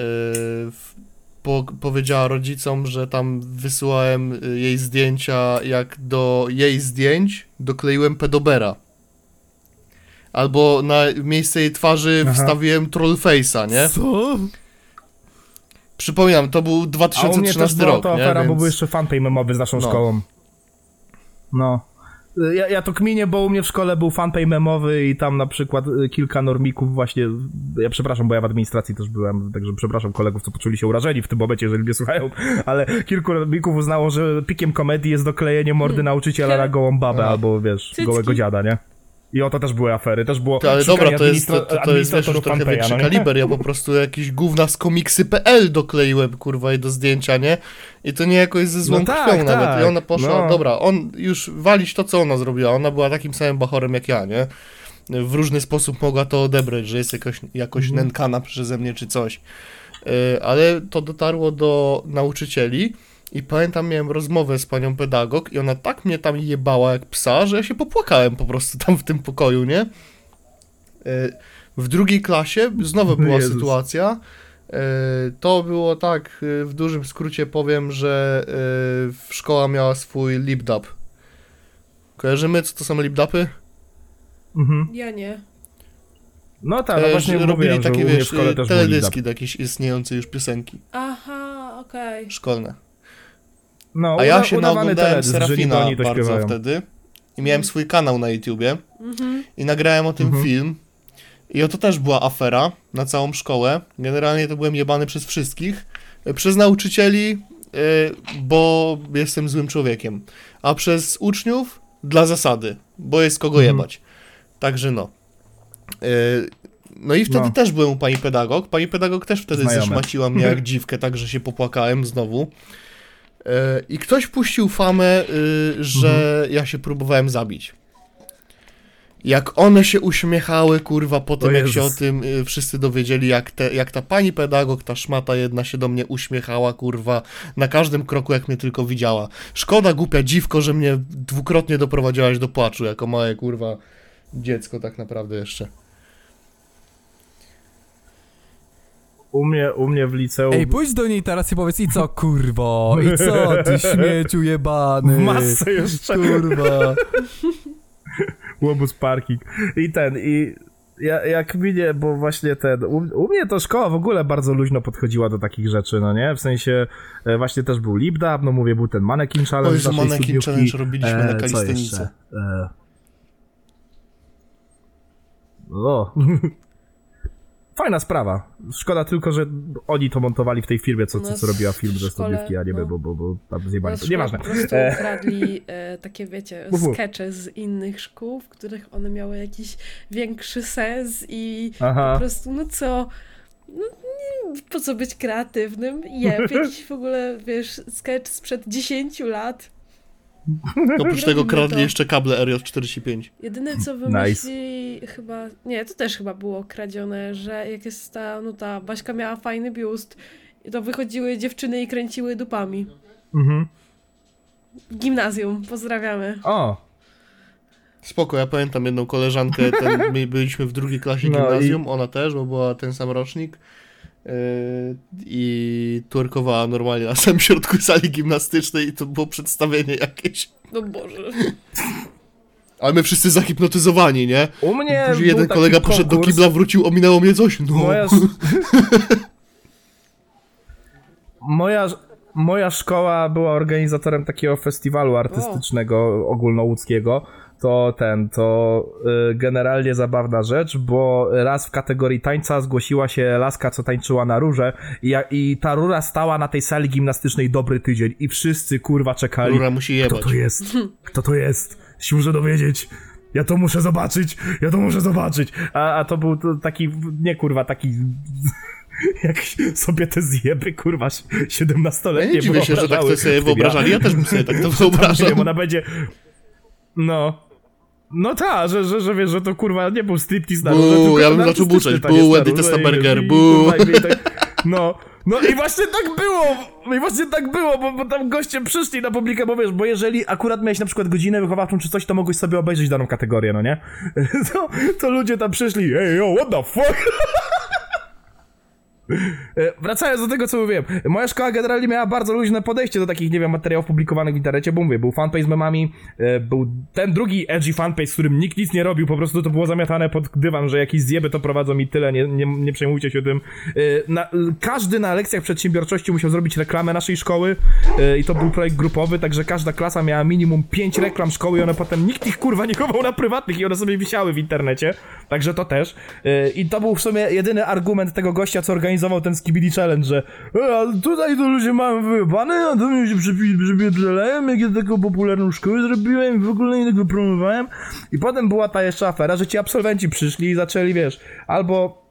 Speaker 3: po, powiedziała rodzicom, że tam wysyłałem y, jej zdjęcia, jak do jej zdjęć dokleiłem pedobera. Albo na miejsce jej twarzy
Speaker 1: Aha.
Speaker 3: wstawiłem trollface'a, nie?
Speaker 2: Co?
Speaker 3: Przypominam, to był
Speaker 1: A u mnie
Speaker 3: 2013
Speaker 1: też była
Speaker 3: rok,
Speaker 1: to
Speaker 3: nie?
Speaker 1: afera, bo był jeszcze fanpage memowy z naszą
Speaker 3: No.
Speaker 1: szkołą. No. Ja, ja to kminię, bo u mnie w szkole był fanpage memowy i tam na przykład y, kilka normików właśnie, ja przepraszam, bo ja w administracji też byłem, także przepraszam kolegów, co poczuli się urażeni w tym momencie, jeżeli mnie słuchają, ale kilku normików uznało, że pikiem komedii jest doklejenie mordy nauczyciela na gołą babę
Speaker 3: Aha.
Speaker 1: albo, wiesz,
Speaker 4: Cycki.
Speaker 1: gołego dziada, nie? I o to też były afery, też było
Speaker 3: To, ale dobra, to jest, to, to, to jest wiesz, już trochę większy
Speaker 1: no
Speaker 3: kaliber. Ja po prostu jakieś gówna z komiksy.pl dokleiłem, kurwa, i do zdjęcia, nie? I to nie jakoś ze złą
Speaker 1: No tak,
Speaker 3: krwią nawet.
Speaker 1: tak,
Speaker 3: I ona poszła,
Speaker 1: no.
Speaker 3: dobra, on już walić to, co ona zrobiła. Ona była takim samym bachorem jak ja, nie? W różny sposób mogła to odebrać, że jest jakoś, jakoś
Speaker 1: Mhm.
Speaker 3: nękana przeze mnie czy coś. Yy, ale to dotarło do nauczycieli i pamiętam, miałem rozmowę z panią pedagog i ona tak mnie tam jebała jak psa, że ja się popłakałem po prostu tam w tym pokoju, nie? Yy, W drugiej klasie znowu była
Speaker 1: Jezus.
Speaker 3: sytuacja. Yy, To było tak, yy, w dużym skrócie powiem, że szkoła miała swój lipdap. Kojarzymy, co to są lipdapy?
Speaker 1: Mhm.
Speaker 4: Ja nie.
Speaker 1: No tak, no
Speaker 3: E,
Speaker 1: właśnie
Speaker 3: że robili
Speaker 1: mówiłem, że
Speaker 3: takie,
Speaker 1: w
Speaker 3: wiesz,
Speaker 1: szkole
Speaker 3: e,
Speaker 1: też
Speaker 3: teledyski do jakiejś istniejącej już piosenki
Speaker 4: Aha, okej.
Speaker 3: szkolne.
Speaker 1: No,
Speaker 3: A ja się naoglądałem Serafina
Speaker 1: to
Speaker 3: bardzo
Speaker 1: śpiewają.
Speaker 3: wtedy i miałem swój kanał na YouTubie
Speaker 4: Mhm.
Speaker 3: i nagrałem o tym
Speaker 1: Mhm.
Speaker 3: film i oto też była afera na całą szkołę. Generalnie to byłem jebany przez wszystkich, przez nauczycieli, e, bo jestem złym człowiekiem, a przez uczniów dla zasady, bo jest kogo
Speaker 1: Mhm.
Speaker 3: jebać. Także no. E, No i wtedy
Speaker 1: No.
Speaker 3: też byłem u pani pedagog. Pani pedagog też wtedy
Speaker 1: Znajome.
Speaker 3: zeszmaciła mnie jak dziwkę, tak że się popłakałem znowu. E, I ktoś puścił famę, y, że
Speaker 1: Mhm.
Speaker 3: ja się próbowałem zabić. Jak one się uśmiechały, kurwa, po tym jak się o tym y, wszyscy dowiedzieli, jak, te, jak ta pani pedagog, ta szmata jedna się do mnie uśmiechała, kurwa, na każdym kroku, jak mnie tylko widziała. Szkoda, głupia dziwko, że mnie dwukrotnie doprowadziłaś do płaczu, jako małe, kurwa, dziecko tak naprawdę jeszcze.
Speaker 1: U mnie, u mnie w liceum
Speaker 2: Ej, pójdź do niej teraz i powiedz, i co, kurwo? I co, ty śmieciu jebany?
Speaker 1: w masce jeszcze
Speaker 2: Kurwa.
Speaker 1: łobuz parking. I ten, i ja, jak minie, bo właśnie ten, u, u mnie to szkoła w ogóle bardzo luźno podchodziła do takich rzeczy, no nie? W sensie e, właśnie też był lip dub, no mówię, był ten mannequin challenge
Speaker 3: Oj, mannequin
Speaker 1: studniówki.
Speaker 3: challenge robiliśmy na
Speaker 1: co
Speaker 3: kalistenice.
Speaker 1: jeszcze? E, o. Fajna sprawa. Szkoda tylko, że oni to montowali w tej firmie, co, co, co
Speaker 4: No,
Speaker 1: robiła film ze studniówki, a nie
Speaker 4: no.
Speaker 1: bo, bo, bo tam zjebali.
Speaker 4: Szkole
Speaker 1: Nieważne.
Speaker 4: Po prostu
Speaker 1: E,
Speaker 4: kradli e, takie, wiecie, skecze z innych szkół, w których one miały jakiś większy sens i
Speaker 1: Aha.
Speaker 4: po prostu, no co, no nie, po co być kreatywnym? Jeb, jakiś w ogóle, wiesz, sketch sprzed 10 lat.
Speaker 3: Oprócz tego
Speaker 4: to.
Speaker 3: jeszcze kable RJ45.
Speaker 4: Jedyne co wymyślili chyba, nie, to też chyba było kradzione, że jak jest ta, no ta Baśka miała fajny biust, i to wychodziły dziewczyny i kręciły dupami.
Speaker 1: Mhm.
Speaker 4: Gimnazjum, pozdrawiamy.
Speaker 1: O,
Speaker 3: Spoko, ja pamiętam jedną koleżankę, ten, my byliśmy w drugiej klasie
Speaker 1: No
Speaker 3: gimnazjum, ona też, bo była ten sam rocznik i twerkowała normalnie na samym środku sali gimnastycznej i to było przedstawienie jakieś.
Speaker 4: No Boże.
Speaker 3: Ale my wszyscy zahipnotyzowani, nie?
Speaker 1: u mnie
Speaker 3: Później jeden kolega poszedł do
Speaker 1: konkurs.
Speaker 3: kibla, wrócił, ominęło mnie coś, no.
Speaker 1: Moja, moja, moja szkoła była organizatorem takiego festiwalu artystycznego ogólnołódzkiego. To ten, to y, generalnie zabawna rzecz, bo raz w kategorii tańca zgłosiła się laska, co tańczyła na rurze i, ja, i ta rura stała na tej sali gimnastycznej dobry tydzień i wszyscy kurwa czekali.
Speaker 3: Rura musi
Speaker 1: Kto
Speaker 3: jebać.
Speaker 1: to jest? Kto to jest? Się muszę dowiedzieć. Ja to muszę zobaczyć. Ja to muszę zobaczyć. A, a to był taki, nie kurwa, taki jak sobie te zjeby, kurwa,
Speaker 3: Ja
Speaker 1: 17-letnie
Speaker 3: nie dziwię się, że tak to sobie wyobrażali, ja też bym sobie tak to
Speaker 1: Nie
Speaker 3: wyobrażał.
Speaker 1: ona będzie... No... No ta, że, że, że wiesz, że to kurwa nie był striptease na róże, tylko
Speaker 3: ja bym zaczął buczeć. Buu, Eddie Testaberger, buu.
Speaker 1: tak, No, no i właśnie tak było! I właśnie tak było, bo, bo tam goście przyszli na publikę, bo wiesz, bo jeżeli akurat miałeś na przykład godzinę wychowawczą czy coś, to mogłeś sobie obejrzeć daną kategorię, no nie? To, to ludzie tam przyszli, ej yo, what the fuck? E, Wracając do tego, co mówiłem. Moja szkoła generalnie miała bardzo luźne podejście do takich, nie wiem, materiałów publikowanych w internecie, bo mówię, był fanpage z memami, e, był ten drugi edgy fanpage, z którym nikt nic nie robił, po prostu to było zamiatane pod dywan, że jakieś zjeby to prowadzą i tyle, nie, nie, nie przejmujcie się tym. E, Na, każdy na lekcjach przedsiębiorczości musiał zrobić reklamę naszej szkoły i to był projekt grupowy, także każda klasa miała minimum 5 reklam szkoły i one potem, nikt ich kurwa nie chował na prywatnych i one sobie wisiały w internecie, także to też. I to był w sumie jedyny argument tego gościa, co organizował ten Skibidi Challenge, że e, a tutaj to ludzie mają wyjebane, a to mi się przypierdolałem, jak ja taką popularną szkołę zrobiłem w ogóle innych wypromowałem. I potem była ta jeszcze afera, że ci absolwenci przyszli i zaczęli, wiesz, albo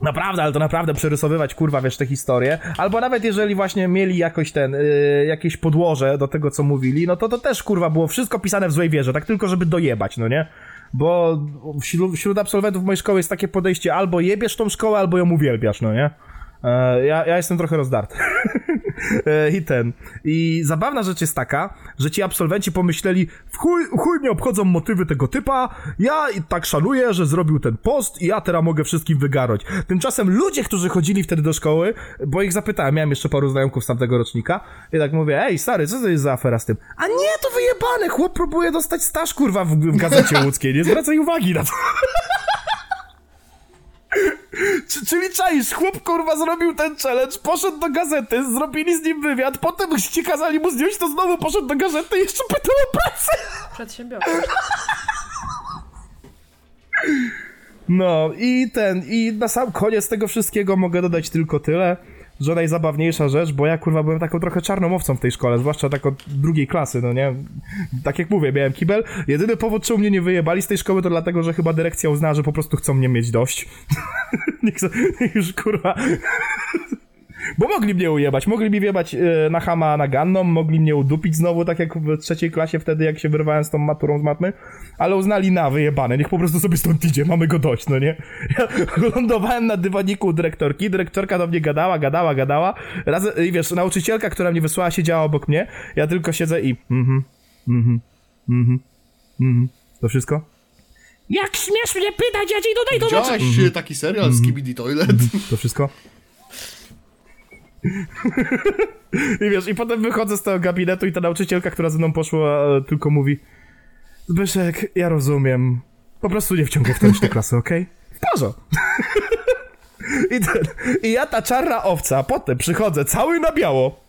Speaker 1: Naprawdę, ale to naprawdę przerysowywać, kurwa, wiesz, te historie. Albo nawet jeżeli właśnie mieli jakoś ten, y, jakieś podłoże do tego, co mówili, no to to też, kurwa, było wszystko pisane w złej wierze, tak tylko, żeby dojebać, no nie? Bo wśród, wśród absolwentów mojej szkoły jest takie podejście, albo jebiesz tą szkołę, albo ją uwielbiasz, no nie? E, Ja, ja jestem trochę rozdarty. E, I ten. I zabawna rzecz jest taka, że ci absolwenci pomyśleli, w chuj, chuj mnie obchodzą motywy tego typa, ja i tak szanuję, że zrobił ten post i ja teraz mogę wszystkim wygarnąć. Tymczasem ludzie, którzy chodzili wtedy do szkoły, bo ich zapytałem, miałem jeszcze paru znajomków z tamtego rocznika, i tak mówię, ej stary, co to jest za afera z tym? A nie, to wyjebane, chłop próbuje dostać staż, kurwa, w, w gazecie łódzkiej, nie zwracaj uwagi na to. Czy- Czyli czaisz, chłop kurwa zrobił ten challenge, poszedł do gazety, zrobili z nim wywiad, potem ci kazali mu zdjąć, to znowu poszedł do gazety i jeszcze pytał o pracę.
Speaker 4: Przedsiębiorca.
Speaker 1: No i ten, i na sam koniec tego wszystkiego mogę dodać tylko tyle, że najzabawniejsza rzecz, bo ja kurwa byłem taką trochę czarną owcą w tej szkole, zwłaszcza tak od drugiej klasy, no nie? Tak jak mówię, miałem kibel. Jedyny powód, czemu mnie nie wyjebali z tej szkoły, to dlatego, że chyba dyrekcja uznała, że po prostu chcą mnie mieć dość. Niech Już kurwa... Bo mogli mnie ujebać, mogli mi wjebać e, na hama naganną, mogli mnie udupić znowu, tak jak w trzeciej klasie wtedy, jak się wyrwałem z tą maturą z matmy, ale uznali na wyjebane, niech po prostu sobie stąd idzie, mamy go dość, no nie? Ja lądowałem na dywaniku u dyrektorki, dyrektorka do mnie gadała, gadała, gadała, razem, i wiesz, nauczycielka, która mnie wysłała, siedziała obok mnie, ja tylko siedzę i mhm, mhm, mhm, mhm, to wszystko?
Speaker 6: Jak śmiesz mnie pytać, ja ci tutaj tłumaczę.
Speaker 3: Widziałaś e, taki serial Skibidi Toilet?
Speaker 1: To wszystko? I wiesz, i potem wychodzę z tego gabinetu i ta nauczycielka, która ze mną poszła, e, tylko mówi Zbyszek, ja rozumiem. Po prostu nie wciągaj w to do klasy, okej? W porządku. I, ten, I ja ta czarna owca, potem przychodzę cały na biało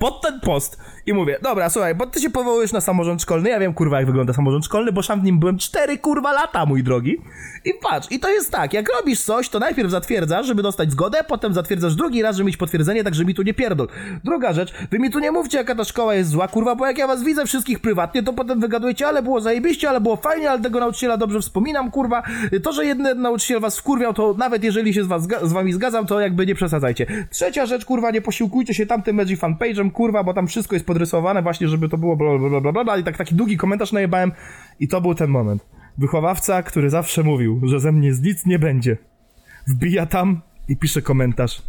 Speaker 1: pod ten post i mówię, dobra, słuchaj, bo ty się powołujesz na samorząd szkolny, ja wiem, kurwa, jak wygląda samorząd szkolny, bo sam w nim byłem cztery, kurwa, lata, mój drogi. I patrz, i to jest tak, jak robisz coś, to najpierw zatwierdzasz, żeby dostać zgodę, potem zatwierdzasz drugi raz, żeby mieć potwierdzenie, tak, że mi tu nie pierdol. Druga rzecz, wy mi tu nie mówcie, jaka ta szkoła jest zła, kurwa, bo jak ja was widzę wszystkich prywatnie, to potem wygadujecie, ale było zajebiście, ale było fajnie, ale tego nauczyciela dobrze wspominam, kurwa. To, że jeden nauczyciel was wkurwiał, to nawet jeżeli się z, was, z wami zgadzam, to jakby nie przesadzajcie. Trzecia rzecz, kurwa, nie posiłkujcie się tamtym Magic fanpage'em, kurwa, bo tam wszystko jest podrysowane właśnie, żeby to było bla bla bla bla i tak taki długi komentarz najebałem i to był ten moment. Wychowawca, który zawsze mówił, że ze mnie z nic nie będzie. Wbija tam i pisze komentarz.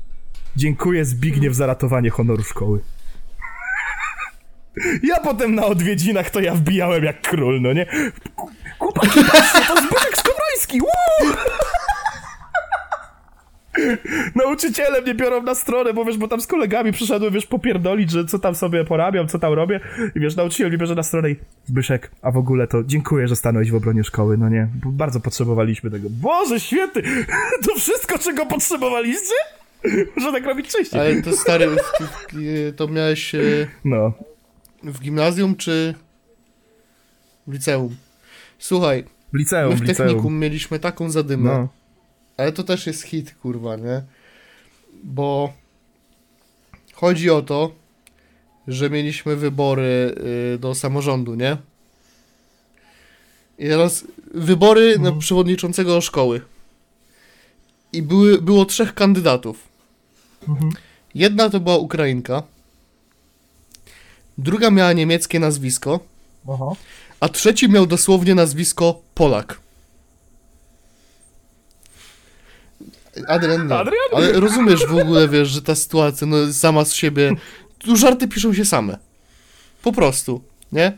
Speaker 1: Dziękuję Zbigniew za ratowanie honoru szkoły. Ja potem na odwiedzinach to ja wbijałem jak król, no nie? Chłopaki, patrzcie, to Zbyszek Skowroński! Woo! Nauczyciele mnie biorą na stronę, bo wiesz, bo tam z kolegami przyszedłem, wiesz, popierdolić, że co tam sobie porabiam, co tam robię. I wiesz, nauczyciel mnie bierze na stronę i Zbyszek, a w ogóle to dziękuję, że stanąłeś w obronie szkoły, no nie? Bo Bardzo potrzebowaliśmy tego. Boże święty! To wszystko, czego potrzebowaliście? Że tak robić częściej.
Speaker 3: Ale to stary, to miałeś e,
Speaker 1: No.
Speaker 3: w gimnazjum czy w liceum? Słuchaj,
Speaker 1: W liceum,
Speaker 3: my
Speaker 1: w
Speaker 3: w
Speaker 1: liceum.
Speaker 3: technikum mieliśmy taką zadymę,
Speaker 1: No.
Speaker 3: Ale to też jest hit, kurwa, nie? Bo chodzi o to, że mieliśmy wybory y, do samorządu, nie? I teraz wybory na przewodniczącego szkoły. I były, było trzech kandydatów. Jedna to była Ukrainka, druga miała niemieckie nazwisko,
Speaker 1: Aha.
Speaker 3: a trzeci miał dosłownie nazwisko Polak. Adrian, nie.
Speaker 1: Adrian?
Speaker 3: Ale rozumiesz w ogóle, wiesz, że ta sytuacja, no sama z siebie, tu żarty piszą się same. Po prostu, nie?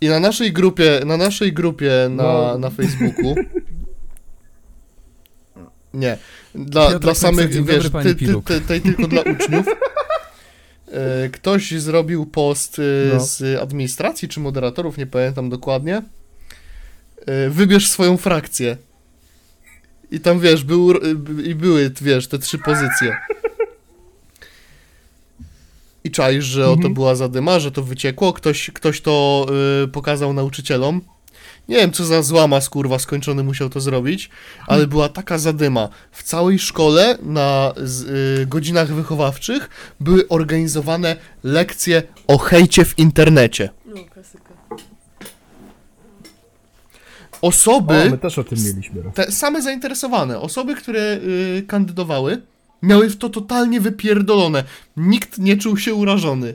Speaker 3: I na naszej grupie, na naszej grupie na,
Speaker 1: No.
Speaker 3: na Facebooku nie, dla,
Speaker 2: Piotrek
Speaker 3: dla samych,
Speaker 2: napisał, "Dzień dobry,
Speaker 3: wiesz, ty, ty,
Speaker 2: Piluk".
Speaker 3: ty, ty, tylko dla uczniów e, ktoś zrobił post e,
Speaker 1: No.
Speaker 3: z administracji czy moderatorów, nie pamiętam dokładnie e, wybierz swoją frakcję i tam wiesz, był, i były, wiesz, te trzy pozycje. I czaisz, że oto była zadyma, że to wyciekło, ktoś, ktoś to y, pokazał nauczycielom. Nie wiem, co za złamas, kurwa, skończony musiał to zrobić, ale była taka zadyma. W całej szkole na z, y, godzinach wychowawczych były organizowane lekcje o hejcie w internecie.
Speaker 4: No, klasyka.
Speaker 3: Osoby...
Speaker 1: O, my też o tym mieliśmy.
Speaker 3: te same zainteresowane, osoby, które y, kandydowały, miały w to totalnie wypierdolone. Nikt nie czuł się urażony.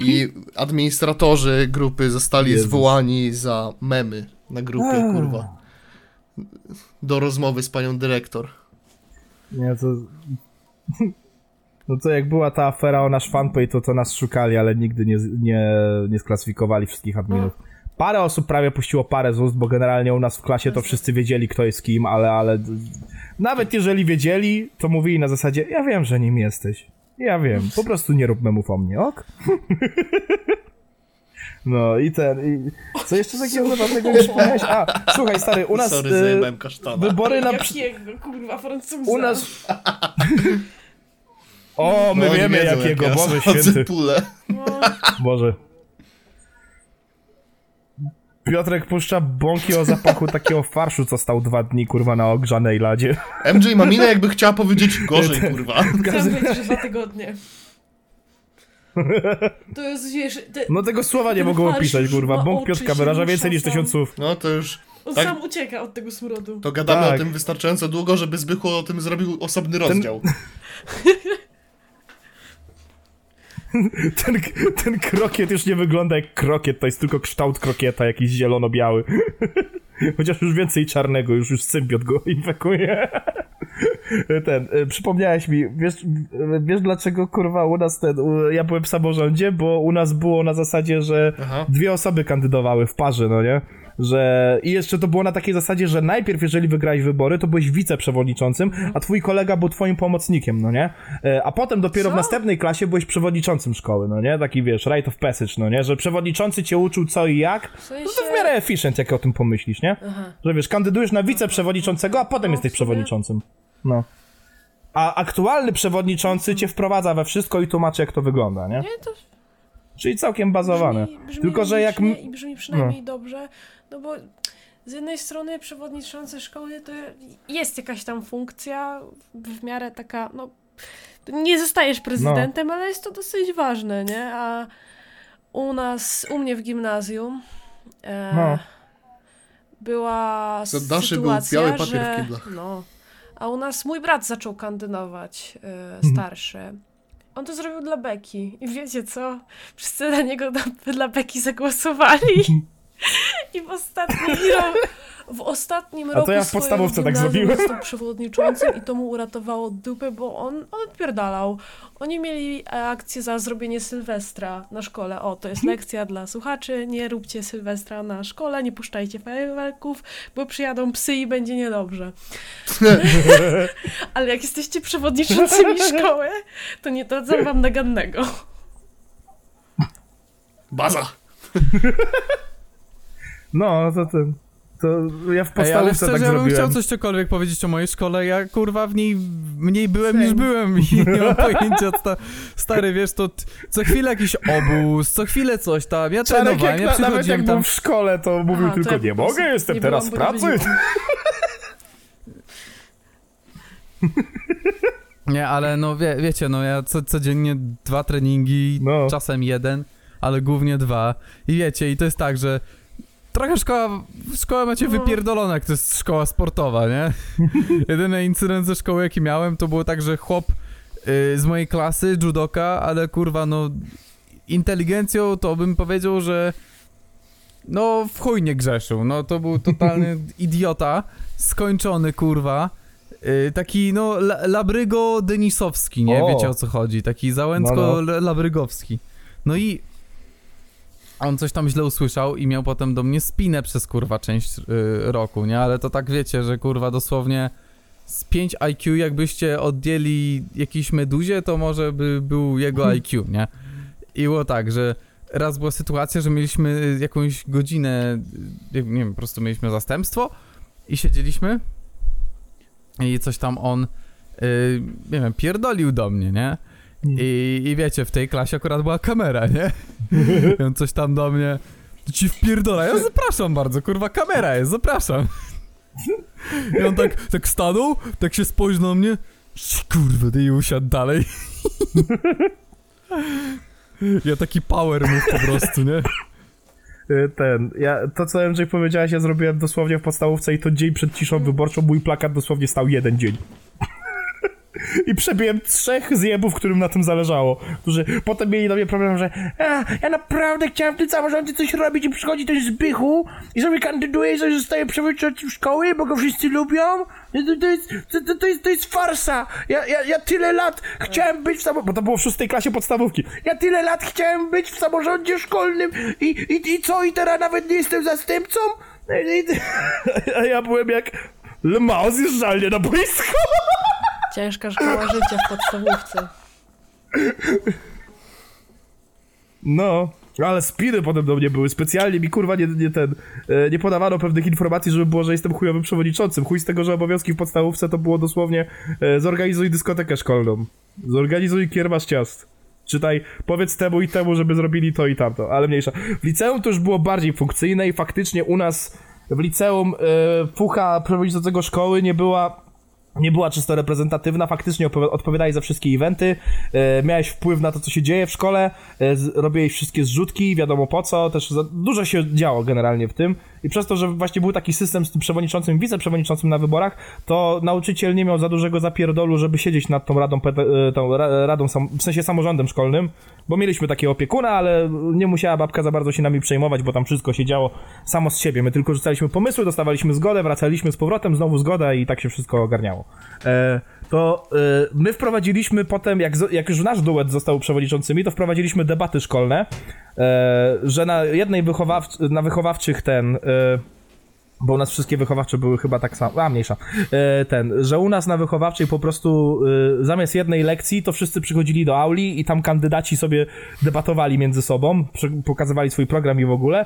Speaker 3: I administratorzy grupy zostali
Speaker 1: Jezus.
Speaker 3: zwołani za memy na grupie,
Speaker 1: A.
Speaker 3: kurwa. Do rozmowy z panią dyrektor.
Speaker 1: Nie, to... No to jak była ta afera o nasz fanpage, to to nas szukali, ale nigdy nie, nie, nie sklasyfikowali wszystkich adminów. Parę osób prawie puściło parę z ust, bo generalnie u nas w klasie to wszyscy wiedzieli, kto jest kim, ale, ale nawet jeżeli wiedzieli, to mówili na zasadzie, ja wiem, że nim jesteś. Ja wiem, po prostu nie rób memów o mnie, ok? No i ten, i co jeszcze takiego zabawnego mi przypomniałeś? A, słuchaj stary, u nas
Speaker 3: Sorry, kasztana.
Speaker 1: wybory na...
Speaker 4: Jakiego, kurwa, Francuza?
Speaker 1: U nas... O, my
Speaker 3: No,
Speaker 1: wiemy
Speaker 3: wiedzą,
Speaker 1: jakiego,
Speaker 3: jak ja
Speaker 1: Boże święty.
Speaker 3: pulę.
Speaker 1: Boże. Piotrek puszcza bąki o zapachu takiego farszu, co stał dwa dni, kurwa, na ogrzanej ladzie.
Speaker 3: MJ ma minę, jakby chciała powiedzieć gorzej, kurwa.
Speaker 4: chciałam powiedzieć, że dwa tygodnie. To jest, wiesz... Te,
Speaker 1: No tego słowa nie mogą opisać, kurwa. Bąk Piotrka wyraża więcej niż tysiąc słów.
Speaker 3: No to już...
Speaker 4: on
Speaker 3: tak.
Speaker 4: sam ucieka od tego smrodu.
Speaker 3: To gadamy
Speaker 1: Tak.
Speaker 3: o tym wystarczająco długo, żeby Zbychu o tym zrobił osobny rozdział.
Speaker 1: Ten, ten krokiet już nie wygląda jak krokiet, to jest tylko kształt krokieta, jakiś zielono-biały. Chociaż już więcej czarnego, już już symbiot go infekuje. Ten, y, przypomniałeś mi, wiesz, wiesz dlaczego kurwa u nas ten, u, ja byłem w samorządzie, bo u nas było na zasadzie, że
Speaker 3: Aha.
Speaker 1: dwie osoby kandydowały w parze, no nie? Że i jeszcze to było na takiej zasadzie, że najpierw jeżeli wygrałeś wybory, to byłeś wiceprzewodniczącym, a twój kolega był twoim pomocnikiem, no nie? E, A potem dopiero w
Speaker 4: Co?
Speaker 1: następnej klasie byłeś przewodniczącym szkoły, no nie? Taki wiesz, right of passage, no nie? Że przewodniczący cię uczył co i jak.
Speaker 4: W sensie...
Speaker 1: No to w miarę efficient, jak o tym pomyślisz, nie?
Speaker 4: Aha.
Speaker 1: Że wiesz, kandydujesz na wiceprzewodniczącego, a potem
Speaker 4: No,
Speaker 1: jesteś
Speaker 4: w
Speaker 1: przewodniczącym. No. A aktualny przewodniczący cię wprowadza we wszystko i tłumaczy, jak to wygląda, nie?
Speaker 4: Nie, to
Speaker 1: Czyli całkiem bazowane.
Speaker 4: Brzmi, brzmi
Speaker 1: Tylko, że jak...
Speaker 4: I brzmi przynajmniej dobrze, no bo z jednej strony przewodniczący szkoły to jest jakaś tam funkcja w miarę taka, no nie zostajesz prezydentem, ale jest to dosyć ważne, nie? A u nas, u mnie w gimnazjum e,
Speaker 1: No.
Speaker 4: była
Speaker 3: Za Daszy był
Speaker 4: sytuacja,
Speaker 3: biały papier w
Speaker 4: że,
Speaker 3: kiblach.
Speaker 4: no, a u nas mój brat zaczął kandydować, e, starszy. On to zrobił dla Beki. I wiecie co? Wszyscy na niego na, dla Beki zagłosowali. I w ostatnim roku, w ostatnim
Speaker 1: A
Speaker 4: roku
Speaker 1: to ja w podstawówce tak zrobiłem.
Speaker 4: został przewodniczącym i to mu uratowało dupę, bo on, on odpierdalał. Oni mieli e, akcję za zrobienie Sylwestra na szkole. O, to jest lekcja dla słuchaczy. Nie róbcie Sylwestra na szkole, nie puszczajcie fajerwerków, bo przyjadą psy i będzie niedobrze. Ale jak jesteście przewodniczącymi szkoły, to nie dadzą wam nagannego.
Speaker 3: Baza!
Speaker 1: No, to ten... To ja w
Speaker 2: Ej, ale
Speaker 1: podstawówce
Speaker 2: szczerze,
Speaker 1: tak
Speaker 2: ja bym chciał coś cokolwiek powiedzieć o mojej szkole. Ja kurwa w niej mniej byłem niż byłem i nie mam pojęcia. Sta, stary, wiesz, to co chwilę jakiś obóz, co chwilę coś tam. Ja
Speaker 1: Czarek,
Speaker 2: trenowałem,
Speaker 1: jak
Speaker 2: ja
Speaker 1: na, nawet jak
Speaker 2: tam.
Speaker 1: w szkole, to mówił
Speaker 4: Aha, to
Speaker 1: tylko,
Speaker 4: ja
Speaker 1: nie mogę, jestem
Speaker 4: nie
Speaker 1: teraz w pracy.
Speaker 2: Nie, ale no wie, wiecie, no ja co, codziennie dwa treningi,
Speaker 1: No.
Speaker 2: czasem jeden, ale głównie dwa. I wiecie, i to jest tak, że trochę szkoła, szkoła macie
Speaker 4: No.
Speaker 2: wypierdolone, jak to jest szkoła sportowa, nie? Jedyny incydent ze szkoły, jaki miałem, to było tak, że chłop y, z mojej klasy, judoka, ale kurwa, no inteligencją to bym powiedział, że no w chuj nie grzeszył, no to był totalny idiota, skończony kurwa, y, taki no la, labrygo denisowski, nie?
Speaker 1: O.
Speaker 2: Wiecie o co chodzi, taki
Speaker 1: No,
Speaker 2: załęcko-labrygowski. No i on coś tam źle usłyszał i miał potem do mnie spinę przez kurwa część y, roku, nie? Ale to tak wiecie, że kurwa dosłownie z 5 IQ jakbyście odjęli jakiejś meduzie, to może by był jego IQ, nie? I było tak, że raz była sytuacja, że mieliśmy jakąś godzinę, y, nie wiem, po prostu mieliśmy zastępstwo i siedzieliśmy i coś tam on, y, nie wiem, pierdolił do mnie, nie? I, I wiecie, w tej klasie akurat była kamera, nie? I on coś tam do mnie ci wpierdola. Ja zapraszam bardzo, kurwa, kamera jest, zapraszam. I on tak, tak stanął, tak się spojrzał na mnie. Kurwa, ty i usiadł dalej. Ja taki power move po prostu, nie?
Speaker 1: Y, Ten, ja, to co MJ powiedziałeś, ja zrobiłem dosłownie w podstawówce i to dzień przed ciszą wyborczą mój plakat dosłownie stał jeden dzień. I przebiłem trzech zjebów, którym na tym zależało. Którzy potem mieli do mnie problem, że a, ja naprawdę chciałem w tym samorządzie coś robić i przychodzi ten Zbychu i sobie kandyduje i sobie zostaje przewodniczącym szkoły, bo go wszyscy lubią. To, to, to, jest, to, to, jest, to jest farsa. Ja, ja, ja tyle lat chciałem być w samorządzie, bo to było w szóstej klasie podstawówki. Ja tyle lat chciałem być w samorządzie szkolnym i, i, i co, i teraz nawet nie jestem zastępcą? I- A ja byłem jak Le zjeżdżalnie na boisku.
Speaker 4: Ciężka szkoła życia w podstawówce.
Speaker 1: No, Ale spiny potem do mnie były. Specjalnie mi kurwa nie, nie ten. E, nie podawano pewnych informacji, żeby było, że jestem chujowym przewodniczącym. Chuj z tego, że obowiązki w podstawówce to było dosłownie e, zorganizuj dyskotekę szkolną. Zorganizuj kiermasz ciast. Czytaj, powiedz temu i temu, żeby zrobili to i tamto, ale mniejsza. W liceum to już było bardziej funkcyjne i faktycznie u nas w liceum e, fucha przewodniczącego szkoły nie była nie była czysto reprezentatywna, faktycznie odpowiadałeś za wszystkie eventy, e, miałeś wpływ na to, co się dzieje w szkole, e, robiłeś wszystkie zrzutki, wiadomo po co, też dużo się działo generalnie w tym i przez to, że właśnie był taki system z tym przewodniczącym, wiceprzewodniczącym na wyborach, to nauczyciel nie miał za dużego zapierdolu, żeby siedzieć nad tą radą, e, tą ra, radą w sensie samorządem szkolnym, bo mieliśmy takiego opiekuna, ale nie musiała babka za bardzo się nami przejmować, bo tam wszystko się działo samo z siebie. My tylko rzucaliśmy pomysły, dostawaliśmy zgodę, wracaliśmy z powrotem, znowu zgoda i tak się wszystko ogarniało. E, to e, my wprowadziliśmy potem, jak, jak już nasz duet został przewodniczącymi, to wprowadziliśmy debaty szkolne, że na jednej wychowawc- na wychowawczych ten... E, bo u nas wszystkie wychowawcze były chyba tak samo, a mniejsza, e, ten, że u nas na wychowawczej po prostu e, zamiast jednej lekcji to wszyscy przychodzili do auli i tam kandydaci sobie debatowali między sobą, pokazywali swój program i w ogóle,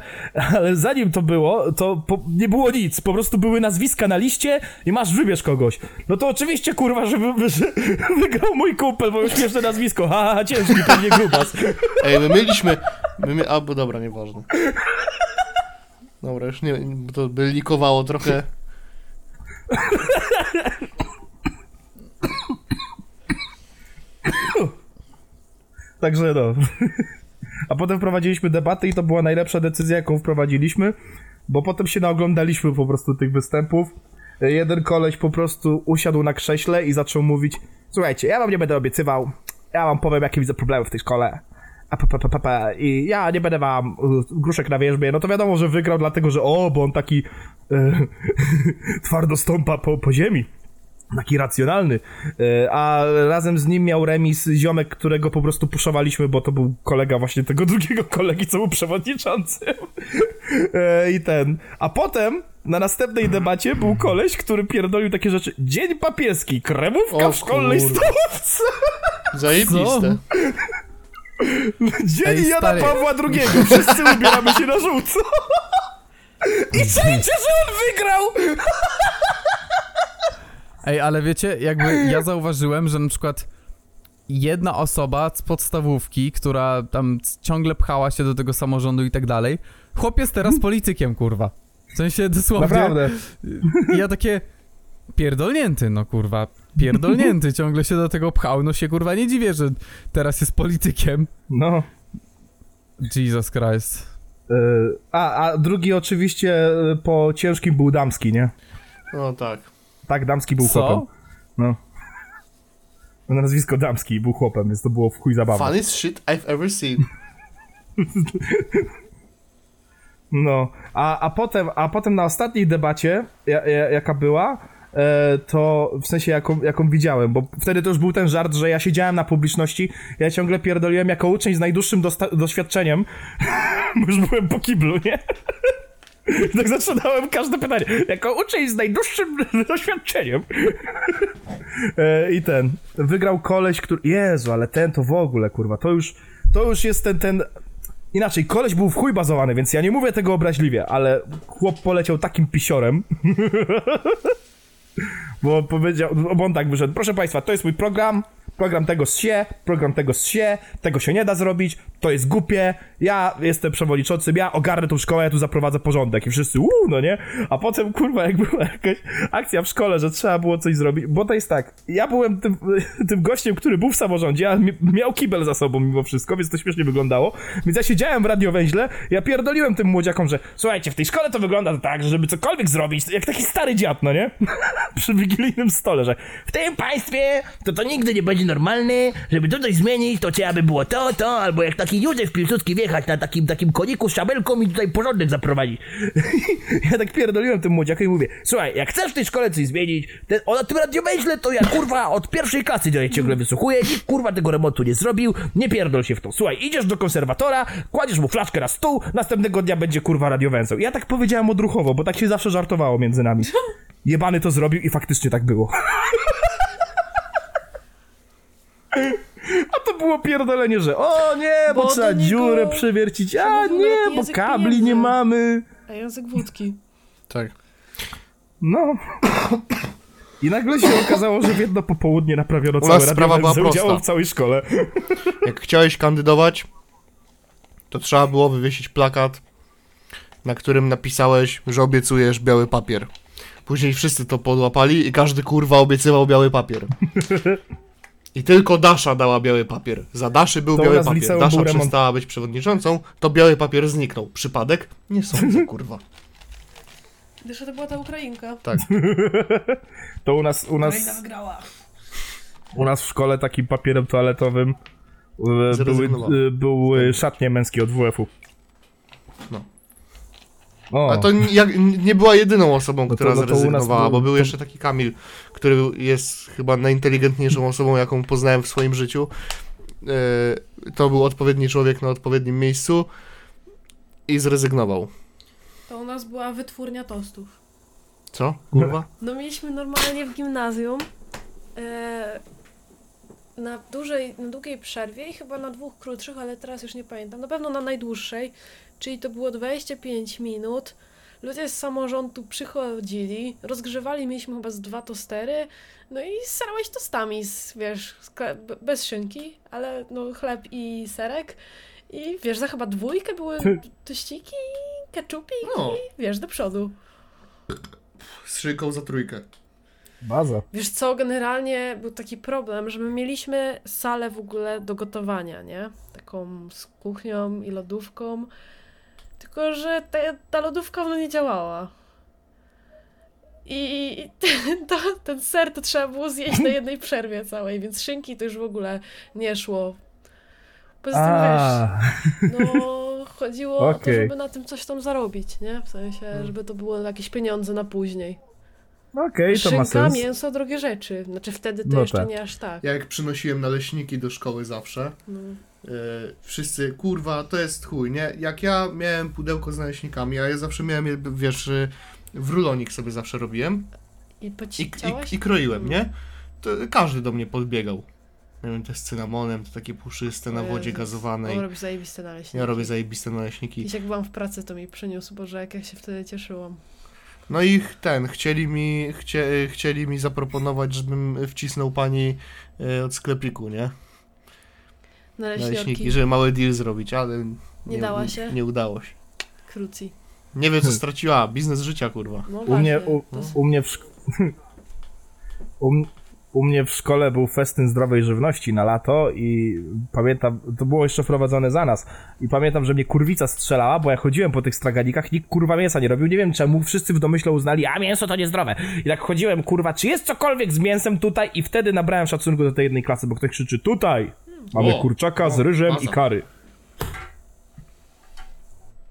Speaker 1: ale zanim to było, to po, nie było nic, po prostu były nazwiska na liście i masz wybierz kogoś. No to oczywiście kurwa, że, wy, że wygrał mój kumpel, bo już śmieszne nazwisko, ha, ha, ciężki, pewnie grubas.
Speaker 3: Ej, my mieliśmy... My mie... A, bo dobra, nieważne. Dobra, już nie... bo to by likowało trochę.
Speaker 1: Także no. A potem wprowadziliśmy debatę i to była najlepsza decyzja, jaką wprowadziliśmy, bo potem się naoglądaliśmy po prostu tych występów. Jeden koleś po prostu usiadł na krześle i zaczął mówić Słuchajcie, ja wam nie będę obiecywał, ja wam powiem, jakie widzę problemy w tej szkole. A pa, pa, pa, pa, pa. I ja nie będę wam y, gruszek na wierzbie. No to wiadomo, że wygrał dlatego, że o, bo on taki e, twardo stąpa po, po ziemi taki racjonalny. E, A razem z nim miał remis ziomek, którego po prostu puszowaliśmy, bo to był kolega właśnie tego drugiego kolegi, co był przewodniczącym. E, I ten. A potem na następnej debacie był koleś, który pierdolił takie rzeczy. Dzień papieski, kremówka
Speaker 3: O
Speaker 1: w szkolnej
Speaker 3: kurde.
Speaker 1: stolówce.
Speaker 3: Zajebiste.
Speaker 1: Dzień
Speaker 2: Ej,
Speaker 1: Jana
Speaker 2: stary.
Speaker 1: Pawła II. Wszyscy ubieramy się na żółto. I czajcie, że on wygrał!
Speaker 2: Ej, ale wiecie, jakby ja zauważyłem, że na przykład jedna osoba z podstawówki, która tam ciągle pchała się do tego samorządu i tak dalej, chłop jest teraz politykiem, kurwa. W sensie dosłownie.
Speaker 1: Naprawdę.
Speaker 2: I ja takie pierdolnięty, no kurwa, pierdolnięty, ciągle się do tego pchał, no się kurwa nie dziwię, że teraz jest politykiem.
Speaker 1: No.
Speaker 2: Jesus Christ.
Speaker 1: E, A, a drugi oczywiście e, po ciężkim był damski, nie?
Speaker 3: No tak.
Speaker 1: Tak, damski był
Speaker 2: Co?
Speaker 1: chłopem. No. Na nazwisko damski był chłopem, więc to było w chuj zabawne.
Speaker 3: Funniest shit I've ever seen.
Speaker 1: No, a, a, potem, a potem na ostatniej debacie, ja, ja, jaka była, to w sensie jaką, jaką widziałem, bo wtedy to już był ten żart, że ja siedziałem na publiczności, ja ciągle pierdoliłem jako uczeń z najdłuższym doświadczeniem, bo już byłem po kiblu, nie? Tak zaczynałem każde pytanie. Jako uczeń z najdłuższym doświadczeniem. E, I ten. Wygrał koleś, który. Jezu, ale ten to w ogóle, kurwa. To już. To już jest ten. ten... Inaczej, koleś był w chuj bazowany, więc ja nie mówię tego obraźliwie, ale chłop poleciał takim pisiorem. Bo powiedział, bo on tak wyszedł, proszę państwa, to jest mój program, program tego się, program tego się, tego się nie da zrobić, to jest głupie, ja jestem przewodniczącym, ja ogarnę tą szkołę, ja tu zaprowadzę porządek i wszyscy uuu, no nie? A potem, kurwa, jak była jakaś akcja w szkole, że trzeba było coś zrobić, bo to jest tak, ja byłem tym, tym gościem, który był w samorządzie, a mi- miał kibel za sobą mimo wszystko, więc to śmiesznie wyglądało, więc ja siedziałem w radiowęźle, ja pierdoliłem tym młodziakom, że słuchajcie, w tej szkole to wygląda tak, że żeby cokolwiek zrobić, jak taki stary dziad, no nie? Przy wigilijnym stole, że
Speaker 6: W tym państwie to to nigdy nie będzie normalne, żeby to coś zmienić, to trzeba by było to, to, albo jak taki Józef Piłsudski wjechać na takim, takim koniku z szabelką i tutaj porządek zaprowadzić.
Speaker 1: ja tak pierdoliłem tym młodziakom i mówię,
Speaker 6: Słuchaj, jak chcesz w tej szkole coś zmienić, ten, o tym radiowęźle to ja kurwa od pierwszej klasy cię ciągle wysłuchuję, nikt kurwa tego remontu nie zrobił, nie pierdol się w to. Słuchaj, idziesz do konserwatora, kładziesz mu flaszkę na stół, następnego dnia będzie kurwa radiowęzeł.
Speaker 1: Ja tak powiedziałem odruchowo, bo tak się zawsze żartowało między nami. Jebany to zrobił i faktycznie tak było. A to było pierdolenie, że o nie, bo,
Speaker 4: Bo
Speaker 1: trzeba
Speaker 4: niego
Speaker 1: dziurę przewiercić, a nie, bo kabli
Speaker 4: pieniędzy.
Speaker 1: nie mamy.
Speaker 4: A język wódki.
Speaker 3: Tak.
Speaker 1: No. I nagle się okazało, że w jedno popołudnie naprawiono
Speaker 3: U
Speaker 1: całe
Speaker 3: nas
Speaker 1: radio
Speaker 3: sprawa była
Speaker 1: z udziałem
Speaker 3: prosta.
Speaker 1: w całej szkole.
Speaker 3: Jak chciałeś kandydować, to trzeba było wywiesić plakat, na którym napisałeś, że obiecujesz biały papier. Później wszyscy to podłapali i każdy kurwa obiecywał biały papier. I tylko Dasza dała biały papier. Za Daszy był
Speaker 1: To
Speaker 3: biały papier. Dasza
Speaker 1: był remont-
Speaker 3: przestała być przewodniczącą, to biały papier zniknął. Przypadek? Nie sądzę, kurwa.
Speaker 4: Gdyż to była ta Ukrainka.
Speaker 3: Tak.
Speaker 1: To u nas, u
Speaker 4: Ukraina
Speaker 1: nas,
Speaker 4: wygrała.
Speaker 1: u nas w szkole takim papierem toaletowym e, były, e, były szatnie męskie od WF-u.
Speaker 3: No.
Speaker 1: O,
Speaker 3: A to nie, nie była jedyną osobą,
Speaker 1: No to-
Speaker 3: która
Speaker 1: no to nas
Speaker 3: zrezygnowała,
Speaker 1: był-
Speaker 3: bo był
Speaker 1: to-
Speaker 3: jeszcze taki Kamil, który jest chyba najinteligentniejszą osobą, jaką poznałem w swoim życiu. Yy, to był odpowiedni człowiek na odpowiednim miejscu i zrezygnował.
Speaker 4: To u nas była wytwórnia tostów.
Speaker 3: Co? Kurwa?
Speaker 4: No mieliśmy normalnie w gimnazjum e, na dużej, na długiej przerwie i chyba na dwóch krótszych, ale teraz już nie pamiętam. Na pewno na najdłuższej, czyli to było 25 minut. Ludzie z samorządu przychodzili, rozgrzewali, mieliśmy chyba z dwa tostery, no i starałeś tostami, z, wiesz, bez szynki, ale no chleb i serek. I wiesz, za chyba dwójkę były tościki, keczupik
Speaker 3: No.
Speaker 4: i wiesz, do przodu.
Speaker 3: Z szyjką za trójkę.
Speaker 1: baza.
Speaker 4: Wiesz co, generalnie był taki problem, że my mieliśmy salę w ogóle do gotowania, nie? Taką z kuchnią i lodówką. Tylko, że te, ta lodówka ona nie działała. I to, ten ser to trzeba było zjeść na jednej przerwie całej, więc szynki to już w ogóle nie szło. Poza tym
Speaker 1: A,
Speaker 4: wiesz, no chodziło o to, żeby na tym coś tam zarobić, nie? W sensie, żeby to było jakieś pieniądze na później.
Speaker 1: Okej, to ma
Speaker 4: Szynka,
Speaker 1: sens.
Speaker 4: mięso, drogie rzeczy. Znaczy wtedy to
Speaker 1: No
Speaker 4: jeszcze
Speaker 1: tak.
Speaker 4: nie aż tak.
Speaker 3: Ja jak przynosiłem naleśniki do szkoły zawsze,
Speaker 4: No.
Speaker 3: yy, wszyscy, kurwa, to jest chuj, nie? Jak ja miałem pudełko z naleśnikami, a ja zawsze miałem, je, wiesz, yy, w rulonik sobie zawsze robiłem,
Speaker 4: I
Speaker 3: i, i, i kroiłem, nie? To każdy do mnie podbiegał. Nie wiem, te z cynamonem, to takie puszyste na wodzie gazowanej.
Speaker 4: On robi zajebiste naleśniki.
Speaker 3: Ja robię zajebiste naleśniki.
Speaker 4: Kiedyś jak byłam w pracy, to mi przyniósł, boże, jak ja się wtedy cieszyłam.
Speaker 3: No i ten, chcieli mi, chcie, chcieli mi zaproponować, żebym wcisnął pani e, od sklepiku, nie? Naleśniki,
Speaker 4: Naleśniki,
Speaker 3: żeby mały deal zrobić, ale nie,
Speaker 4: dała się?
Speaker 3: Nie udało się.
Speaker 4: kruci.
Speaker 3: Nie wiem, co straciła. Biznes życia, kurwa.
Speaker 4: No
Speaker 1: U mnie, u, u mnie w szk- u, u mnie w szkole był festyn zdrowej żywności na lato i pamiętam, to było jeszcze wprowadzone za nas i pamiętam, że mnie kurwica strzelała, bo ja chodziłem po tych straganikach, nikt kurwa mięsa nie robił, nie wiem czemu, wszyscy w domyśle uznali, a mięso to niezdrowe. I tak chodziłem, kurwa, czy jest cokolwiek z mięsem tutaj i wtedy nabrałem szacunku do tej jednej klasy, bo ktoś krzyczy, tutaj mamy
Speaker 3: O,
Speaker 1: kurczaka z
Speaker 3: o,
Speaker 1: ryżem
Speaker 3: baza.
Speaker 1: i kary.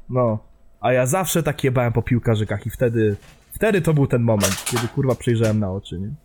Speaker 1: No, a ja zawsze tak jebałem po piłkarzykach i wtedy, wtedy to był ten moment, kiedy kurwa przejrzałem na oczy, nie?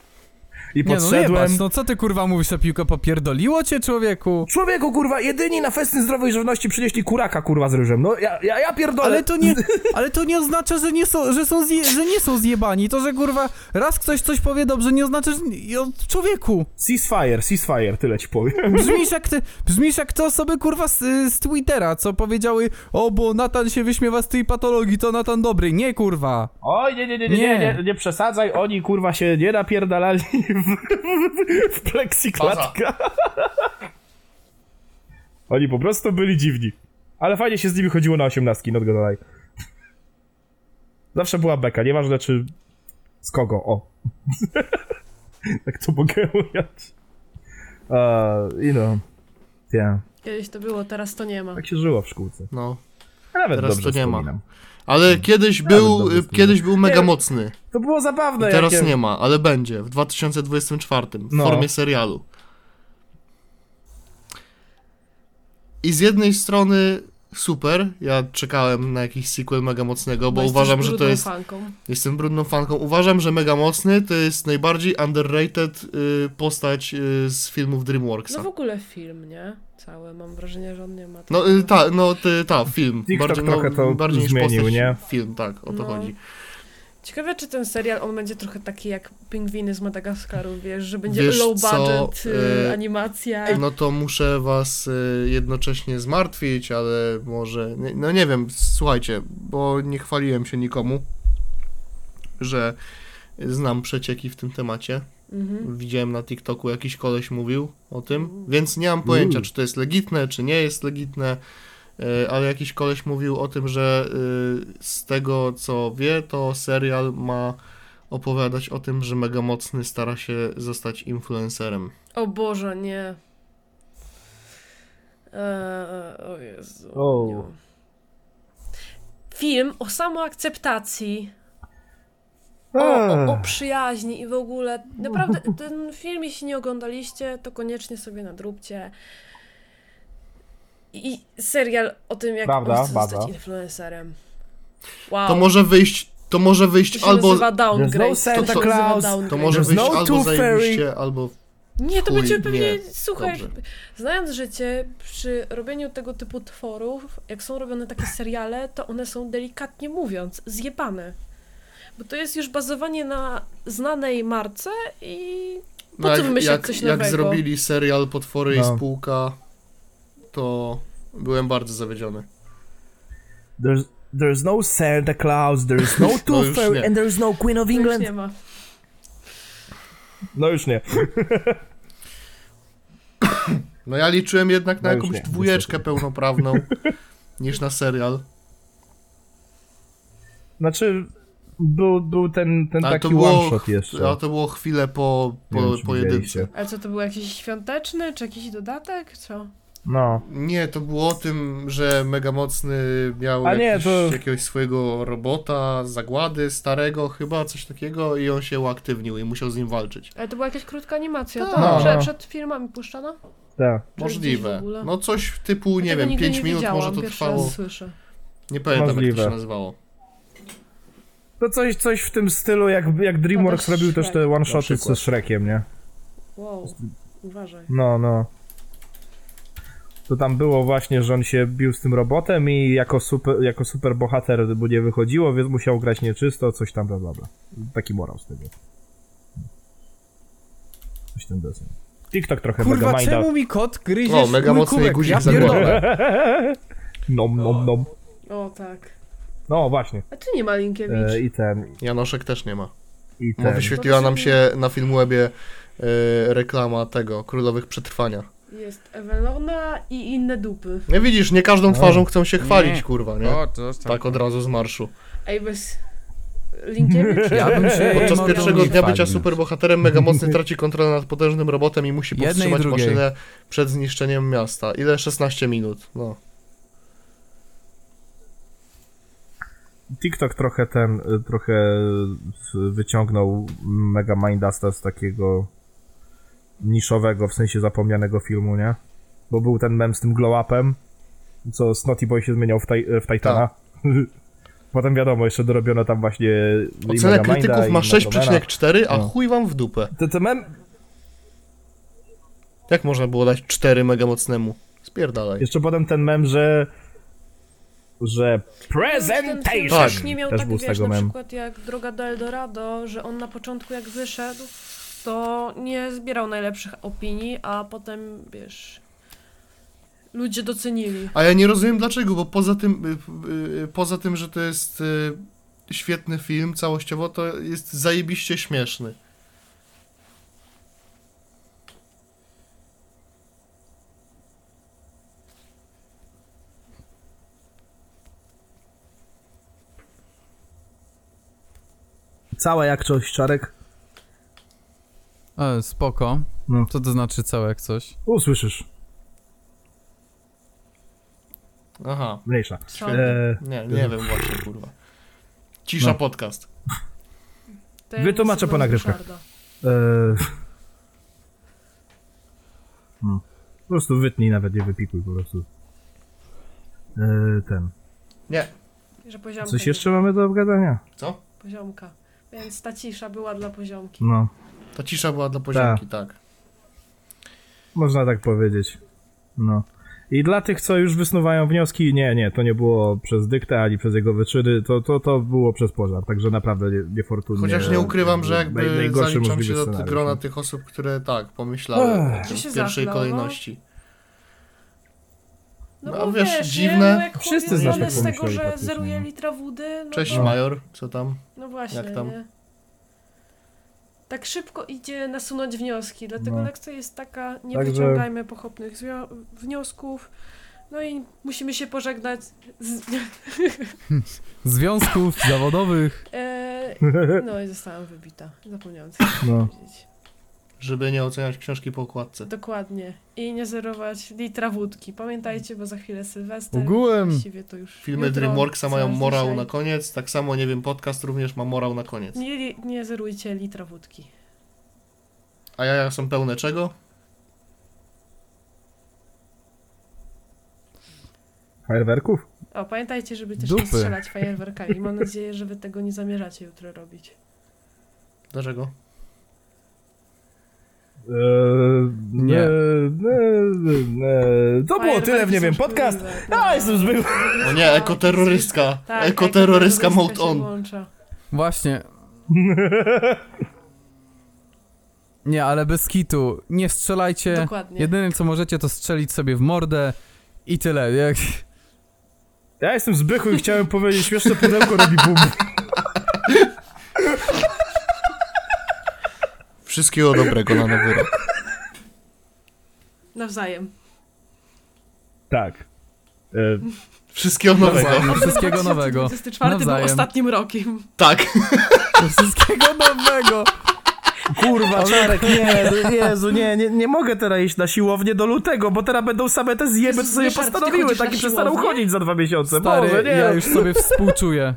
Speaker 1: I
Speaker 2: Nie no,
Speaker 1: podszedłem...
Speaker 2: no co ty kurwa mówisz, ta piłka popierdoliło cię, człowieku?
Speaker 1: Człowieku, kurwa, jedyni na festyn zdrowej żywności przynieśli kuraka, kurwa, z ryżem. No, ja, ja, ja pierdolę.
Speaker 2: Ale to nie, ale to nie oznacza, że nie są, że są, zje, że nie są zjebani. To, że kurwa raz ktoś coś powie dobrze, nie oznacza, że... Człowieku,
Speaker 1: Ceasefire, ceasefire, tyle ci powiem.
Speaker 2: brzmisz jak te, brzmisz jak te osoby kurwa z, z Twittera, co powiedziały, o bo Natan się wyśmiewa z tej patologii, to Natan dobry. Nie kurwa.
Speaker 1: Oj, nie, nie, nie, nie,
Speaker 2: Nie.
Speaker 1: nie, nie, nie przesadzaj, oni, kurwa, się nie napierdalali w, pleksiklatka. Oni po prostu byli dziwni. Ale fajnie się z nimi chodziło na osiemnastki, not gonna lie. Zawsze była beka, nieważne czy... Z kogo, o. tak to mogę ująć. Uh, you know. Yeah.
Speaker 4: Kiedyś to było, teraz to nie ma.
Speaker 1: Tak się żyło w szkółce.
Speaker 3: No.
Speaker 1: Nawet
Speaker 3: Teraz
Speaker 1: dobrze
Speaker 3: to nie ma. Ale kiedyś był, kiedyś był mega
Speaker 1: Nie.
Speaker 3: mocny.
Speaker 1: To było zabawne.
Speaker 3: I teraz
Speaker 1: jakie-
Speaker 3: nie ma, ale będzie. W 2024. W
Speaker 1: No.
Speaker 3: formie serialu. I z jednej strony super, ja czekałem na jakiś sequel mega mocnego, bo
Speaker 4: jesteś
Speaker 3: uważam, że to
Speaker 4: brudną
Speaker 3: jest...
Speaker 4: Fanką.
Speaker 3: Jestem brudną fanką. Uważam, że Mega Mocny to jest najbardziej underrated y, postać y, z filmów DreamWorksa.
Speaker 4: No w ogóle film, nie? Cały, mam wrażenie, że on nie ma...
Speaker 3: No
Speaker 4: takiego-
Speaker 3: y, ta, no ty, ta, film.
Speaker 1: TikTok
Speaker 3: bardziej,
Speaker 1: trochę to
Speaker 3: bardziej niż
Speaker 1: zmienił,
Speaker 3: postać.
Speaker 1: nie?
Speaker 3: Film, tak, o to
Speaker 4: No.
Speaker 3: chodzi.
Speaker 4: Ciekawe, czy ten serial, on będzie trochę taki jak Pingwiny z Madagaskaru, wiesz, że będzie
Speaker 3: Wiesz
Speaker 4: low
Speaker 3: co,
Speaker 4: budget y,
Speaker 3: y,
Speaker 4: animacja.
Speaker 3: No to muszę was y, jednocześnie zmartwić, ale może. nie- No nie wiem, słuchajcie, bo nie chwaliłem się nikomu, że znam przecieki w tym temacie.
Speaker 4: Mhm.
Speaker 3: Widziałem na TikToku jakiś koleś mówił o tym, więc nie mam pojęcia,
Speaker 1: Mm.
Speaker 3: czy to jest legitne, czy nie jest legitne, ale jakiś koleś mówił o tym, że y, z tego co wie, to serial ma opowiadać o tym, że Mega Mocny stara się zostać influencerem.
Speaker 4: O Boże, nie. Eee, o Jezu.
Speaker 1: O.
Speaker 4: nie. Film o samoakceptacji, o, o, o przyjaźni i w ogóle. Naprawdę, ten film, jeśli nie oglądaliście, to koniecznie sobie nadróbcie. I serial o tym, jak
Speaker 1: Prawda,
Speaker 4: on chce zostać influencerem. Wow.
Speaker 3: To może wyjść, to może
Speaker 4: To
Speaker 3: wyjść
Speaker 4: się
Speaker 3: albo
Speaker 4: downgrade.
Speaker 1: No
Speaker 4: to nazywa
Speaker 1: Claus,
Speaker 4: downgrade.
Speaker 3: to może wyjść
Speaker 1: no
Speaker 3: albo zajebiście, albo
Speaker 4: Nie, to
Speaker 3: Chuj,
Speaker 4: będzie pewnie,
Speaker 3: nie.
Speaker 4: słuchaj,
Speaker 3: Dobrze.
Speaker 4: znając życie, przy robieniu tego typu tworów, jak są robione takie seriale, to one są delikatnie mówiąc zjebane. Bo to jest już bazowanie na znanej marce i po co
Speaker 3: jak,
Speaker 4: wymyślać
Speaker 3: jak,
Speaker 4: coś
Speaker 3: jak
Speaker 4: nowego?
Speaker 3: zrobili serial Potwory
Speaker 1: No.
Speaker 3: i Spółka, to byłem bardzo zawiedziony.
Speaker 1: There's, there's no Santa Claus, there's no Tooth
Speaker 3: już
Speaker 1: Fairy,
Speaker 3: nie.
Speaker 1: and there's no Queen of
Speaker 4: To już
Speaker 1: England.
Speaker 4: nie ma.
Speaker 1: No już nie.
Speaker 3: No ja liczyłem jednak na
Speaker 1: No już
Speaker 3: jakąś
Speaker 1: nie,
Speaker 3: dwójeczkę
Speaker 1: niestety.
Speaker 3: pełnoprawną niż na serial.
Speaker 1: Znaczy, był, był ten, ten
Speaker 3: Ale
Speaker 1: taki
Speaker 3: to było,
Speaker 1: one shot jeszcze.
Speaker 3: a to było chwilę po, po, po jedynce.
Speaker 4: Ale co, to był jakiś świąteczny, czy jakiś dodatek, co?
Speaker 1: No.
Speaker 3: Nie, to było o tym, że Mega Mocny miał
Speaker 1: A nie,
Speaker 3: jakiś,
Speaker 1: to-
Speaker 3: jakiegoś swojego robota, zagłady starego chyba, coś takiego i on się uaktywnił i musiał z nim walczyć.
Speaker 4: Ale to była jakaś krótka animacja,
Speaker 3: Tak.
Speaker 4: to?
Speaker 1: No,
Speaker 4: Przed,
Speaker 1: no.
Speaker 4: przed filmami puszczana?
Speaker 1: Tak.
Speaker 3: Możliwe. No coś typu, nie wiem,
Speaker 4: nigdy
Speaker 3: 5
Speaker 4: nie
Speaker 3: minut może to trwało.
Speaker 4: raz słyszę.
Speaker 3: Nie pamiętam jak to
Speaker 1: Możliwe.
Speaker 3: się nazywało.
Speaker 1: To coś, coś w tym stylu, jak, jak DreamWorks robił też te one-shoty ze. Shrekiem, nie?
Speaker 4: Wow, uważaj.
Speaker 1: No, no. To tam było właśnie, że on się bił z tym robotem i jako super, jako super bohater mu nie wychodziło, więc musiał grać nieczysto, coś tam, bla, bla, bla. Taki morał z tego. Coś ten desen. TikTok trochę
Speaker 2: Kurwa,
Speaker 1: mega minda.
Speaker 2: czemu mi kot gryzie
Speaker 3: O, mega
Speaker 2: mój
Speaker 3: mocny
Speaker 2: kubek?
Speaker 3: guzik
Speaker 2: ja
Speaker 3: za głowę.
Speaker 2: pierdolę.
Speaker 1: Nom, nom, nom.
Speaker 4: O, tak.
Speaker 1: No właśnie.
Speaker 4: A tu nie ma Linkiewicz.
Speaker 1: E, I ten,
Speaker 3: Janoszek też nie ma.
Speaker 1: i
Speaker 3: Bo
Speaker 1: ten.
Speaker 3: wyświetliła nam się na Filmwebie e, reklama tego, Królowych Przetrwania.
Speaker 4: Jest Ewelona i inne dupy.
Speaker 3: No widzisz, nie każdą twarzą chcą się chwalić,
Speaker 2: Nie.
Speaker 3: kurwa, nie?
Speaker 2: O, to
Speaker 3: Tak od razu z marszu.
Speaker 4: Ej, bez... Linkiewicz?
Speaker 2: Ja bym się
Speaker 3: Podczas
Speaker 2: mogę
Speaker 3: pierwszego
Speaker 2: nie
Speaker 3: dnia bycia
Speaker 2: chwalić.
Speaker 3: superbohaterem Mega Mocny traci kontrolę nad potężnym robotem i musi
Speaker 2: Jednej i
Speaker 3: powstrzymać
Speaker 2: drugiej.
Speaker 3: maszynę przed zniszczeniem miasta. Ile? 16 minut. No.
Speaker 1: TikTok trochę ten, y, trochę wyciągnął Mega Mindasta z takiego niszowego, w sensie zapomnianego filmu, nie? Bo był ten mem z tym glow-upem, co Snotty Boy się zmieniał w, taj, w Titana. Potem wiadomo, jeszcze dorobiono tam właśnie Minda,
Speaker 3: krytyków ma
Speaker 1: Metromana.
Speaker 3: 6,4, a
Speaker 1: No.
Speaker 3: chuj wam w dupę.
Speaker 1: To, to mem,
Speaker 3: Jak można było dać 4 Mega Mocnemu? Spierdalaj.
Speaker 1: jeszcze potem ten mem, że że presentation
Speaker 4: też nie miał
Speaker 1: też
Speaker 4: tak,
Speaker 1: był
Speaker 4: wiesz,
Speaker 1: tego
Speaker 4: na
Speaker 1: mem.
Speaker 4: przykład jak Droga do Eldorado, że on na początku jak wyszedł, to nie zbierał najlepszych opinii, a potem, wiesz, ludzie docenili.
Speaker 3: A ja nie rozumiem dlaczego, bo poza tym, y, y, poza tym, że to jest y, świetny film całościowo, to jest zajebiście śmieszny.
Speaker 1: Cała jak coś, Czarek?
Speaker 2: E, spoko.
Speaker 1: No.
Speaker 2: Co to znaczy całe jak coś?
Speaker 1: Usłyszysz.
Speaker 3: Aha.
Speaker 1: Mniejsza.
Speaker 4: Co?
Speaker 1: E,
Speaker 3: Nie, nie wiem właśnie, kurwa. Cisza
Speaker 1: No.
Speaker 3: podcast.
Speaker 4: Te
Speaker 1: Wytłumaczę po nagrywkach.
Speaker 4: Ryszarda.
Speaker 1: e, hmm. Po prostu wytnij, nawet nie wypikuj po prostu. E, ten.
Speaker 3: Nie.
Speaker 4: Że poziomka.
Speaker 1: Coś jeszcze mamy do obgadania?
Speaker 3: Co?
Speaker 4: Poziomka. Więc ta cisza była dla poziomki.
Speaker 1: No,
Speaker 3: Ta cisza była dla poziomki, tak.
Speaker 1: można tak powiedzieć. No. I dla tych, co już wysnuwają wnioski, nie, nie, to nie było przez dyktę ani przez jego wyczyny, to, to, to było przez pożar, także naprawdę nie- niefortunnie.
Speaker 3: Chociaż nie ukrywam, że
Speaker 1: naj-
Speaker 3: jakby
Speaker 1: najgorszy
Speaker 3: zaliczam się do
Speaker 1: scenariusz,
Speaker 3: grona
Speaker 1: no.
Speaker 3: tych osób, które tak, pomyślały
Speaker 1: Ech.
Speaker 3: W pierwszej
Speaker 4: no.
Speaker 3: kolejności.
Speaker 4: No,
Speaker 3: No,
Speaker 4: bo
Speaker 3: wiesz,
Speaker 4: wiesz,
Speaker 3: dziwne.
Speaker 4: Nie, no jak
Speaker 1: Wszyscy zawsze
Speaker 4: znany z tego, że zeruje litra wody, no,
Speaker 3: Cześć
Speaker 4: to,
Speaker 3: Major, co tam?
Speaker 4: no właśnie,
Speaker 3: jak tam?
Speaker 4: nie? Tak szybko idzie nasunąć wnioski, dlatego
Speaker 1: No.
Speaker 4: lekcja jest taka, nie
Speaker 1: Także-
Speaker 4: wyciągajmy pochopnych wniosków, no i musimy się pożegnać z,
Speaker 2: Związków zawodowych.
Speaker 4: e, no i zostałam wybita, zapomniałam co
Speaker 1: No.
Speaker 4: powiedzieć.
Speaker 3: Żeby nie oceniać książki po okładce.
Speaker 4: Dokładnie. I nie zerować litra wódki. Pamiętajcie, bo za chwilę Sylwester.
Speaker 2: Ogółem.
Speaker 4: Właściwie to już
Speaker 3: Filmy
Speaker 4: jutro,
Speaker 3: DreamWorksa mają morał
Speaker 4: dzisiaj.
Speaker 3: na koniec, tak samo, nie wiem, podcast również ma morał na koniec.
Speaker 4: Nie, nie zerujcie litra wódki.
Speaker 3: A jaja są pełne czego?
Speaker 1: Fajerwerków?
Speaker 4: O, pamiętajcie, żeby też
Speaker 2: Dupy.
Speaker 4: nie strzelać fajerwerkami. Mam nadzieję, że wy tego nie zamierzacie jutro robić.
Speaker 3: Dlaczego?
Speaker 1: Eee,
Speaker 2: Nie.
Speaker 1: e, e, e, To było tyle w nie wiem, podcast. Ja jestem zbyt.
Speaker 3: O nie, ekoterrorystka!
Speaker 4: Tak,
Speaker 3: ekoterrorystka mode
Speaker 4: ekoterrorystka się
Speaker 3: on!
Speaker 4: włącza.
Speaker 2: Właśnie. Nie, ale bez kitu. Nie strzelajcie.
Speaker 4: Dokładnie.
Speaker 2: Jedyne co możecie to strzelić sobie w mordę i tyle. Jak...
Speaker 1: Ja jestem Zbychu i chciałem powiedzieć, śmieszne pudełko robi bum.
Speaker 3: Wszystkiego dobrego na nowy rok.
Speaker 4: Nawzajem.
Speaker 1: Tak. E,
Speaker 3: Wszystkiego nowego.
Speaker 2: Nawzajem. Wszystkiego nowego.
Speaker 4: 2024 był ostatnim rokiem.
Speaker 3: Tak.
Speaker 2: Wszystkiego nowego.
Speaker 1: Kurwa, Czarek, nie, Jezu, nie, nie, nie mogę teraz iść na siłownię do lutego, bo teraz będą same te zjeby, co sobie postanowiły, taki przestaną chodzić za dwa miesiące.
Speaker 2: Stary,
Speaker 1: Boże, nie.
Speaker 2: ja już sobie współczuję.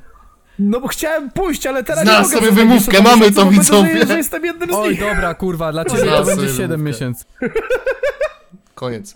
Speaker 1: No bo chciałem pójść, ale teraz
Speaker 3: Znalazł
Speaker 1: nie mogę.
Speaker 3: sobie wymówkę,
Speaker 1: najbliższe
Speaker 3: mamy to, widzowie.
Speaker 1: Że, że jestem jednym z
Speaker 2: Oj,
Speaker 1: nich.
Speaker 2: dobra, kurwa, dla ciebie to
Speaker 3: Znalazł
Speaker 2: będzie
Speaker 3: sobie
Speaker 2: 7
Speaker 3: wymówkę.
Speaker 2: miesięcy.
Speaker 3: Koniec.